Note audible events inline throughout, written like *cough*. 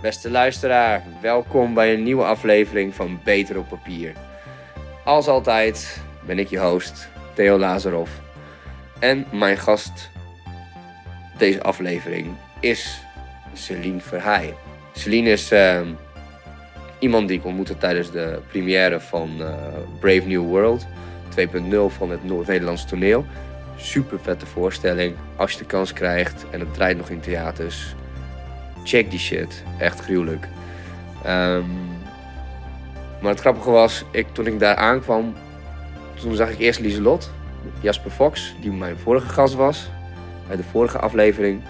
Beste luisteraar, welkom bij een nieuwe aflevering van Beter op Papier. Als altijd ben ik je host, Theo Lazarov. En mijn gast deze aflevering is Celine Verheij. Celine is ehm, iemand die ik ontmoette tijdens de première van eh, Brave New World 2.0 van het Noord-Nederlands toneel. Super vette voorstelling. Als je de kans krijgt en het draait nog in theaters, check die shit. Echt gruwelijk. Ehm, maar het grappige was, ik, toen ik daar aankwam, toen zag ik eerst Lieselot, Jasper Fox, die mijn vorige gast was, bij de vorige aflevering.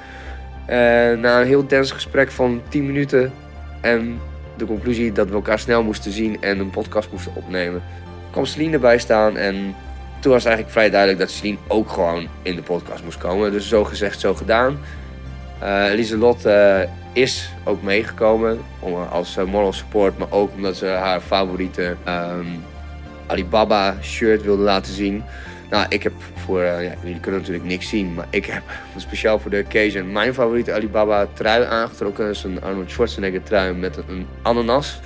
En na een heel dens gesprek van 10 minuten en de conclusie dat we elkaar snel moesten zien en een podcast moesten opnemen, kwam Celine erbij staan en toen was eigenlijk vrij duidelijk dat Celine ook gewoon in de podcast moest komen. Dus zo gezegd, zo gedaan. Uh, Lieselot uh, is ook meegekomen om, als uh, moral support, maar ook omdat ze haar favoriete um, Alibaba shirt wilde laten zien. Nou, ik heb voor, ja, jullie kunnen natuurlijk niks zien, maar ik heb *laughs* speciaal voor de occasion mijn favoriete Alibaba trui aangetrokken. Dat is een Arnold Schwarzenegger trui met een ananas.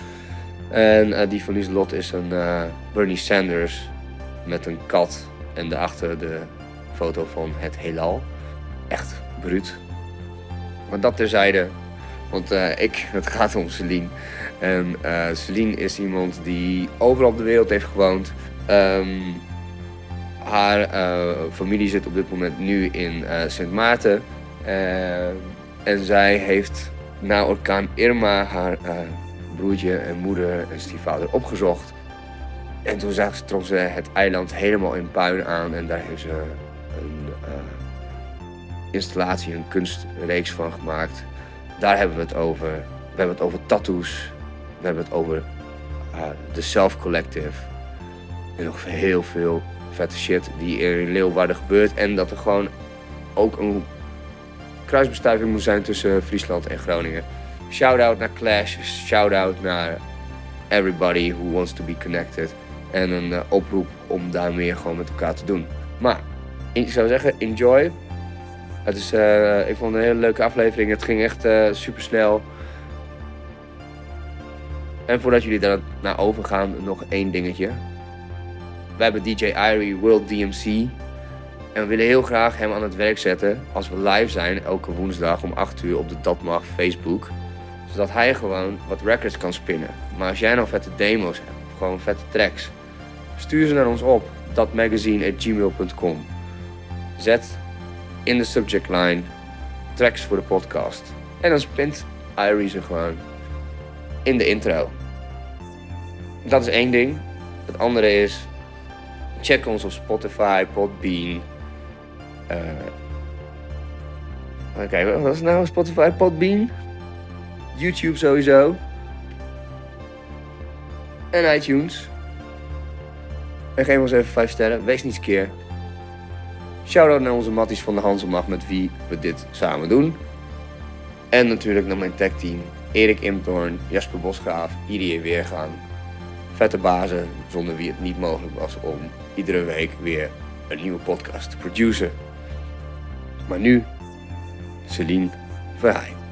En die van Lieselot is een Bernie Sanders met een kat en daarachter de foto van het heelal. Echt bruut. Maar dat terzijde, want uh, ik, het gaat om Celine. En uh, Celine is iemand die overal op de wereld heeft gewoond. Um, haar uh, familie zit op dit moment nu in Sint Maarten. en zij heeft na orkaan Irma haar broertje en moeder en stiefvader opgezocht. En toen zag ze, trok ze het eiland helemaal in puin aan en daar heeft ze een installatie, een kunstreeks van gemaakt. Daar hebben we het over. We hebben het over tattoos. We hebben het over uh, de Self Collective. En nog heel veel vette shit die in Leeuwarden gebeurt. En dat er gewoon ook een kruisbestuiving moet zijn tussen Friesland en Groningen. Shout-out naar Clash, shout-out naar everybody who wants to be connected. En een uh, oproep om daar meer gewoon met elkaar te doen. Maar ik zou zeggen, enjoy. Het is, uh, ik vond het een hele leuke aflevering. Het ging echt uh, super snel. En voordat jullie daar naar overgaan, nog één dingetje. We hebben DJ Irie World DMC. En we willen heel graag hem aan het werk zetten als we live zijn elke woensdag om 8 uur op de Dat Mag Facebook. Zodat hij gewoon wat records kan spinnen. Maar als jij nou vette demo's hebt, of gewoon vette tracks, Stuur ze naar ons op, datmagazine.gmail.com. Zet in de subject line tracks voor de podcast. En dan spint Irie ze gewoon in de intro. Dat is één ding. Het andere is, check ons op Spotify, Podbean. Uh, Oké, wat is nou Spotify, Podbean? YouTube sowieso. En iTunes. En geef ons even 5 sterren. Wees niet keer. Shout-out naar onze matties van de Hanselmacht met wie we dit samen doen. En natuurlijk naar mijn tagteam. Erik Imtorn, Jasper Bosgraaf, Irie Weergaan. Vette bazen zonder wie het niet mogelijk was om iedere week weer een nieuwe podcast te produceren. Maar nu, Celine Verheij.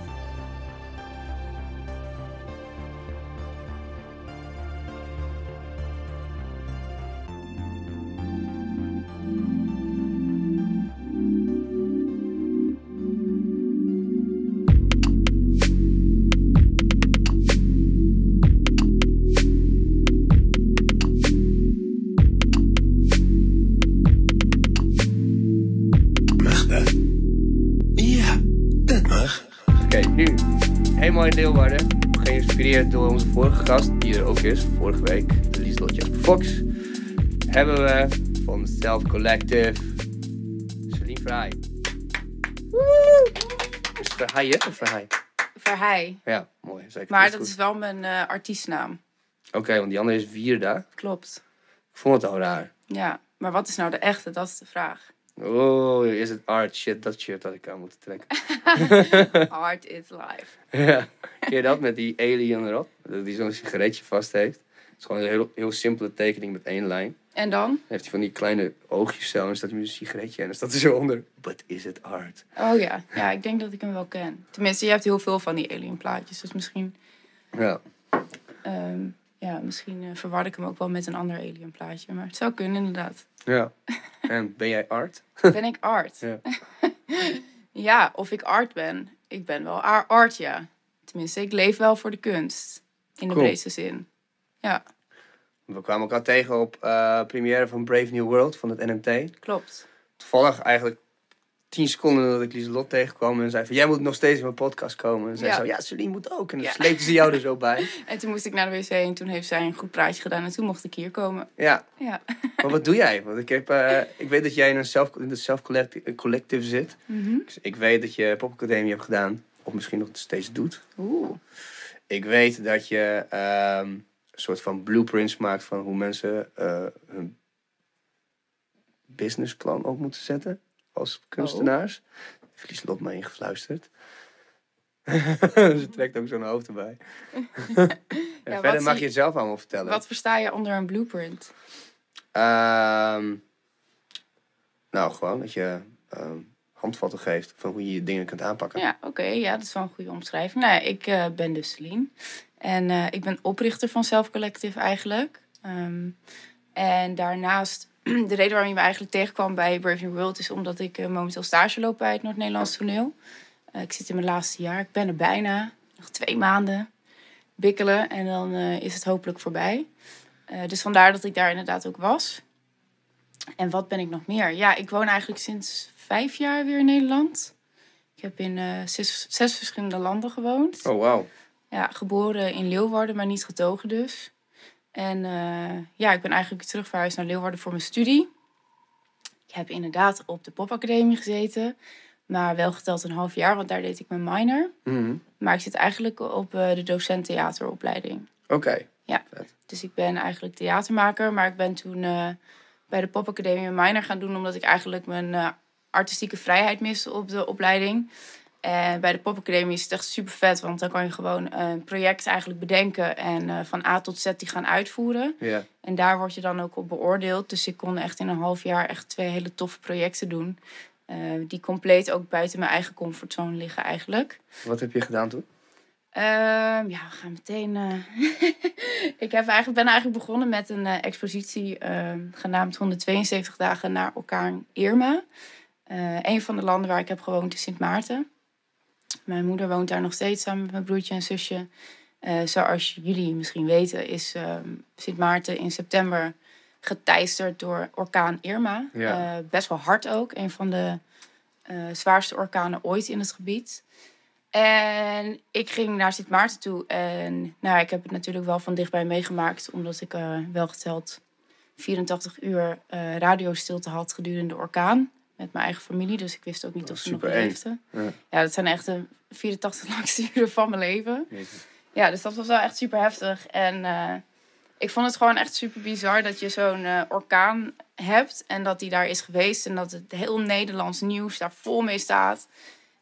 Self Collective Celine Vrij. Is het Verheij, hè? Of Verheij? Verheij. Ja, mooi. Zeker. Maar dat, is wel mijn uh, artiestnaam. Oké, want die andere is Vierda. Klopt. Ik vond het al raar. Ja, maar wat is nou de echte? Dat is de vraag. Oh, is het art shit, dat shirt dat ik aan moet trekken. *laughs* art is life. *laughs* ja, ken je dat met die alien erop? Dat die zo'n sigaretje vast heeft. is gewoon een heel, heel simpele tekening met één lijn. En dan? Dan heeft hij van die kleine oogjes zo en staat hij met een sigaretje en dan staat er zo onder. But is it art? Oh ja. Ja, ik denk dat ik hem wel ken. Tenminste, je hebt heel veel van die alien plaatjes. Dus misschien, Ja. ehm, ja, misschien eh, verwar ik hem ook wel met een ander alien plaatje. Maar het zou kunnen inderdaad. ja. En ben jij art? Ben ik art? Ja. *laughs* Ja, of ik art ben. Ik ben wel art, ja. Tenminste, ik leef wel voor de kunst. In de Cool. breedste zin. Ja, We kwamen elkaar tegen op eh première van Brave New World van het NMT. klopt. Toevallig eigenlijk tien seconden dat ik Lieselot tegenkwam en zei van... Jij moet nog steeds in mijn podcast komen. En zei Ja. zo, ja, Celine moet ook. En dan Ja. sleepte ze jou er zo bij. *laughs* En toen moest ik naar de wc en toen heeft zij een goed praatje gedaan. En toen mocht ik hier komen. Ja, Ja. maar wat doe jij? Want ik, heb, eh, ik weet dat jij in een self, in de self-collective zit. Mhm. Dus ik weet dat je popacademie hebt gedaan. Of misschien nog steeds doet. Oeh. Ik weet dat je ehm, soort van blueprints maakt van hoe mensen eh, hun businessplan op moeten zetten als kunstenaars. Heeft Lieslot me ingefluisterd. *laughs* Ze trekt ook zo'n hoofd erbij. *laughs* Wat verder mag je het zelf allemaal vertellen. Wat versta je onder een blueprint? Ehm, nou, gewoon dat je ehm, handvatten geeft van hoe je je dingen kunt aanpakken. Ja, oké. ja, dat is wel een goede omschrijving. Nou, ja, ik eh, ben dus Celine. En eh, ik ben oprichter van Self Collective eigenlijk. Ehm, en daarnaast, *clears throat* de reden waarom je me eigenlijk tegenkwam bij Brave New World... is omdat ik eh, momenteel stage loop bij het Noord-Nederlands toneel. Eh, ik zit in mijn laatste jaar. Ik ben er bijna. Nog twee maanden. Bikkelen en dan is het hopelijk voorbij. Dus vandaar dat ik daar inderdaad ook was. En wat ben ik nog meer? Ja, ik woon eigenlijk sinds vijf jaar weer in Nederland. Ik heb in zes, zes verschillende landen gewoond. Oh, wauw. Ja, geboren in Leeuwarden, maar niet getogen dus. En eh, ja, ik ben eigenlijk terug verhuisd naar Leeuwarden voor mijn studie. Ik heb inderdaad op de popacademie gezeten. Maar wel geteld een half jaar, want daar deed ik mijn minor. Mhm. Maar ik zit eigenlijk op eh, de docent theateropleiding. Oké. Dus ik ben eigenlijk theatermaker, maar ik ben toen eh, bij de popacademie een minor gaan doen... omdat ik eigenlijk mijn artistieke vrijheid miste op de opleiding. En bij de popacademie is het echt super vet, want dan kan je gewoon een project eigenlijk bedenken... en eh, van A tot Z die gaan uitvoeren. Ja. En daar word je dan ook op beoordeeld. Dus ik kon echt in een half jaar echt twee hele toffe projecten doen... eh, die compleet ook buiten mijn eigen comfortzone liggen eigenlijk. Wat heb je gedaan toen? Ehm, ja, we gaan meteen. eh, *laughs* ik heb eigenlijk, ben eigenlijk begonnen met een eh, expositie ehm, genaamd 172 dagen naar orkaan Irma. Eh een van de landen waar ik heb gewoond is Sint Maarten. Mijn moeder woont daar nog steeds samen met mijn broertje en zusje. Eh, zoals jullie misschien weten, is ehm, Sint Maarten in september geteisterd door orkaan Irma. Ja. Eh, best wel hard ook. Een van de eh, zwaarste orkanen ooit in het gebied. En ik ging naar Sint Maarten toe. En nou, ik heb het natuurlijk wel van dichtbij meegemaakt. Omdat ik wel geteld 84 uur radiostilte had gedurende de orkaan. Met mijn eigen familie. Dus ik wist ook niet Dat of ze nog leefden. Ja. Ja, dat zijn echt de 84 langste *laughs* uren van mijn leven. Jezus. Ja, dus dat was wel echt super heftig. En eh, ik vond het gewoon echt super bizar dat je zo'n eh, orkaan hebt. En dat die daar is geweest. En dat het heel Nederlands nieuws daar vol mee staat.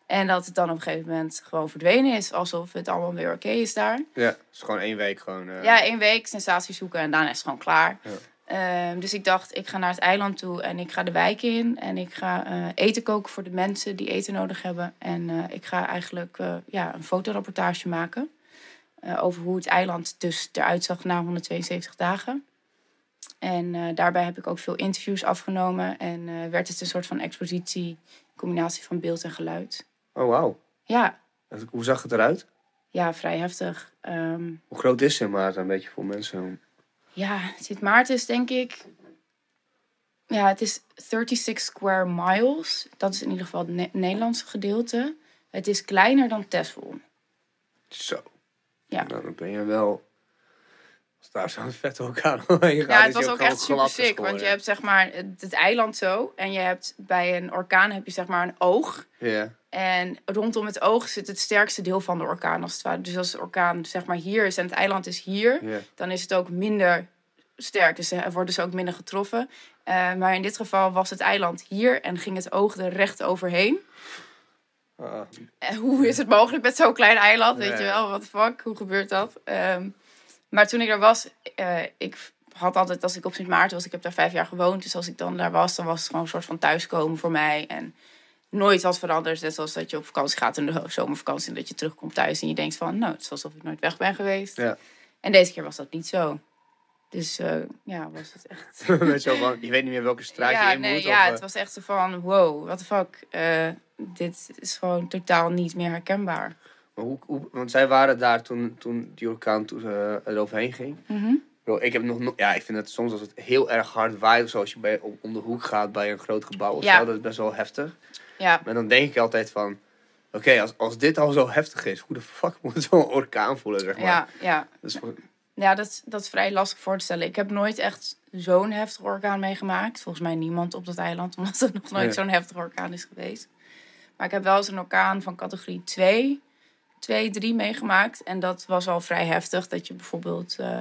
En dat het dan op een gegeven moment gewoon verdwenen is. Alsof het allemaal weer oké is daar. Ja, is gewoon één week gewoon... eh, Ja, één week sensatie zoeken en daarna is het gewoon klaar. Ja. Ehm, dus ik dacht, ik ga naar het eiland toe en ik ga de wijk in. En ik ga eh, eten koken voor de mensen die eten nodig hebben. En eh, ik ga eigenlijk eh, ja, een fotorapportage maken. over hoe het eiland dus eruit zag na 172 dagen. En daarbij heb ik ook veel interviews afgenomen. En werd het een soort van expositie, combinatie van beeld en geluid. Oh, wauw. Ja, Hoe zag het eruit? ja vrij heftig. Ehm, Hoe groot is Sint Maarten een beetje voor mensen? Ja, Sint Maarten is denk ik. Ja, het is 36 square miles. Dat is in ieder geval het Ne- Nederlandse gedeelte. Het is kleiner dan Texel. Zo. Ja. Nou, dan ben je wel... Daar zo'n vette orkaan *laughs* omheen Ja, het was ook echt super sick. Want je hebt zeg maar het, het eiland zo. En je hebt bij een orkaan heb je zeg maar een oog. Ja. En rondom het oog zit het sterkste deel van de orkaan als het ware. Dus als de orkaan zeg maar hier is en het eiland is hier. Dan is het ook minder sterk. Dus er worden ze ook minder getroffen. Eh, maar in dit geval was het eiland hier en ging het oog er recht overheen. En hoe is het mogelijk met zo'n klein eiland? Weet je wel, wat fuck, hoe gebeurt dat? Ehm, Maar toen ik daar was, eh, ik had altijd, als ik op Sint Maarten was, ik heb daar vijf jaar gewoond. Dus als ik dan daar was, dan was het gewoon een soort van thuiskomen voor mij. En nooit wat veranderd. Net zoals dat je op vakantie gaat in de zomervakantie en dat je terugkomt thuis en je denkt van, nou, het is alsof ik nooit weg ben geweest. Ja. En deze keer was dat niet zo. Dus eh, ja, was het echt. *laughs* Met zo van, je weet niet meer welke straat ja, je in nee, moet. ja, of, eh, het was echt zo van, wow, what the fuck. Dit is gewoon totaal niet meer herkenbaar. Maar hoe, hoe, want zij waren daar toen, toen die orkaan toen, eh, eroverheen ging. Mhm. Bro, ik heb nog, no- ja, ik vind het soms als het heel erg hard waait, zoals je bij, om, om de hoek gaat bij een groot gebouw of Ja. zo, dat is best wel heftig. Ja, Maar dan denk ik altijd van, oké, als, als dit al zo heftig is, hoe de fuck moet *laughs* zo'n orkaan voelen, zeg maar. ja, ja. Dat is voor- Ja, dat, is- dat is vrij lastig voor te stellen. Ik heb nooit echt zo'n heftige orkaan meegemaakt. Volgens mij niemand op dat eiland, *laughs* omdat er nog nooit Nee. zo'n heftige orkaan is geweest. Maar ik heb wel eens een orkaan van categorie 2, 2, 3 meegemaakt. En dat was al vrij heftig. Dat je bijvoorbeeld... eh,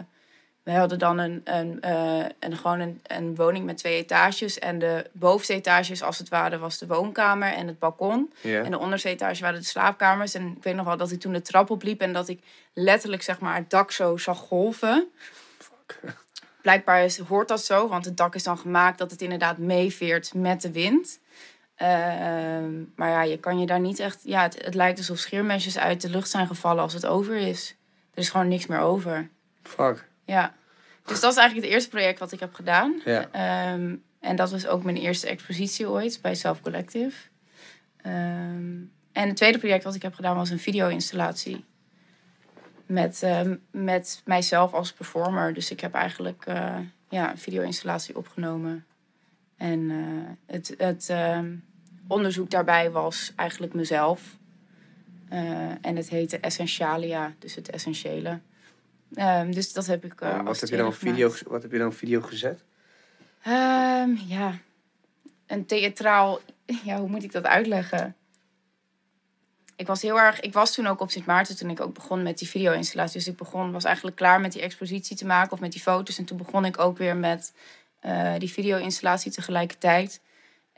we hadden dan een, een, eh, een, gewoon een, een woning met twee etages. En de bovenste etages, als het ware, was de woonkamer en het balkon. En de onderste etage waren de slaapkamers. En ik weet nog wel dat ik toen de trap opliep en dat ik letterlijk zeg maar het dak zo zag golven. Blijkbaar is, hoort dat zo, want het dak is dan gemaakt dat het inderdaad meeveert met de wind. Ehm, maar ja, je kan je daar niet echt... Ja, het, het lijkt alsof scheermesjes uit de lucht zijn gevallen als het over is. Er is gewoon niks meer over. Fuck. Ja. Dus dat is eigenlijk het eerste project wat ik heb gedaan. Ja. Ehm, en dat was ook mijn eerste expositie ooit bij Self Collective. Ehm, en het tweede project wat ik heb gedaan was een video-installatie. Met, ehm, met mijzelf als performer. Dus ik heb eigenlijk eh, ja, een video-installatie opgenomen. En eh, het, het onderzoek daarbij was eigenlijk mezelf. Eh, en het heette Essentialia, dus het essentiële. Ehm, dus dat heb ik. eh, wat, heb je dan video, wat heb je dan video gezet? Ehm, ja, een theatraal. *laughs* Ja, hoe moet ik dat uitleggen? Ik was heel erg. Ik was toen ook op Sint Maarten toen ik ook begon met die video-installatie. Dus ik begon, was eigenlijk klaar met die expositie te maken of met die foto's. En toen begon ik ook weer met eh, die video-installatie tegelijkertijd.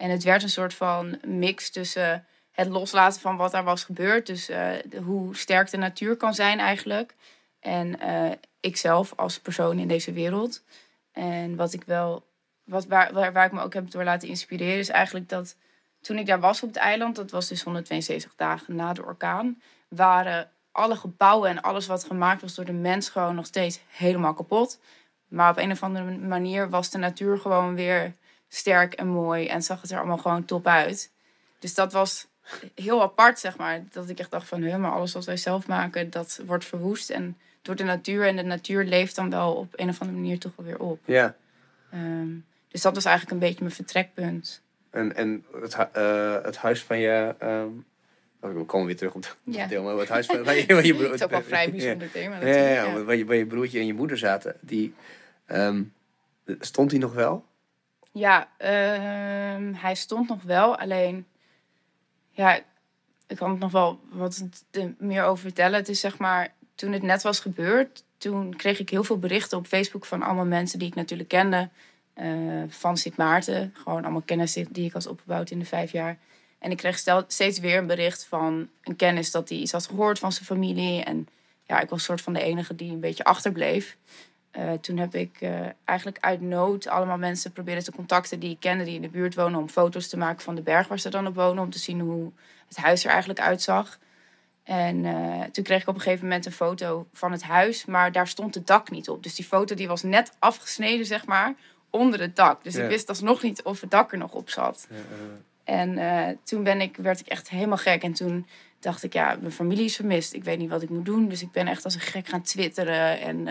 En het werd een soort van mix tussen het loslaten van wat er was gebeurd. Dus eh, hoe sterk de natuur kan zijn eigenlijk. En eh ikzelf als persoon in deze wereld. En wat ik wel, wat, waar, waar ik me ook heb door laten inspireren, is eigenlijk dat toen ik daar was op het eiland, dat was dus 172 dagen na de orkaan, waren alle gebouwen en alles wat gemaakt was door de mens gewoon nog steeds helemaal kapot. Maar op een of andere manier was de natuur gewoon weer sterk en mooi en zag het er allemaal gewoon top uit. Dus dat was heel apart, zeg maar. Dat ik echt dacht van, huh, maar alles wat wij zelf maken, dat wordt verwoest. En door de natuur. En de natuur leeft dan wel op een of andere manier toch wel weer op. Ja. Ehm, dus dat was eigenlijk een beetje mijn vertrekpunt. En, en het, eh, het huis van je... oh, we komen weer terug op dat Ja. deel, maar het huis van, van je, van je *laughs* broer... Het is ook wel vrij *laughs* Ja. bijzonder thema Ja, ja, ja, Waar, je, waar je broertje en je moeder zaten, die... ehm, stond die nog wel? Ja, ehm, hij stond nog wel. Alleen, ja, ik kan het nog wel wat meer over vertellen. Het is zeg maar, toen het net was gebeurd, toen kreeg ik heel veel berichten op Facebook van allemaal mensen die ik natuurlijk kende. eh, van Sint Maarten. Gewoon allemaal kennis die ik had opgebouwd in de vijf jaar. En ik kreeg steeds weer een bericht van een kennis dat hij iets had gehoord van zijn familie. En ja, ik was soort van de enige die een beetje achterbleef. Eh, toen heb ik eh, eigenlijk uit nood allemaal mensen proberen te contacten die ik kende, die in de buurt wonen, om foto's te maken van de berg waar ze dan op wonen, om te zien hoe het huis er eigenlijk uitzag. En eh, toen kreeg ik op een gegeven moment een foto van het huis, maar daar stond het dak niet op. Dus die foto die was net afgesneden, zeg maar, onder het dak. Dus Ja. ik wist alsnog niet of het dak er nog op zat. En toen ben ik, werd ik echt helemaal gek. En toen dacht ik, ja, mijn familie is vermist. Ik weet niet wat ik moet doen. Dus ik ben echt als een gek gaan twitteren. En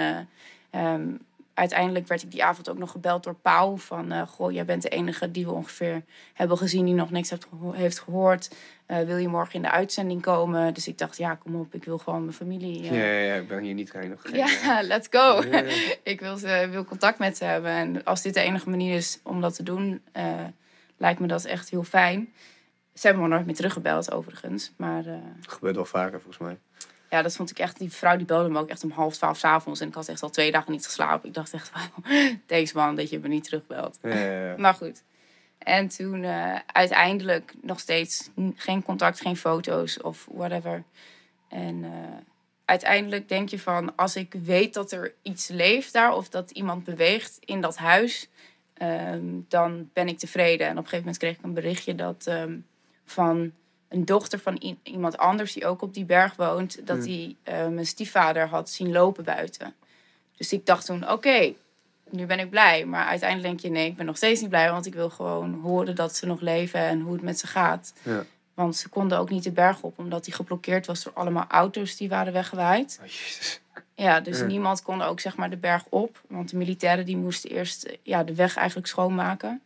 ehm, uiteindelijk werd ik die avond ook nog gebeld door Pauw. Van, eh, goh, jij bent de enige die we ongeveer hebben gezien die nog niks heeft, geho- heeft gehoord. Eh, wil je morgen in de uitzending komen? Dus ik dacht, ja, kom op, ik wil gewoon mijn familie... Ja, eh, ja, ja, ik ben hier niet nog. geen- ja, *laughs* let's go. Ja, ja. *laughs* ik wil, ze, wil contact met ze hebben. En als dit de enige manier is om dat te doen, lijkt me dat echt heel fijn. Ze hebben me nooit meer teruggebeld, overigens. Maar gebeurt wel vaker, volgens mij. Ja, dat vond ik echt... Die vrouw die belde me ook echt om half twaalf 's avonds. En ik had echt al twee dagen niet geslapen. Ik dacht echt, wauw, thanks man, dat je me niet terugbelt. Ja, ja, ja. *laughs* Maar goed. En toen eh, uiteindelijk nog steeds geen contact, geen foto's of whatever. En eh, uiteindelijk denk je van, als ik weet dat er iets leeft daar of dat iemand beweegt in dat huis, ehm, dan ben ik tevreden. En op een gegeven moment kreeg ik een berichtje dat ehm, van een dochter van iemand anders die ook op die berg woont, dat hij hmm. mijn stiefvader had zien lopen buiten. Dus ik dacht toen, oké, nu ben ik blij. Maar uiteindelijk denk je, nee, ik ben nog steeds niet blij, want ik wil gewoon horen dat ze nog leven en hoe het met ze gaat. Ja. Want ze konden ook niet de berg op, omdat die geblokkeerd was door allemaal auto's die waren weggewaaid. Oh, jezus. Ja, dus niemand kon ook zeg maar de berg op. Want de militairen die moesten eerst ja, de weg eigenlijk schoonmaken.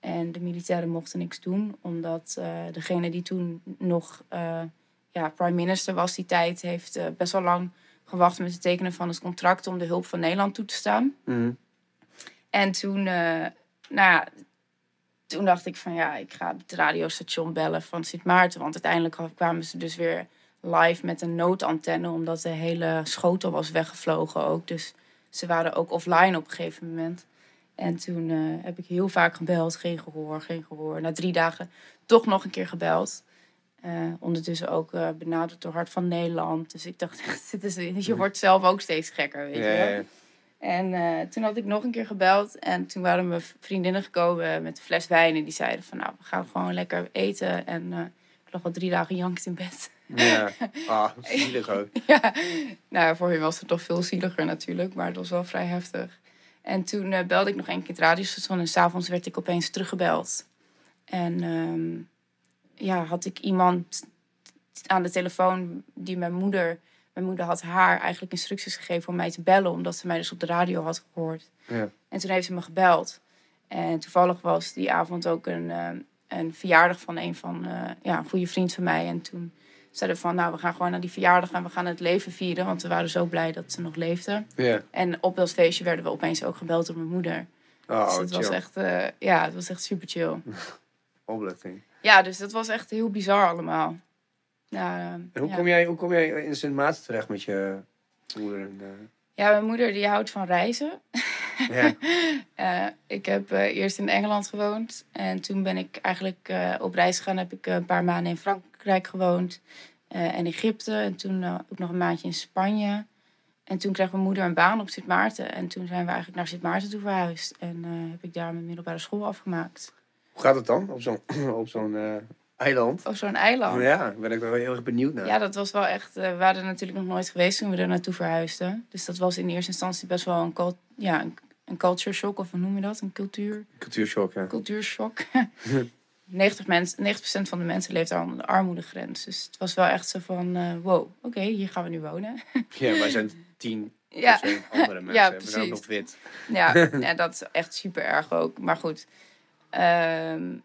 En de militairen mochten niks doen, omdat uh, degene die toen nog uh, ja, prime minister was die tijd, heeft uh, best wel lang gewacht met het tekenen van het contract om de hulp van Nederland toe te staan. Mm. En toen, nou ja, toen dacht ik van ja, ik ga het radiostation bellen van Sint Maarten. Want uiteindelijk kwamen ze dus weer live met een noodantenne, omdat de hele schotel was weggevlogen ook. Dus ze waren ook offline op een gegeven moment. En toen uh, heb ik heel vaak gebeld, geen gehoor, geen gehoor. Na drie dagen toch nog een keer gebeld. Uh, ondertussen ook uh, benaderd door Hart van Nederland. Dus ik dacht *laughs* echt, dit is, je wordt zelf ook steeds gekker, weet je ja, ja. En toen had ik nog een keer gebeld. En toen waren mijn vriendinnen gekomen met een fles wijn. En die zeiden van, nou, we gaan gewoon lekker eten. En ik lag al drie dagen jankt in bed. Ja, *laughs* ah, zielig ook. ja, nou, voor hem was het toch veel zieliger natuurlijk. Maar het was wel vrij heftig. En toen uh, belde ik nog een keer het radiostation. En s'avonds werd ik opeens teruggebeld. En um, ja, had ik iemand aan de telefoon die mijn moeder mijn moeder had haar eigenlijk instructies gegeven om mij te bellen, omdat ze mij dus op de radio had gehoord. Ja. En toen heeft ze me gebeld. En toevallig was die avond ook een, uh, een verjaardag van een van uh, ja, een goede vriend van mij. En toen zeiden van, nou, we gaan gewoon naar die verjaardag en we gaan het leven vieren. Want we waren zo blij dat ze nog leefde. En op dat feestje werden we opeens ook gebeld door mijn moeder. Oh, dus het was echt, uh, ja, het was echt super chill. *laughs* Opluchting. Ja, dus dat was echt heel bizar allemaal. Ja, en hoe, kom jij, hoe kom jij in Sint Maarten terecht met je moeder? En, uh... Ja, mijn moeder die houdt van reizen. Ja. uh, *laughs* ik heb eerst in Engeland gewoond. En toen ben ik eigenlijk op reis gegaan. Heb ik een paar maanden in Frankrijk gewoond. en Egypte. En toen ook nog een maandje in Spanje. En toen kreeg mijn moeder een baan op Sint Maarten. En toen zijn we eigenlijk naar Sint Maarten toe verhuisd. En heb ik daar mijn middelbare school afgemaakt. Hoe gaat het dan op zo'n *clears throat* op zo'n eiland. Of zo'n eiland. Ja, ben ik er wel heel erg benieuwd naar. Ja, dat was wel echt... Uh, we waren natuurlijk nog nooit geweest toen we er naartoe verhuisden. Dus dat was in eerste instantie best wel een, cult, ja, een, een culture shock. Of hoe noem je dat? Een cultuur... Cultuurshock, ja. Cultuurshock. *laughs* 90, mens, 90% van de mensen leeft onder de armoedegrens. Dus het was wel echt zo van... Uh, wow, oké, hier gaan we nu wonen. ja, *laughs* wij zijn tien ja. andere mensen. Ja, precies. We zijn ook nog wit. ja, *laughs* ja, dat is echt super erg ook. Maar goed... Um,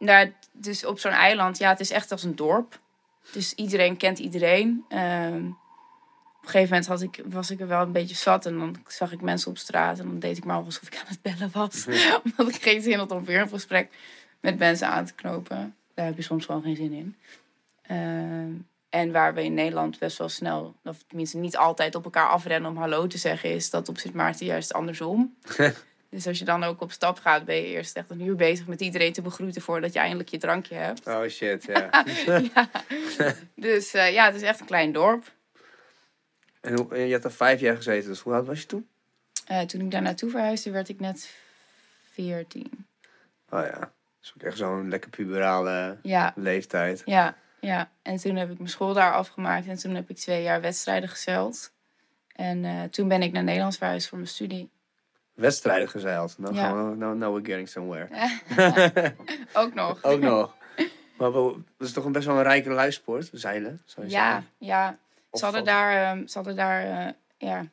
nou, dus op zo'n eiland, ja, het is echt als een dorp. Dus iedereen kent iedereen. Ehm, op een gegeven moment had ik, was ik er wel een beetje zat. En dan zag ik mensen op straat. En dan deed ik maar alsof ik aan het bellen was. *laughs* Omdat ik geen zin had om weer een gesprek met mensen aan te knopen. Daar heb je soms gewoon geen zin in. Ehm, en waar we in Nederland best wel snel, of tenminste niet altijd op elkaar afrennen om hallo te zeggen, is dat op Sint Maarten juist andersom. *laughs* Dus als je dan ook op stap gaat, ben je eerst echt een uur bezig met iedereen te begroeten voordat je eindelijk je drankje hebt. Oh shit, ja. *laughs* ja. Dus uh, ja, het is echt een klein dorp. En hoe, je hebt er vijf jaar gezeten, dus hoe oud was je toen? Uh, toen ik daar naartoe verhuisde, werd ik net veertien. Oh ja, dat is ook echt zo'n lekker puberale ja. leeftijd. Ja, ja, en toen heb ik mijn school daar afgemaakt en toen heb ik twee jaar wedstrijden gezeild. En uh, toen ben ik naar Nederland verhuisd voor mijn studie wedstrijden gezeild. Dan gaan we, now, now we're getting somewhere. *laughs* Ook nog. *laughs* Ook nog. *laughs* Maar dat is toch een best wel een rijke luisport, zeilen, zou je ja, zeggen? Ja, ze hadden daar, um, ze hadden daar uh, ja,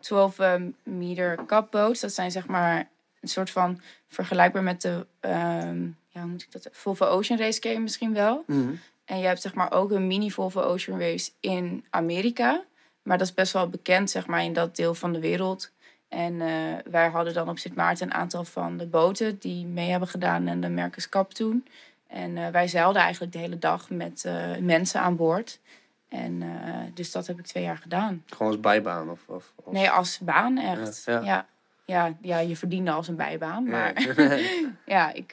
12 um, meter cupboats. Dat zijn zeg maar een soort van vergelijkbaar met de, um, ja, hoe moet ik dat, Volvo Ocean Race ken misschien wel. Mm -hmm. En je hebt zeg maar ook een mini Volvo Ocean Race in Amerika. Maar dat is best wel bekend zeg maar in dat deel van de wereld. En uh, wij hadden dan op Sint Maarten een aantal van de boten die mee hebben gedaan en de Merkers Cup toen. En uh, wij zeilden eigenlijk de hele dag met uh, mensen aan boord. En dus dat heb ik twee jaar gedaan. Gewoon als bijbaan? Of, of, Nee, als baan echt. Ja, ja. ja, ja je verdiende als een bijbaan. Maar ja, *laughs* ja ik,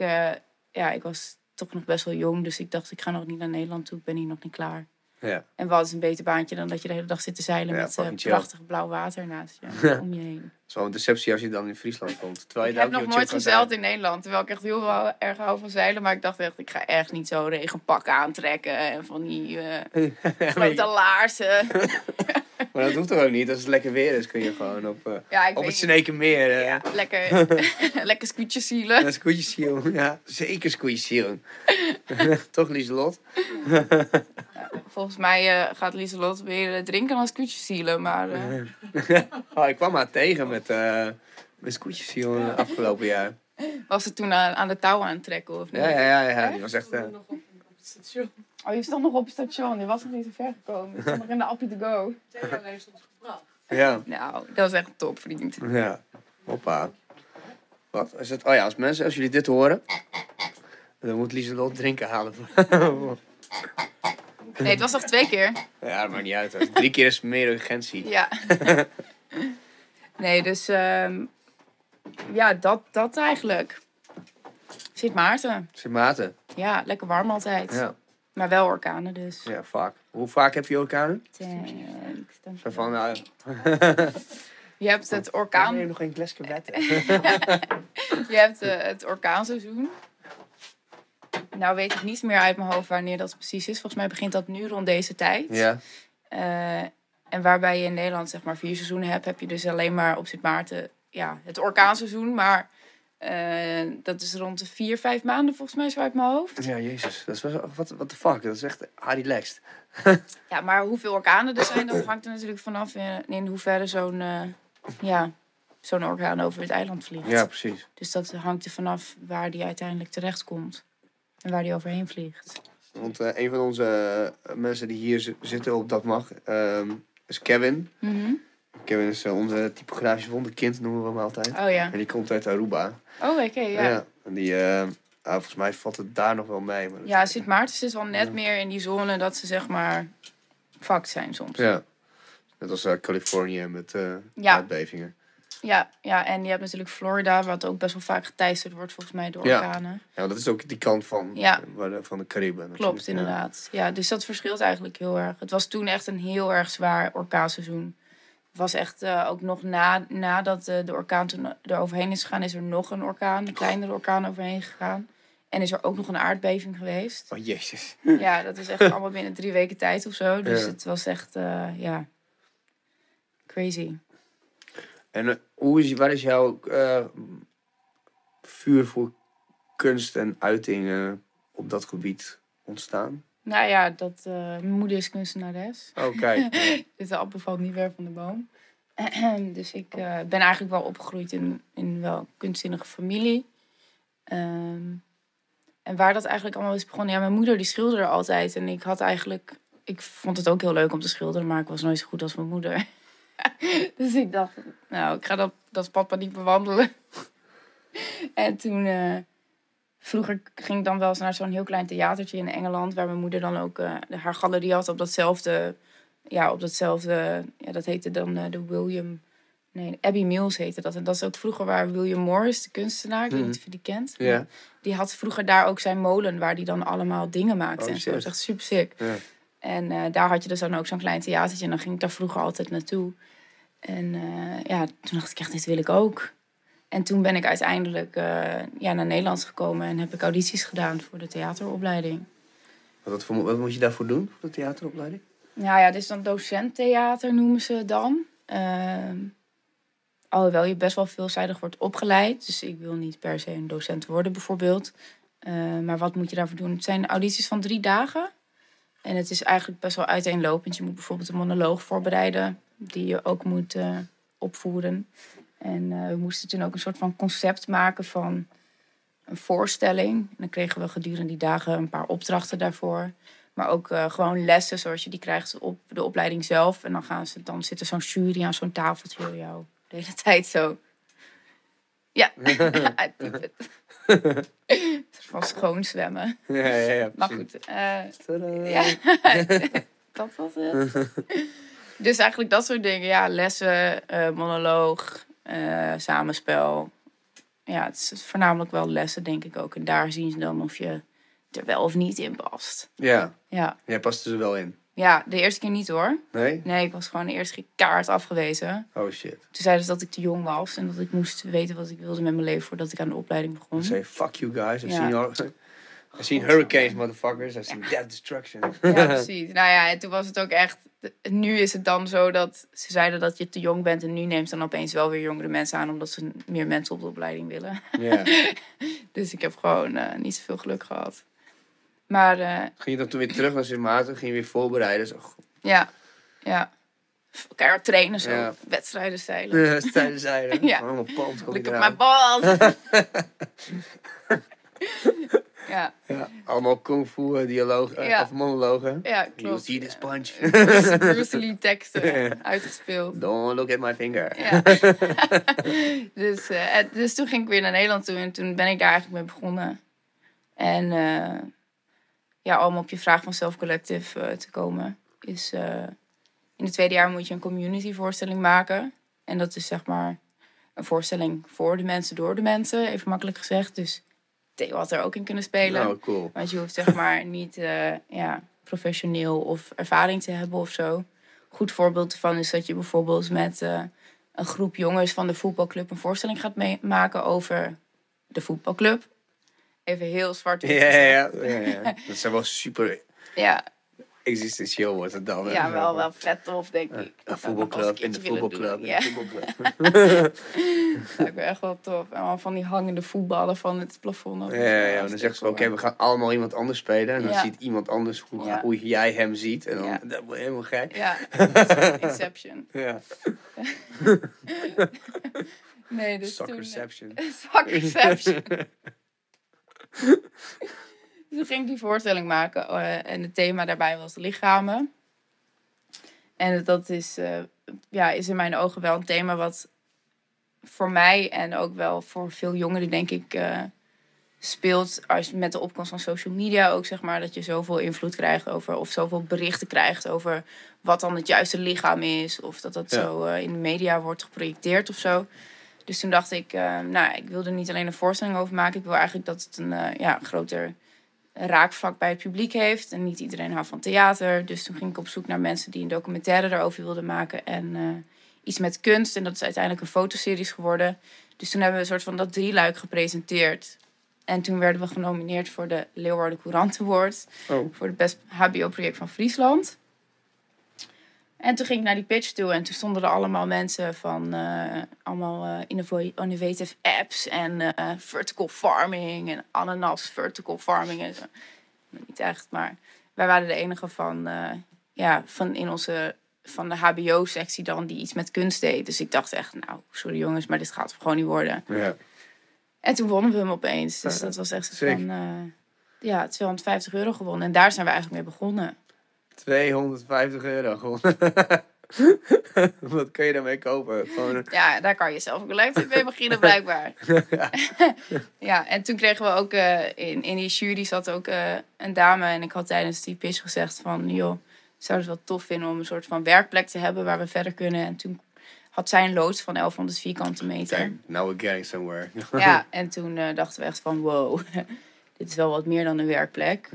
ja, ik was toch nog best wel jong. Dus ik dacht, ik ga nog niet naar Nederland toe. Ik ben hier nog niet klaar. Ja. En wat is een beter baantje dan dat je de hele dag zit te zeilen Ja, met eh, prachtig blauw water naast je, om je heen. Het is wel een deceptie als je dan in Friesland komt. Terwijl Ik je heb daar nog nooit gezeild in Nederland, terwijl ik echt heel wel erg hou van zeilen. Maar ik dacht echt, ik ga echt niet zo regenpak aantrekken en van die eh. *laughs* Ja, grote laarzen. *laughs* maar dat hoeft toch ook niet. Als het lekker weer is, kun je gewoon op, eh, Ja, op het. Snekenmeer. eh Ja, lekker, *laughs* lekker scootjes zielen. Dat is koetjesiel. Ja, zeker koetjesiel. *laughs* toch, Lieselot? *laughs* Volgens mij eh, gaat Lieselot weer eh, drinken als scootjes zielen. Maar eh, Oh, ik kwam haar tegen met, eh met koetjesiel eh, afgelopen jaar. was ze toen aan, aan de touw aan het trekken of niet? Ja, ja, ja. ja die was echt... nog op, op het station. Oh, je stond nog op het station. Je was nog niet zo ver gekomen. Je stond nog in de appie to go. Theo heeft ons gebracht. ja. Nou, dat is echt een top, vriend. Ja. Hoppa. Wat is het? Oh ja, als mensen, als jullie dit horen... Dan moet Lieselot drinken halen. *laughs* Nee, het was toch twee keer? ja, dat maakt niet uit. hoor. Drie keer is meer urgentie. Ja. nee, dus ehm, ja, dat, dat eigenlijk. Sint Maarten. Sint Maarten. Ja, lekker warm altijd. Ja. Maar wel orkanen dus. Ja, vaak. Hoe vaak heb je orkanen? Thanks. Zo van, nou... *laughs* Je hebt het orkaan, je nog geen wetten? *laughs* je hebt eh, het orkaanseizoen. Nou weet ik niet meer uit mijn hoofd wanneer dat precies is. Volgens mij begint dat nu rond deze tijd. Ja. Eh, en waarbij je in Nederland zeg maar vier seizoenen hebt, heb je dus alleen maar op Sint Maarten ja, het orkaanseizoen. Maar eh, dat is rond de vier, vijf maanden volgens mij zo uit mijn hoofd. Ja, jezus. Dat is wel... Wat what the fuck? Dat is echt ah, relaxed. *laughs* Ja, maar hoeveel orkanen er zijn, dat hangt er natuurlijk vanaf in, in hoeverre zo'n eh, ja, zo'n orkaan over het eiland vliegt. Ja, precies. Dus dat hangt er vanaf waar die uiteindelijk terechtkomt. En waar die overheen vliegt. Want eh, een van onze mensen die hier zi- zitten op Dat Mag ehm, is Kevin. Mhm. Kevin is eh, onze typografisch wonderkind, noemen we hem altijd. Oh ja. En die komt uit Aruba. Oh, oké, ja. En die, eh, ah, volgens mij valt het daar nog wel mee. Maar Ja, Sint Maarten zit wel net Ja. meer in die zone dat ze zeg maar fucked zijn soms. Ja. Net als eh, Californië met eh Ja. aardbevingen. Ja, ja, en je hebt natuurlijk Florida, wat ook best wel vaak geteisterd wordt volgens mij door Ja. orkanen. Ja, dat is ook die kant van, Ja. waar de, van de Cariben. Klopt. Ja. inderdaad. Ja, dus dat verschilt eigenlijk heel erg. Het was toen echt een heel erg zwaar orkaanseizoen. Het was echt eh, ook nog na, nadat eh, de orkaan toen er overheen is gegaan, is er nog een orkaan, een kleinere orkaan overheen gegaan. En is er ook nog een aardbeving geweest. Oh, jezus. Ja, dat is echt allemaal binnen drie weken tijd of zo. Dus Ja. het was echt, eh, ja, crazy. En hoe is, waar is jouw eh, vuur voor kunst en uitingen op dat gebied ontstaan? Nou ja, dat, eh, mijn moeder is kunstenares. Oh, kijk. *laughs* Dus de appel valt niet ver van de boom. *clears throat* dus ik eh, ben eigenlijk wel opgegroeid in, in wel kunstzinnige familie. Ehm, en waar dat eigenlijk allemaal is begonnen. Ja, mijn moeder die schilderde altijd. En ik had eigenlijk... Ik vond het ook heel leuk om te schilderen. Maar ik was nooit zo goed als mijn moeder. *laughs* dus ik dacht, nou, ik ga dat, dat pad niet bewandelen. *laughs* en toen... eh, vroeger ging ik dan wel eens naar zo'n heel klein theatertje in Engeland. Waar mijn moeder dan ook eh, haar galerie had op datzelfde ja, op datzelfde, ja, dat heette dan eh, de William, nee, Abbey Mills heette dat. En dat is ook vroeger waar William Morris, de kunstenaar, ik weet Mhm. niet of je die kent. Die had vroeger daar ook zijn molen waar die dan allemaal dingen maakte Oh, en zo. Dat is shit. echt super sick. En eh, daar had je dus dan ook zo'n klein theatertje en dan ging ik daar vroeger altijd naartoe. En ja, toen dacht ik echt, dit wil ik ook. En toen ben ik uiteindelijk eh, ja, naar Nederland gekomen en heb ik audities gedaan voor de theateropleiding. Wat, voor, wat moet je daarvoor doen, voor de theateropleiding? Nou ja, dit is dan docenttheater noemen ze dan. Ehm, alhoewel je best wel veelzijdig wordt opgeleid. Dus ik wil niet per se een docent worden bijvoorbeeld. Eh, maar wat moet je daarvoor doen? Het zijn audities van drie dagen. En het is eigenlijk best wel uiteenlopend. Je moet bijvoorbeeld een monoloog voorbereiden. Die je ook moet eh, opvoeren. En eh, we moesten toen ook een soort van concept maken van een voorstelling. En dan kregen we gedurende die dagen een paar opdrachten daarvoor. Maar ook eh, gewoon lessen zoals je die krijgt op de opleiding zelf. En dan, gaan ze, dan zit er zo'n jury aan zo'n tafeltje voor jou de hele *laughs* tijd zo. Ja, *laughs* soort van schoon zwemmen. Ja, ja, ja. Maar goed, ja, *laughs* dat was het. Dus eigenlijk dat soort dingen. Ja, lessen, monoloog, eh, samenspel. Ja, het is voornamelijk wel lessen, denk ik ook. En daar zien ze dan of je er wel of niet in past. Ja, Ja, jij past er wel in. Ja, de eerste keer niet hoor. Nee? Nee, ik was gewoon de eerste keer kaart afgewezen. Oh shit. Toen zeiden ze dat ik te jong was en dat ik moest weten wat ik wilde met mijn leven voordat ik aan de opleiding begon. Say fuck you guys. I've Ja. seen, all, *laughs* I've seen hurricanes, motherfuckers. I've seen *laughs* death destruction. Ja, precies. Nou ja, en toen was het ook echt. Nu is het dan zo dat ze zeiden dat je te jong bent. En nu neemt dan opeens wel weer jongere mensen aan. Omdat ze meer mensen op de opleiding willen. Ja. *laughs* Dus ik heb gewoon eh, niet zoveel geluk gehad. Maar eh, Ging je dan toen weer terug naar Sint Maarten? Ging je weer voorbereiden? Zo, ja, ja. Keihard trainen zo. Ja. Wedstrijden zeilen. *laughs* tijdens *laughs* zijde. Ja. Allemaal pand ik op mijn bal. Ja, Ja, allemaal kung fu eh, dialogen, eh, Ja. of monologen. ja, You klopt. see this punch. *laughs* Bruce, Lee teksten *laughs* uitgespeeld. Don't look at my finger. Ja. *laughs* dus, eh, dus toen ging ik weer naar Nederland toe en toen ben ik daar eigenlijk mee begonnen. En eh, ja, om op je vraag van Self Collective te komen, is eh, in het tweede jaar moet je een community voorstelling maken. En dat is zeg maar een voorstelling voor de mensen, door de mensen, even makkelijk gezegd. Dus Theo had er ook in kunnen spelen. Nou, cool. Want je hoeft zeg maar *laughs* niet eh, ja, professioneel of ervaring te hebben of zo. Goed voorbeeld ervan is dat je bijvoorbeeld met eh, een groep jongens van de voetbalclub een voorstelling gaat maken over de voetbalclub. Even heel zwart Ja, ja, ja, *laughs* ja, ja. Dat zijn wel super ja, existentieel wordt het dan. ja, wel, wel vet tof, denk ik. Een ik voetbalclub in de voetbalclub. in Ja, de voetbalclub. *laughs* *laughs* dat me echt wel tof. En al van die hangende voetballen van het plafond. Ja, ja. Dan zeggen ze, oké, we gaan allemaal iemand anders spelen. En dan ziet iemand anders hoe, jij hem ziet. En dan, dat wordt helemaal gek. Ja, *laughs* Inception. Ja. Nee, dus toen... Soccerception. Suckerception. Toen ging ik die voorstelling maken eh, en het thema daarbij was lichamen. En dat is, eh, ja, is in mijn ogen wel een thema wat voor mij en ook wel voor veel jongeren, denk ik, eh, speelt. Als met de opkomst van social media ook, zeg maar, dat je zoveel invloed krijgt over, of zoveel berichten krijgt over wat dan het juiste lichaam is. Of dat dat Ja. zo in de media wordt geprojecteerd of zo. Dus toen dacht ik, nou, ik wil er niet alleen een voorstelling over maken. Ik wil eigenlijk dat het een ja, groter raakvlak bij het publiek heeft. En niet iedereen houdt van theater. Dus toen ging ik op zoek naar mensen die een documentaire erover wilden maken. En eh, iets met kunst. En dat is uiteindelijk een fotoseries geworden. Dus toen hebben we een soort van dat drieluik gepresenteerd. En toen werden we genomineerd voor de Leeuwarden Courant Award. Oh. Voor het best HBO-project van Friesland. En toen ging ik naar die pitch toe en toen stonden er allemaal mensen van eh, allemaal innovo- innovative apps en eh, vertical farming en ananas vertical farming en zo. Niet echt, maar wij waren de enige van, ja, van in onze van de HBO-sectie dan die iets met kunst deed. Dus ik dacht echt, nou, sorry jongens, maar dit gaat gewoon niet worden. Ja. En toen wonnen we hem opeens. Dus dat was echt van, ja, 250 euro gewonnen. En daar zijn we eigenlijk mee begonnen. 250 euro gewoon. *laughs* Wat kun je daarmee kopen? Gewoon. Ja, daar kan je zelf ook leuk mee beginnen, *laughs* blijkbaar. *laughs* ja, en toen kregen we ook eh, in, in die jury zat ook eh, een dame. En ik had tijdens die pitch gezegd van, joh, zou het wel tof vinden om een soort van werkplek te hebben waar we verder kunnen. En toen had zij een loods van 1100 vierkante meter. Now we're getting somewhere. Ja, en toen eh, dachten we echt van, wow, dit is wel wat meer dan een werkplek.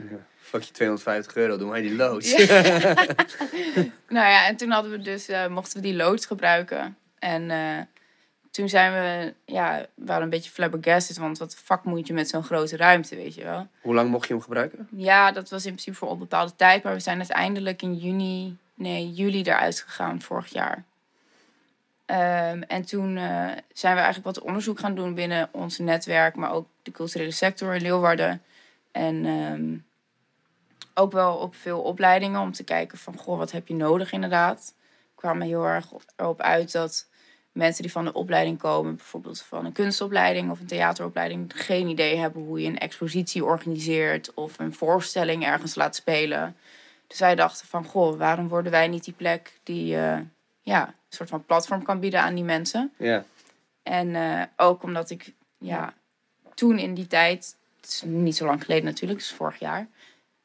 Fuck je 250 euro, doe maar die loods. Ja. *laughs* nou ja, en toen hadden we dus, eh, mochten we die loods gebruiken. En eh, toen zijn we, ja, we waren een beetje flabbergasted. Want wat fuck moet je met zo'n grote ruimte, weet je wel? Hoe lang mocht je hem gebruiken? Ja, dat was in principe voor onbepaalde tijd. Maar we zijn uiteindelijk in juni, nee, juli eruit gegaan vorig jaar. Ehm, en toen eh, zijn we eigenlijk wat onderzoek gaan doen binnen ons netwerk, maar ook de culturele sector in Leeuwarden. En ehm, ook wel op veel opleidingen om te kijken van, goh, wat heb je nodig inderdaad. We kwamen heel erg erop uit dat mensen die van de opleiding komen, bijvoorbeeld van een kunstopleiding of een theateropleiding, geen idee hebben hoe je een expositie organiseert of een voorstelling ergens laat spelen. Dus wij dachten van, goh, waarom worden wij niet die plek die eh, ja, een soort van platform kan bieden aan die mensen? Ja. En eh, ook omdat ik, ja, toen in die tijd, het is niet zo lang geleden natuurlijk, dus vorig jaar,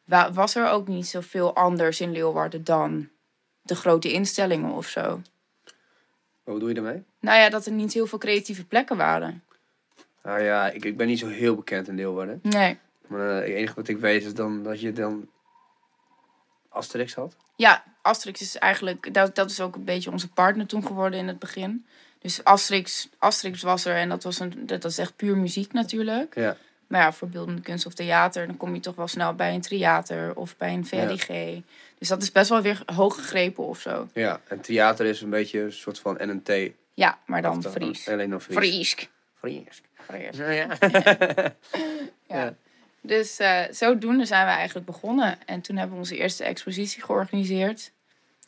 was er ook niet zoveel anders in Leeuwarden dan de grote instellingen of zo. Wat bedoel je daarmee? Nou ja, dat er niet heel veel creatieve plekken waren. Nou ja, ik, ik ben niet zo heel bekend in Leeuwarden. Nee. Maar eh, het enige wat ik weet is dan dat je dan Asterix had? Ja, Asterix is eigenlijk, dat, dat is ook een beetje onze partner toen geworden in het begin. Dus Asterix, Asterix was er en dat, was een, dat, dat is echt puur muziek natuurlijk. Ja. Maar ja, voor beeldende kunst of theater, dan kom je toch wel snel bij een theater of bij een VLIG. Dus dat is best wel weer hoog gegrepen of zo. Ja, en theater is een beetje een soort van NNT. Ja, maar dan Fries. Alleen dan Fries. Friesk. Fries. Fries. Ja, *laughs* ja. Ja. Dus eh, zodoende zijn we eigenlijk begonnen. En toen hebben we onze eerste expositie georganiseerd.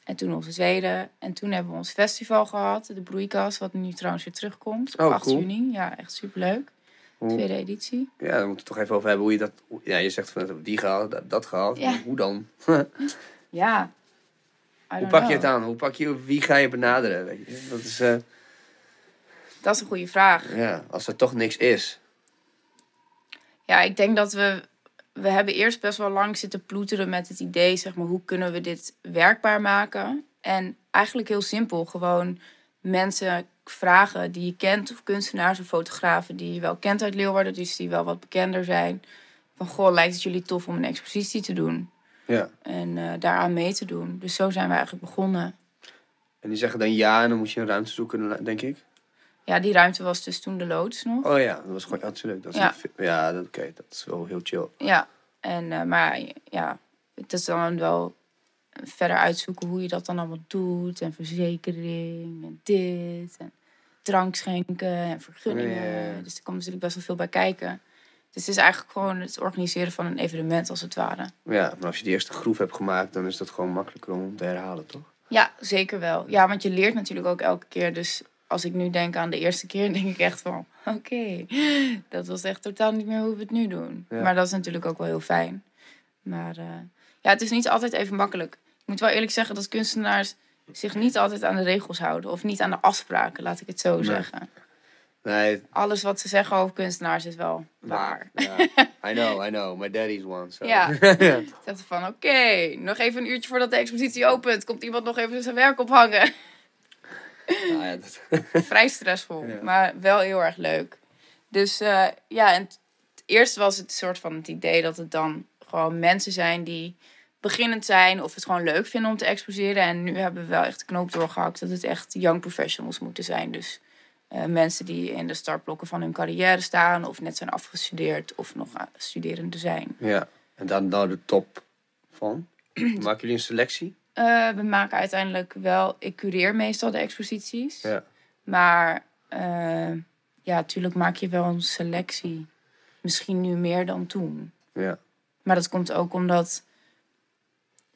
En toen onze tweede. En toen hebben we ons festival gehad, de Broeikas, wat nu trouwens weer terugkomt. Op Oh, 8 cool. juni. Ja, echt superleuk. Tweede editie. Ja, daar moeten we toch even over hebben hoe je dat... Ja, je zegt van die gehaald, dat, dat gehaald. Ja. Hoe dan? Ja. *laughs* Hoe pak je het aan? Hoe pak je, wie ga je benaderen? Weet je? Dat is, eh, Dat is een goede vraag. ja, als er toch niks is. Ja, ik denk dat we. We hebben eerst best wel lang zitten ploeteren met het idee, zeg maar, hoe kunnen we dit werkbaar maken? En eigenlijk heel simpel, gewoon mensen vragen die je kent, of kunstenaars of fotografen die je wel kent uit Leeuwarden, dus die wel wat bekender zijn. Van goh, lijkt het jullie tof om een expositie te doen Ja. en eh, daaraan mee te doen. Dus zo zijn we eigenlijk begonnen. En die zeggen dan ja en dan moet je een ruimte zoeken, denk ik. Ja, die ruimte was dus toen de loods nog. Oh ja, dat was gewoon... Natuurlijk. Dat is Ja. een fi- ja, dat- oké. dat is wel heel chill. Ja, en, eh, maar ja, het is dan wel verder uitzoeken hoe je dat dan allemaal doet. En verzekering en dit. En drank schenken en vergunningen. Ja, ja. Dus er komt natuurlijk best wel veel bij kijken. Dus het is eigenlijk gewoon het organiseren van een evenement als het ware. Ja, maar als je die eerste groef hebt gemaakt, dan is dat gewoon makkelijker om te herhalen, toch? Ja, zeker wel. Ja, want je leert natuurlijk ook elke keer. Dus als ik nu denk aan de eerste keer, *laughs* denk ik echt van... Oké, *laughs* dat was echt totaal niet meer hoe we het nu doen. Ja. Maar dat is natuurlijk ook wel heel fijn. Maar eh, ja, het is niet altijd even makkelijk. Ik moet wel eerlijk zeggen dat kunstenaars zich niet altijd aan de regels houden. Of niet aan de afspraken, laat ik het zo Nee. zeggen. Nee, Alles wat ze zeggen over kunstenaars is wel waar. Ja. I know, I know. My daddy's one. So. Ja. *laughs* van, oké, nog even een uurtje voordat de expositie opent. Komt iemand nog even zijn werk ophangen. Nou ja, dat- *laughs* vrij stressvol, Ja. maar wel heel erg leuk. Dus eh, ja, en t- eerst was het soort van het idee dat het dan gewoon mensen zijn die beginnend zijn of het gewoon leuk vinden om te exposeren. En nu hebben we wel echt de knoop doorgehakt dat het echt young professionals moeten zijn. Dus eh, mensen die in de startblokken van hun carrière staan of net zijn afgestudeerd of nog aan- studerende zijn. ja. En dan nou de top van. *clears throat* Maken jullie een selectie? Eh, we maken uiteindelijk wel, ik cureer meestal de exposities. Ja. Maar eh, ja, natuurlijk maak je wel een selectie. Misschien nu meer dan toen. Ja. Maar dat komt ook omdat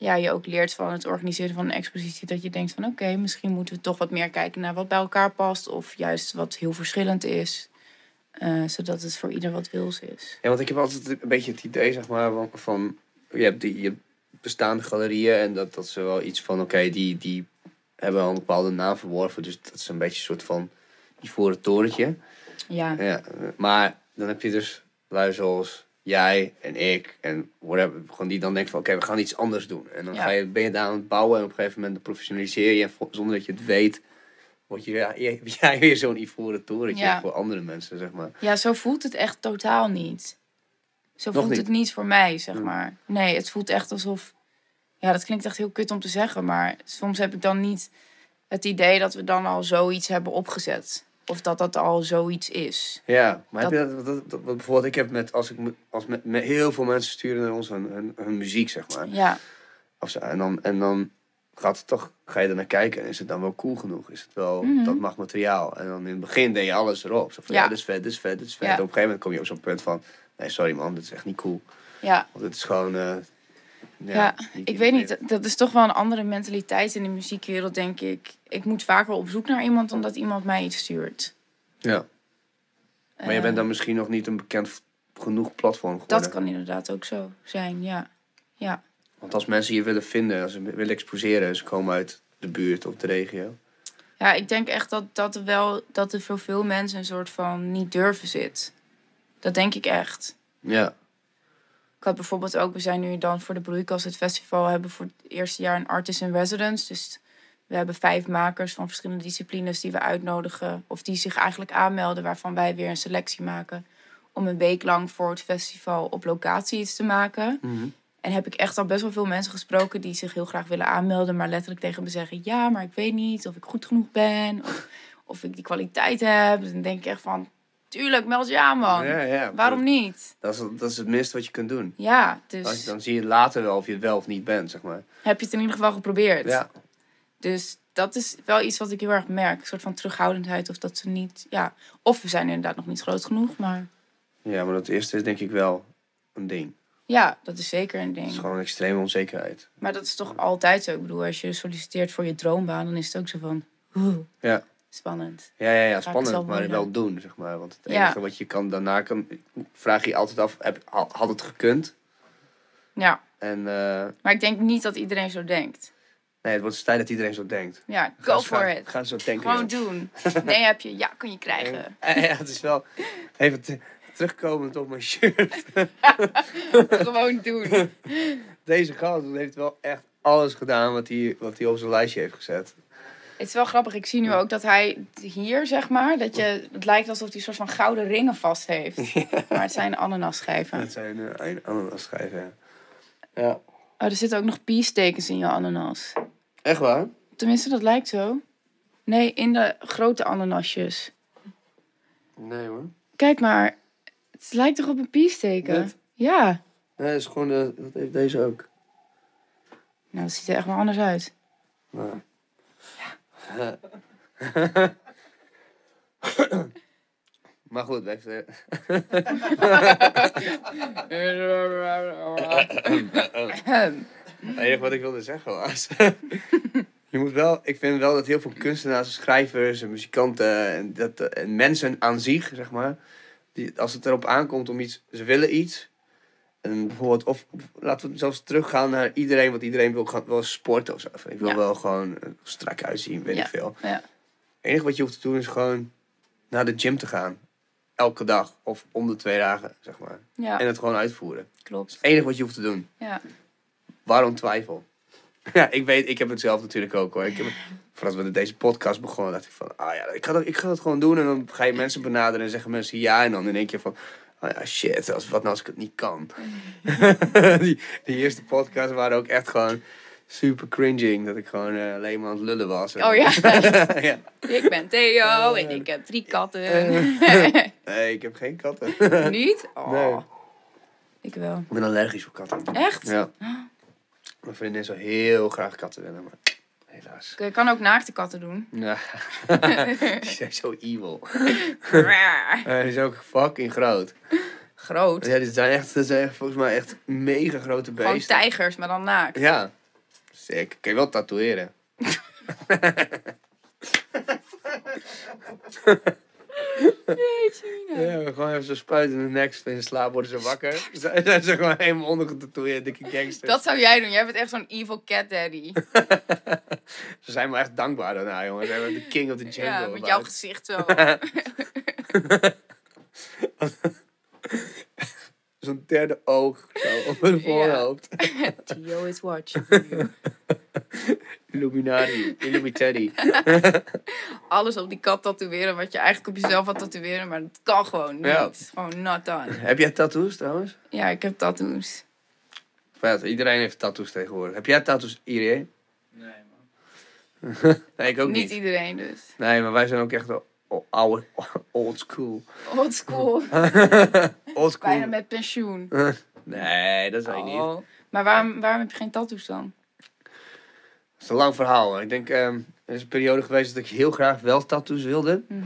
ja, je ook leert van het organiseren van een expositie. Dat je denkt van oké, misschien moeten we toch wat meer kijken naar wat bij elkaar past. Of juist wat heel verschillend is. eh, zodat het voor ieder wat wils is. Ja, want ik heb altijd een beetje het idee, zeg maar, van... van je, hebt die, je bestaande galerieën en dat, dat ze wel iets van... Oké, die, die hebben al een bepaalde naam verworven. Dus dat is een beetje een soort van ivoren torentje. Ja, Ja, maar dan heb je dus lui zoals jij en ik en whatever, gewoon die dan denken van oké, we gaan iets anders doen. En dan Ja. ga je, ben je daar aan het bouwen en op een gegeven moment professionaliseer je en zonder dat je het weet, word je ja, jij *laughs* jij weer zo'n ivoren torentje Ja. voor andere mensen, zeg maar. ja, zo voelt het echt totaal niet. Zo Nog voelt niet? het niet voor mij, zeg Hmm. maar. Nee, het voelt echt alsof... Ja, dat klinkt echt heel kut om te zeggen. Maar soms heb ik dan niet het idee dat we dan al zoiets hebben opgezet. Of dat dat al zoiets is. Ja, maar Dat- heb je dat, dat, dat- wat bijvoorbeeld ik heb met, als ik als met, met heel veel mensen sturen naar ons hun, hun, hun muziek, zeg maar. Ja, Of zo, en, dan, en dan gaat het toch, ga je er naar kijken en is het dan wel cool genoeg? Is het wel, Mhm. dat mag materiaal? En dan in het begin deed je alles erop. Zo van, ja, Ja. dit is vet, dit is vet, dit is vet. Ja. Op een gegeven moment kom je op zo'n punt van, nee, sorry man, dit is echt niet cool. ja. Want het is gewoon, eh, ja, ik weet niet. dat- Dat is toch wel een andere mentaliteit in de muziekwereld, denk ik. Ik moet vaker op zoek naar iemand dan dat iemand mij iets stuurt. Ja, maar je Eh, bent dan misschien nog niet een bekend genoeg platform geworden. Dat kan inderdaad ook zo zijn, ja. Ja, Want als mensen je willen vinden, als ze willen exposeren, ze komen uit de buurt of de regio. ja ik denk echt dat, dat, er wel, dat er voor veel mensen een soort van niet durven zit. Dat denk ik echt. Ja, Ik had bijvoorbeeld ook, we zijn nu dan voor de Broeikas het festival, hebben voor het eerste jaar een artist in residence. Dus we hebben vijf makers van verschillende disciplines die we uitnodigen, of die zich eigenlijk aanmelden, waarvan wij weer een selectie maken. Om een week lang voor het festival op locatie iets te maken. Mhm. En heb ik echt al best wel veel mensen gesproken die zich heel graag willen aanmelden, maar letterlijk tegen me zeggen: Ja, maar ik weet niet of ik goed genoeg ben. Of, of ik die kwaliteit heb. Dan denk ik echt van: Tuurlijk, meld je aan, man. Ja, ja. Waarom niet? Dat is, dat is het minste wat je kunt doen. Ja, dus dan zie je later wel of je het wel of niet bent, zeg maar. heb je het in ieder geval geprobeerd. Ja, Dus dat is wel iets wat ik heel erg merk. Een soort van terughoudendheid. Of dat ze niet. Ja, of we zijn inderdaad nog niet groot genoeg. Maar ja maar dat eerste is denk ik wel een ding. ja, dat is zeker een Het ding. is gewoon een extreme onzekerheid. Maar dat is toch altijd zo. Ik bedoel, als je solliciteert voor je droombaan, dan is het ook zo van. oeh, Ja. Spannend. Ja, ja, ja spannend, maar wel doen, zeg maar. Want het Ja. enige wat je kan daarna kan, vraag je altijd af, heb, had het gekund? Ja, En uh, maar ik denk niet dat iedereen zo denkt. nee, het wordt tijd dat iedereen zo denkt. Ja, go for it. Ga zo denken. Gewoon joh. doen. *laughs* Nee heb je, ja, kun je krijgen. Ja, *laughs* ja, het is wel even te- terugkomend op mijn shirt. *laughs* Gewoon doen. Deze gast heeft wel echt alles gedaan wat hij, wat hij op zijn lijstje heeft gezet. Het is wel grappig. Ik zie nu ook dat hij hier, zeg maar, dat je, het lijkt alsof hij een soort van gouden ringen vast heeft. *laughs* Maar het zijn ananasschijven. Dat zijn uh, een ananas schrijven. Ja. ja. Oh, er zitten ook nog piestekens in je ananas. Echt waar? Tenminste, dat lijkt zo. Nee, in de grote ananasjes. Nee hoor. Kijk maar. Het lijkt toch op een piesteken? Dit? Ja. Nee, dat is gewoon, de, dat heeft deze ook. Nou, dat ziet er echt wel anders uit. Nou. *laughs* maar goed. Het enige *laughs* wat ik wilde zeggen was. *laughs* je moet wel, ik vind wel dat heel veel kunstenaars, en schrijvers en muzikanten en, dat, en mensen aan zich, zeg maar. Die, als het erop aankomt om iets, ze willen iets. En bijvoorbeeld, of laten we zelfs teruggaan naar iedereen, want iedereen wil, gaan- wil sporten of zo. Ik wil Ja. wel gewoon er strak uitzien, weet Ja. ik veel. Ja. Het enige wat je hoeft te doen is gewoon naar de gym te gaan. Elke dag of om de twee dagen, zeg maar. Ja, En het gewoon uitvoeren. Dat klopt. is het enige wat je hoeft te doen. Ja. Waarom twijfel? *laughs* Ja, ik weet, ik heb het zelf natuurlijk ook hoor. Ik heb, voordat we deze podcast begonnen, dacht ik van, ah ja, ik ga, dat, ik ga dat gewoon doen. En dan ga je mensen benaderen en zeggen mensen ja. En dan denk je van, oh ja, shit, als, wat nou als ik het niet kan? *laughs* die, die eerste podcasts waren ook echt gewoon super cringing. Dat ik gewoon eh, alleen maar aan het lullen was. Oh ja. *laughs* ja. Ik ben Theo en ik heb drie katten. *laughs* Nee, ik heb geen katten. Niet? Oh. Nee. Ik wel. Ik ben allergisch voor katten. Echt? Ja. Mijn vriendin zou heel graag katten willen, maar helaas. Je kan ook naakte katten doen. *laughs* Ja. *laughs* Die zijn zo evil. Hij is ook fucking groot. Groot. Ja, dit zijn echt, dit zijn echt volgens mij echt mega grote Gewoon beesten. tijgers, maar dan naakt. Ja. Sick. Kan je wel tatoeëren. *laughs* Ja, gewoon even zo spuiten in de nek, in slaap worden ze wakker. Zijn zijn ze gewoon helemaal ondergetatoeëerd, dikke gangsters. Dat zou jij doen. Jij bent echt zo'n evil cat daddy. *laughs* Ze zijn me echt dankbaar daarna, jongen. Ze zijn de king of the jungle. Ja, met jouw gezicht zo. *laughs* *laughs* Zo'n derde oog zo op hun *laughs* voorhoofd. Theo is watching. Illuminati, Illuminati. *laughs* Alles op die kat tatoeëren wat je eigenlijk op jezelf had tatoeëren, maar dat kan gewoon niet. Ja. Gewoon not done. Heb jij tattoos trouwens? Ja, ik heb tattoos. Vet, iedereen heeft tattoos tegenwoordig. Heb jij tattoos, Irie? Nee, man. *laughs* Nee, ik ook niet. niet. iedereen dus. Nee, maar wij zijn ook echt wel oude, *laughs* old school. Old school. *laughs* Old Bijna school. met pensioen. *laughs* Nee, dat ik niet. Oh. Maar waarom, waarom heb je geen tattoos dan? Het is een lang verhaal. Ik denk, ehm, er is een periode geweest dat ik heel graag wel tattoos wilde. Mhm.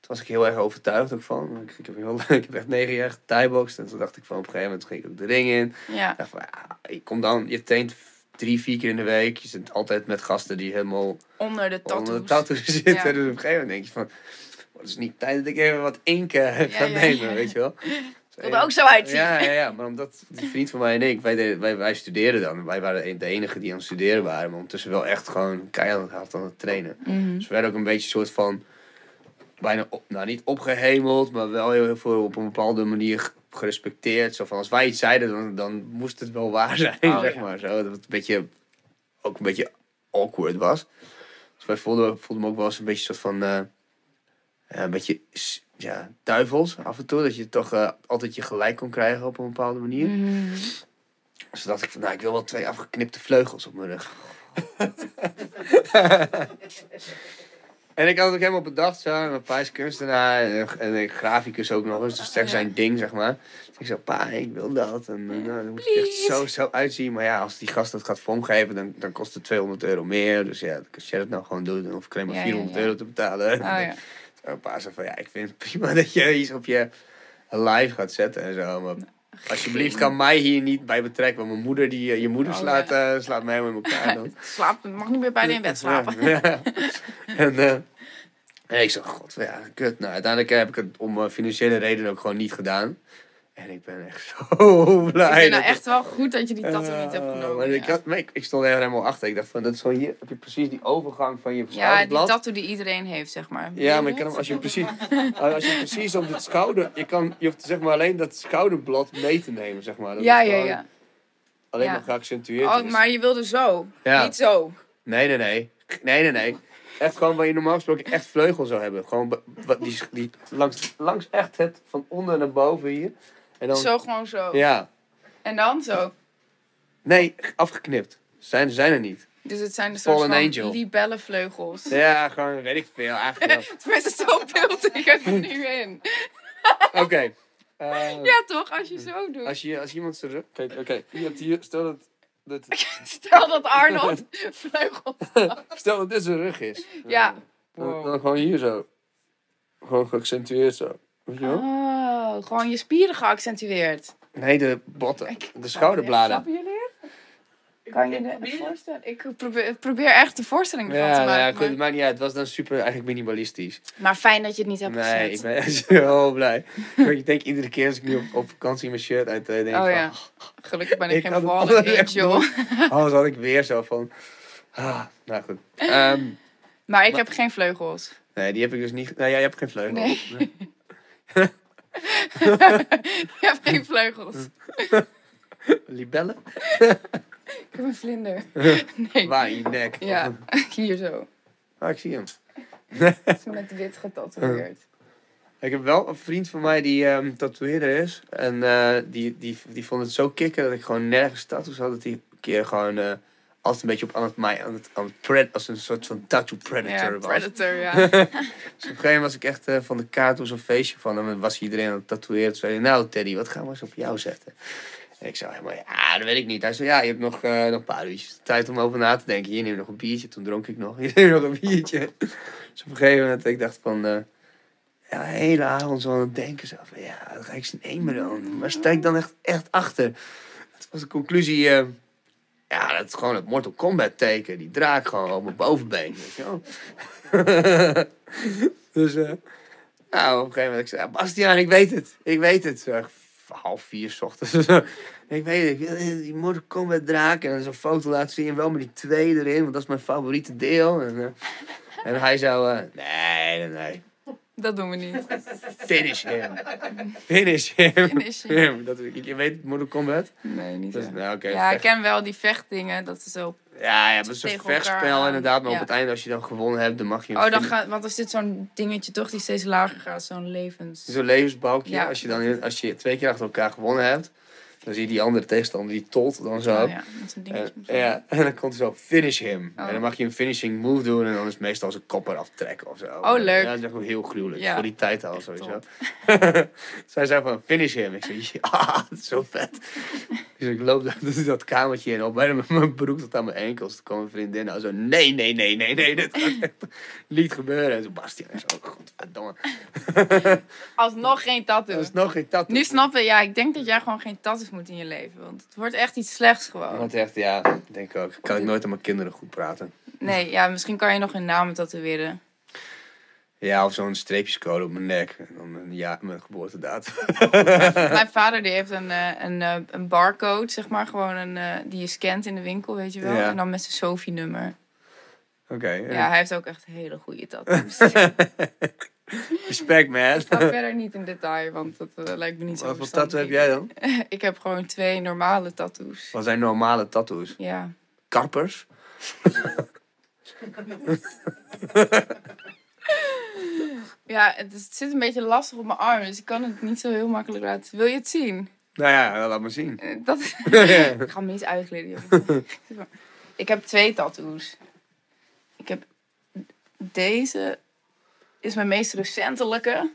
Toen was ik heel erg overtuigd ook van. Ik, ik, heb, heel, ik heb echt negen jaar gethaiboxd. En toen dacht ik van op een gegeven moment ging ik ook de ring in. Ja. Ik dacht van, ja, je komt dan, je traint drie, vier keer in de week. Je zit altijd met gasten die helemaal Onder de tattoos. onder de tattoos zitten. Ja. Dus op een gegeven moment denk je van, "Oh, het is niet tijd dat ik even wat inken ga ja, nemen, weet je wel. *laughs* Ik er ook zo uitzien. Ja, ja, ja, maar omdat die vriend van mij en ik, wij, wij, wij studeerden dan. Wij waren de enige die aan het studeren waren, maar ondertussen wel echt gewoon keihard hard aan het trainen. Mhm. Dus we werden ook een beetje een soort van, bijna, op, nou niet opgehemeld, maar wel heel, veel op een bepaalde manier gerespecteerd. Zo van, als wij iets zeiden, dan, dan moest het wel waar zijn, Oh, *laughs* zeg ja. maar. Zo, dat het een beetje, ook een beetje awkward was. Dus wij voelden, voelden me ook wel eens een beetje een soort van, eh, een beetje, ja, duivels af en toe. Dat je toch eh, altijd je gelijk kon krijgen op een bepaalde manier. Dus toen dacht ik van, nou, ik wil wel twee afgeknipte vleugels op mijn rug. *laughs* en ik had het ook helemaal bedacht, zo. En mijn pa is kunstenaar en, en een graficus ook nog eens. Dus dat is zijn ding, zeg maar. Dus ik zei, pa, ik wil dat. En eh, nou, dan moet je echt zo, zo uitzien. Maar ja, als die gast dat gaat vormgeven, dan, dan kost het 200 euro meer. Dus ja, als jij dat nou gewoon doet, dan hoef ik alleen maar Ja, ja, 400 ja. euro te betalen. Oh *laughs* pa zei van, ja, ik vind het prima *laughs* dat je iets op je live gaat zetten en zo. Maar alsjeblieft kan mij hier niet bij betrekken. Want mijn moeder, die, eh, je moeder Oh, slaat, eh, slaat mij helemaal in elkaar *laughs* dan. Slaap, mag niet meer bij de in bed *laughs* slapen. Ja. en, eh, en ik zei, god, ja, kut. Nou, uiteindelijk heb ik het om financiële redenen ook gewoon niet gedaan. En ik ben echt *laughs* zo blij. Ik vind nou echt wel goed dat je die tattoo niet hebt Eh, genomen. maar ik, had, ik, ik stond er helemaal achter. Ik dacht van, dat is gewoon hier, heb je precies die overgang van je Ja, die tattoo die iedereen heeft, zeg maar. Ja, maar je kan hem, als je precies, *laughs* als je precies op het schouder, je kan, je hoeft zeg maar alleen dat schouderblad mee te nemen, zeg maar. Dat Ja, ja, ja. Alleen Ja. nog geaccentueerd. Oh, maar je wilde zo. Ja. Niet zo. Nee, nee, nee, nee, nee, nee. Echt gewoon waar je normaal gesproken echt vleugel zou hebben. Gewoon die, die, langs, langs echt het van onder naar boven hier. En dan, Zo gewoon zo. Ja, En dan zo. nee, afgeknipt. Zijn, zijn er niet. Dus het zijn de soort Fallen van angel. libellenvleugels. Ja, gewoon weet ik veel eigenlijk. wel. *laughs* Tenminste, zo beeld ik het er nu in. *laughs* Oké. eh, Ja, toch? Als je zo doet. Als je als iemand zijn rug... Kijk, oké. Je hebt hier... Stel dat... dat *laughs* Stel dat Arnold vleugels. stel dat dit zijn rug is. Ja. Dan, dan gewoon hier zo. Gewoon geaccentueerd zo. Je? Oh, gewoon je spieren geaccentueerd. Nee, de botten. De schouderbladen. Snappen jullie? Kan je het voorstellen? Ik probeer, probeer echt de voorstelling ervan Ja, te nou maken. ja, goed, maar- het maakt niet uit. Het was dan super eigenlijk minimalistisch. Maar fijn dat je het niet hebt Nee, ik ben *laughs* zo blij. ik denk iedere keer als ik nu op, op vakantie mijn shirt uit denk ik Oh van, ja. Gelukkig ben ik, Ik geen het fallen anders *laughs* echt angel. Anders had ik weer zo van... Ah, nou goed. *laughs* Ehm, Maar ik heb geen vleugels. nee, die heb ik dus niet... Nou, jij hebt geen vleugel. Nee. Ik heb geen vleugels. Libellen? Ik heb een vlinder. Nee. Waar in je nek? Ja, hier zo. Ah, ik zie hem. Het is met wit getatoeëerd. Ik heb wel een vriend van mij die ehm tatoeëerder is. En eh, die, die, die vond het zo kicken dat ik gewoon nergens tattoos had. Dat hij een keer gewoon eh, altijd een beetje op aan het, mij, aan het, aan het pred, als een soort van tattoo predator Ja, was. predator, ja. *laughs* *laughs* Dus op een gegeven moment was ik echt eh, van de kaart was een feestje van hem. En was iedereen aan het tatoeëren. Toen zei hij, nou Teddy, wat gaan we eens op jou zetten? En ik zei helemaal, ja, dat weet ik niet. Hij zei, ja, je hebt nog, eh, nog een paar uurtjes tijd om over na te denken. Hier neem je nog een biertje. Toen dronk ik nog. *laughs* Hier neem je nog een biertje. Dus op een gegeven moment, ik dacht van... eh, ja, de hele avond zo aan het denken. Zo van, ja, dat ga ik ze nemen dan. Waar sta ik dan echt, echt achter? Het was de conclusie... ja, dat is gewoon het Mortal Kombat teken. Die draak gewoon op mijn bovenbeen. Weet *laughs* dus, nou, op een gegeven moment, ik zei, Bastiaan, ik weet het. Ik weet het. Zo, half vier 's ochtends. ik weet het, die Mortal Kombat draak. En zo'n foto laten zien, wel met die twee erin, want dat is mijn favoriete deel. En, eh, en hij zou, eh, nee, nee, nee. Dat doen we niet. Finish him. *laughs* Finish him. Finish him. Dat, je weet het, Mortal Kombat? Nee, niet zo. nou, Ja, ik ken wel die vechtdingen. Dat is zo. ja, ja, dat is een vechtspel inderdaad. Maar Ja. op het einde, als je dan gewonnen hebt, dan mag je Oh, dan gaat. Want er zit zo'n dingetje toch die steeds lager gaat. Zo'n levens. Zo'n levensbalkje. Ja. Als, je dan als je twee keer achter elkaar gewonnen hebt, dan zie je die andere tegenstander, die tolt dan zo. Oh ja, dingetje. En, ja, *laughs* en dan komt er zo, finish him. Oh. En dan mag je een finishing move doen en dan is het meestal zijn kop eraf trekken of zo. Oh, leuk. Ja, dat is echt wel heel gruwelijk. Ja. Voor die tijd al sowieso. *laughs* Zij zei van, finish him. Ik zei, *laughs* ja, dat is zo vet. Dus ik loop dat, dat kamertje in op, bijna met mijn broek tot aan mijn enkels. Toen kwam mijn vriendin nou zo, nee, nee, nee, nee, nee, dit gaat niet gebeuren. En zo, Bastiaan is ook, godverdomme. Alsnog geen tattoo. Dat is nog geen tattoo. Nu snappen, ja, ik denk dat jij gewoon geen moet in je leven. Want het wordt echt iets slechts gewoon. Want echt, ja, ik denk ook. Ik kan ook nooit aan mijn kinderen goed praten. Nee, ja, misschien kan je nog een naam tatoeëren. Ja, of zo'n streepjescode op mijn nek. En dan een jaar, mijn geboortedatum. *laughs* Mijn vader die heeft een, eh, een, eh, een barcode, zeg maar. Gewoon een, eh, die je scant in de winkel, weet je wel. Ja. En dan met zijn Sophie-nummer. Oké. Ja, hij heeft ook echt hele goede tattoos. *laughs* *laughs* Respect, man. Ik ga *laughs* verder niet in detail, want dat eh, lijkt me niet zo Wat tattoo heb jij dan? *laughs* Ik heb gewoon twee normale tattoos. Wat zijn normale tattoos? Ja. Karpers? Ja, het, is- het zit een beetje lastig op mijn arm, dus ik kan het niet zo heel makkelijk laten. Wil je het zien? Nou ja, laat maar zien. Eh, Dat ik ga hem niet uitkleden. joh. ik heb twee tattoos. Ik heb deze is mijn meest recentelijke.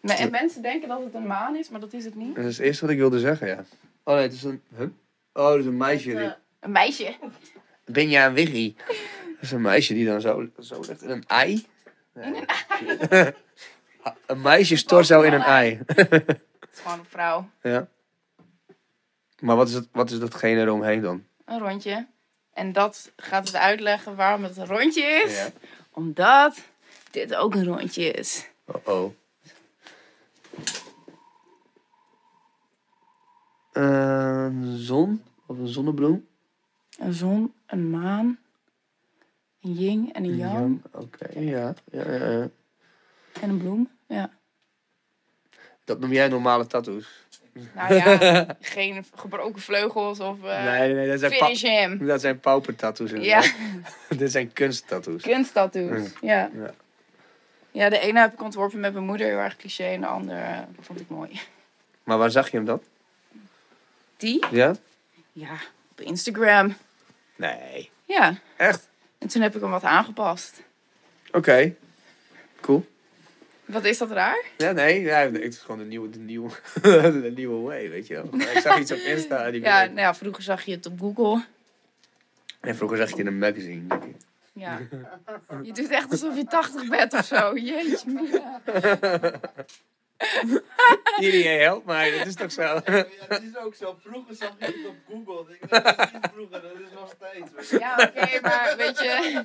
Nee, en mensen denken dat het een maan is, maar dat is het niet. Dat is het eerste wat ik wilde zeggen, ja. Oh nee, het is een... Huh? Oh, dat is een meisje. Die... Een meisje. Ben jij een wiggy? Dat is een meisje die dan zo, zo ligt in een ei. Nee. een meisje stort zo in een ei. Het is gewoon een vrouw. ja. Maar wat is, het, wat is datgene eromheen dan? Een rondje. En dat gaat het uitleggen waarom het een rondje is. Ja. Omdat dit ook een rondje is. Oh oh. Een zon of een zonnebloem? Een zon, een maan, een yin en een yang Oké, ja. Ja, ja, ja. en een bloem. Ja. Dat noem jij normale tattoos? Nou ja, *laughs* geen gebroken vleugels of eh nee, nee, dat zijn, finish him. dat zijn paupertattoos. Ja, inderdaad. *laughs* Dit zijn kunsttattoos. kunsttattoos. Ja. Ja. Ja, de ene heb ik ontworpen met mijn moeder, heel erg cliché. En de andere vond ik mooi. Maar waar zag je hem dan? Die? Ja? Ja, op Instagram. Nee. Ja, Echt? en toen heb ik hem wat aangepast. Oké. Cool. Wat is dat raar? Ja, nee. Ja, het is gewoon de nieuwe, de nieuwe, *laughs* de nieuwe way, weet je wel. Ik zag iets op Insta. Die Ja, nou ja, vroeger zag je het op Google. En vroeger zag je het in een magazine. denk ik. Ja. *laughs* Je doet echt alsof je 80 bent of zo. *laughs* Jeetje, Mia. *laughs* Iedereen helpt mij, dat is toch zo? Ja, dat is ook zo. Vroeger zag je het op Google. Ik denk, dat is niet vroeger, dat is nog steeds. Ja, oké, maar weet je...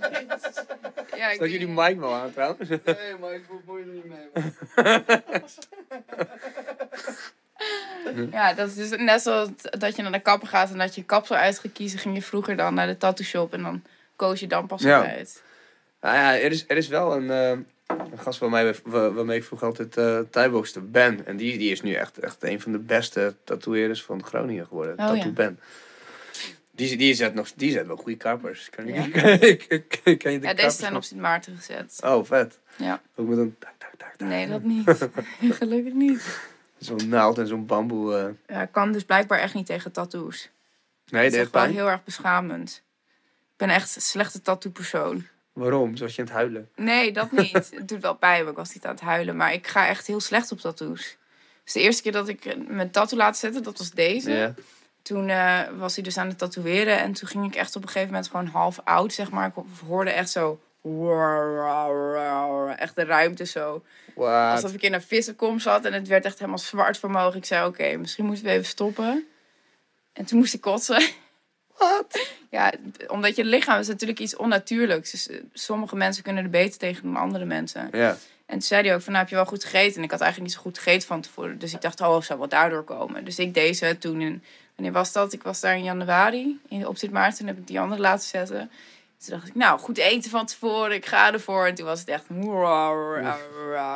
Ja, ik Staat jullie mic wel aan trouwens? Nee, maar ik bemoei er niet mee. Ja, dat is dus net zoals dat je naar de kapper gaat en dat je kapsel uit gaat kiezen, ging je vroeger dan naar de tattoo shop en dan koos je dan pas Ja. uit. Nou ja, er is, er is wel een, eh, een gast we- wa- waarmee ik vroeger altijd uh, thaiboxte, Ben. En die, die is nu echt, echt een van de beste tatoeëerders van Groningen geworden. Oh, Tattoo ja. Ben. Die, die, zet nog, die zet wel goede kappers. Kan, Ja? *laughs* je, ken je de Ja, deze zijn op Sint Maarten gezet. Oh, vet. Ja. Ook met een tak, tak, tak, tak. Nee, dat niet. *laughs* *laughs* Gelukkig niet. Zo'n naald en zo'n bamboe. eh. Ja, kan dus blijkbaar echt niet tegen tattoos. Nee, dat is echt wel heel erg beschamend. Ik ben echt een slechte tattoo persoon. Waarom? Zoals je aan het huilen. Nee, dat niet. *laughs* het doet wel pijn, maar ik was niet aan het huilen. Maar ik ga echt heel slecht op tattoos. Dus de eerste keer dat ik mijn tattoo laat zetten, dat was deze. Toen eh, was hij dus aan het tatoeëren. En toen ging ik echt op een gegeven moment gewoon half oud, zeg maar. Ik hoorde echt zo... Echt de ruimte zo. What? Alsof ik in een vissenkom zat. En het werd echt helemaal zwart voor me. Ik zei, oké, misschien moeten we even stoppen. En toen moest ik kotsen. Wat? Ja, omdat je lichaam is natuurlijk iets onnatuurlijks. Dus eh, sommige mensen kunnen er beter tegen dan andere mensen. Ja. En toen zei hij ook van, nou heb je wel goed gegeten? En ik had eigenlijk niet zo goed gegeten van tevoren. Dus ik dacht, oh, zou wel daardoor komen. Dus ik deze toen in, wanneer was dat? Ik was daar in januari, in, op Sint Maarten. Toen heb ik die andere laten zetten. Toen dacht ik, nou, goed eten van tevoren. Ik ga ervoor. En toen was het echt...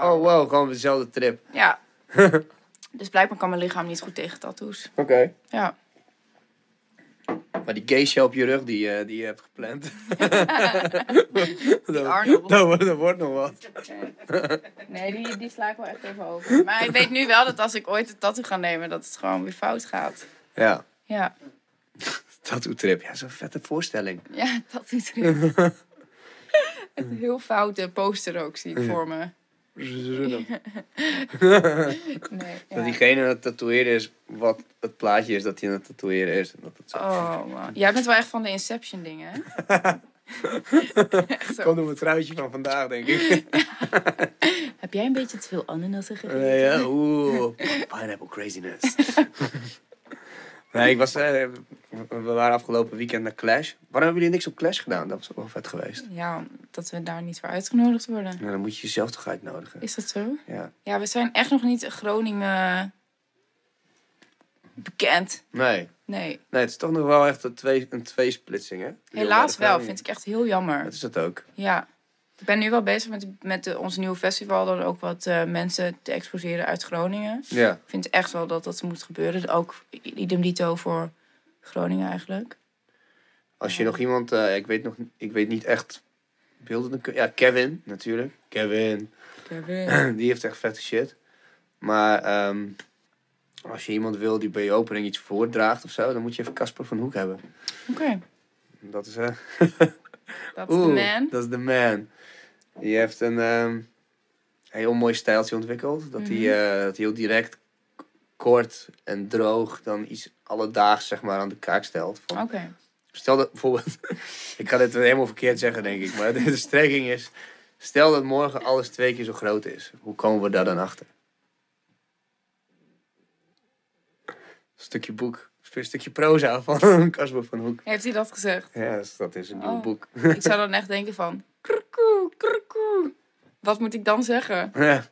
Oh wow, gewoon dezelfde trip. Ja. *laughs* dus blijkbaar kan mijn lichaam niet goed tegen tattoos. Oké. Ja. Maar die geisha op je rug die, eh, die je hebt gepland. *laughs* dat, Arnold. dat, wordt- dat wordt nog wat. Nee, die, die sla ik wel echt even over. Maar ik weet nu wel dat als ik ooit een tattoo ga nemen, dat het gewoon weer fout gaat. Ja. Ja, Tattoo trip. Ja, zo'n vette voorstelling. ja tattoo trip. *laughs* Een heel foute poster ook zie ik voor me. *laughs* Nee. *laughs* Dat diegene aan het tatoeëren is wat het plaatje is dat hij aan het tatoeëren is. En dat het zo... Oh man. Jij bent wel echt van de Inception dingen, hè? *laughs* Komt op het truitje van vandaag, denk ik. Heb jij een beetje te veel ananassen gegeten? Nee, ja. Oeh, pineapple craziness. Nee, ik was... eh, we waren afgelopen weekend naar Clash. Waarom hebben jullie niks op Clash gedaan? Dat was ook wel vet geweest. Ja, dat we daar niet voor uitgenodigd worden. Nou, dan moet je jezelf toch uitnodigen. Is dat zo? Ja. Ja, we zijn echt nog niet in Groningen bekend. Nee. Nee, Nee, het is toch nog wel echt een, twee, een tweesplitsing, hè? helaas wel. Vind ik echt heel jammer. Dat is het ook. Ja. Ik ben nu wel bezig met, met de, ons nieuwe festival. Dan ook wat eh, mensen te exposeren uit Groningen. Ja. Ik vind echt wel dat dat moet gebeuren. Ook idem dito voor Groningen eigenlijk. Als je nog iemand... eh, ik, weet nog, ik weet niet echt beelden... Ja, Kevin, natuurlijk. Kevin. *clears throat* Die heeft echt vette shit. Maar ehm, Als je iemand wil die bij je opening iets voordraagt of zo, dan moet je even Casper van Hoek hebben. Oké, Dat is, eh *laughs* dat is de man. dat is de man. Die heeft een ehm, heel mooi stijltje ontwikkeld. Dat hij Mhm. eh, dat hij heel direct, kort en droog dan iets alledaags zeg maar, aan de kaak stelt. Oké. Stel dat bijvoorbeeld, *laughs* ik ga dit helemaal verkeerd zeggen denk ik, maar *laughs* de strekking is, stel dat morgen alles twee keer zo groot is. Hoe komen we daar dan achter? Stukje boek, een stukje proza van *laughs* Casper van Hoek. Heeft hij dat gezegd? Ja, dat is een nieuw Oh. boek. ik zou dan echt denken van... Kroekoe, kroekoe. Wat moet ik dan zeggen? ja,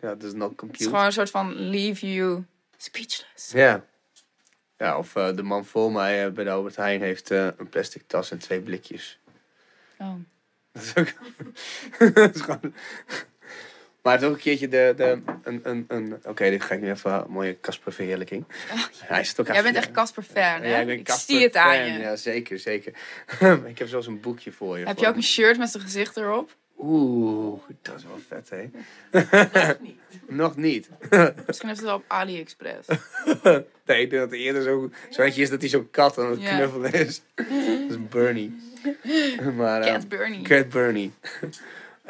ja, dat is not Het is compute. gewoon een soort van leave you speechless. Ja. Ja, of eh, de man voor mij eh, bij de Albert Heijn heeft eh, een plastic tas en twee blikjes. Oh. Dat is ook... *laughs* dat is gewoon... Maar hij heeft ook een keertje de... de een, een, een... Oké, dit ga ik nu even een mooie Casper verheerlijking. Hij zit ook Jij bent echt Casper fan, hè? Ja, ik ben ik Casper zie het aan je. Ja, zeker, zeker. *laughs* ik heb zelfs een boekje voor je. Heb je ook een shirt met zijn gezicht erop? Oeh, dat is wel vet, hè? Nog *laughs* niet. Nog niet. Misschien heeft het wel op AliExpress. *laughs* Nee, ik denk dat hij eerder zo, zo eentje is dat hij zo'n kat aan het knuffelen is. dat is Bernie. maar, eh, Cat Bernie. Cat Bernie.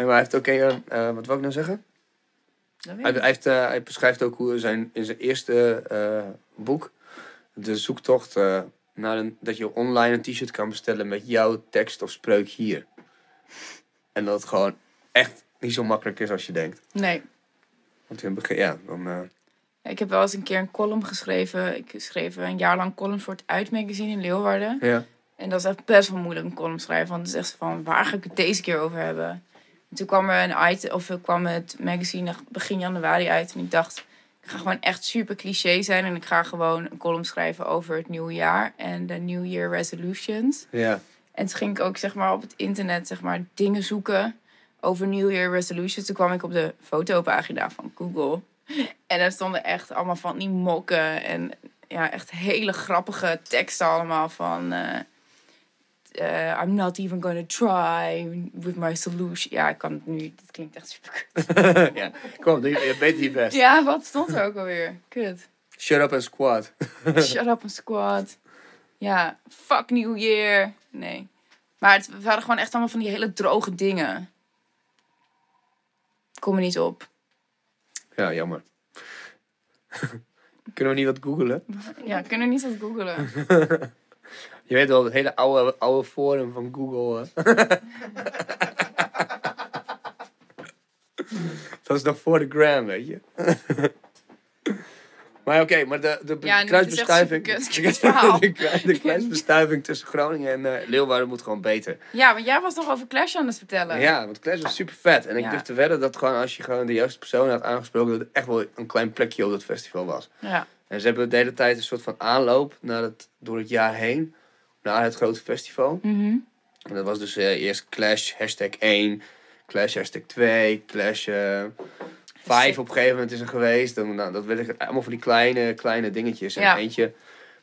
En maar hij heeft ook een, eh, wat wil ik nou zeggen? Hij, heeft, eh, hij beschrijft ook hoe zijn, in zijn eerste eh, boek de zoektocht naar een, dat je online een t-shirt kan bestellen met jouw tekst of spreuk hier. En dat het gewoon echt niet zo makkelijk is als je denkt. Nee. Want in het begin, ja, dan... Ik heb wel eens een keer een column geschreven. Ik schreef een jaar lang columns voor het Uit magazine in Leeuwarden. ja. En dat is echt best wel moeilijk, een column schrijven. Want het is echt van, waar ga ik het deze keer over hebben? En toen kwam er een item, of er kwam het magazine begin januari uit. En ik dacht, ik ga gewoon echt super cliché zijn. En ik ga gewoon een column schrijven over het nieuwe jaar. En de New Year resolutions. Ja. En toen ging ik ook zeg maar, op het internet zeg maar, dingen zoeken over New Year resolutions. Toen kwam ik op de fotopagina van Google. En daar stonden echt allemaal van die mokken. En ja, echt hele grappige teksten allemaal van... eh, eh, I'm not even gonna try with my solution. Ja, ik kan het nu... Dit klinkt echt super kut. *laughs* ja. Kom, je, weet je best. Ja, wat stond er ook alweer? Kut. Shut up and squat. *laughs* Shut up and squad. Ja, fuck New Year. Nee. Maar het we waren gewoon echt allemaal van die hele droge dingen. Kom er niet op. Ja, jammer. *laughs* Kunnen we niet wat googelen? Ja, kunnen we niet wat googelen. Je weet wel, het hele oude, oude forum van Google. hè? *laughs* dat is nog voor de gram, weet je. *laughs* maar oké, maar de, de Ja, kruisbestuiving... het *laughs* de, krui- de kruisbestuiving tussen Groningen en eh, Leeuwarden moet gewoon beter. Ja, want jij was nog over Clash aan het vertellen. Ja, want Clash was super vet. En ik Ja. durf te wedden dat gewoon als je gewoon de juiste persoon had aangesproken... dat er echt wel een klein plekje op dat festival was. Ja. En ze hebben de hele tijd een soort van aanloop naar het, door het jaar heen naar het grote festival. Mhm. En dat was dus eh, eerst Clash hashtag 1, Clash hashtag 2, Clash eh 5 op een gegeven moment is er geweest. Dan, nou, dat werden allemaal van die kleine, kleine dingetjes. En Ja. eentje,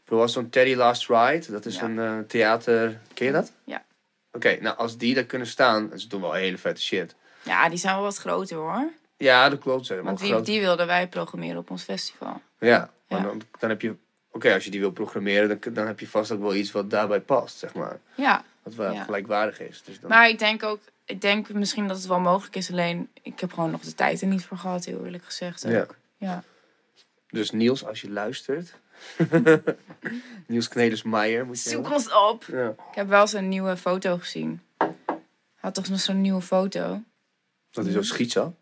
er was zo'n Teddy Last Ride, dat is Ja. een eh, theater, ken je dat? Ja. Oké, nou als die daar kunnen staan, ze doen wel hele vette shit. ja, die zijn wel wat groter hoor. Ja, dat klopt. Want die, groot. die wilden wij programmeren op ons festival. Ja, maar Ja. Dan, dan heb je... Oké, als je die wil programmeren, dan, dan heb je vast ook wel iets wat daarbij past, zeg maar. Ja, Wat wel Ja. gelijkwaardig is. Dus dan... maar ik denk ook... Ik denk misschien dat het wel mogelijk is. Alleen, ik heb gewoon nog de tijd er niet voor gehad, heel eerlijk gezegd. Ook. Ja. ja. Dus Niels, als je luistert. *laughs* Niels Kneders-Meijer moet je Zoek hebben. ons op. Ja. Ik heb wel een nieuwe foto gezien. Hij had toch nog zo'n nieuwe foto? Dat is zo schietzo.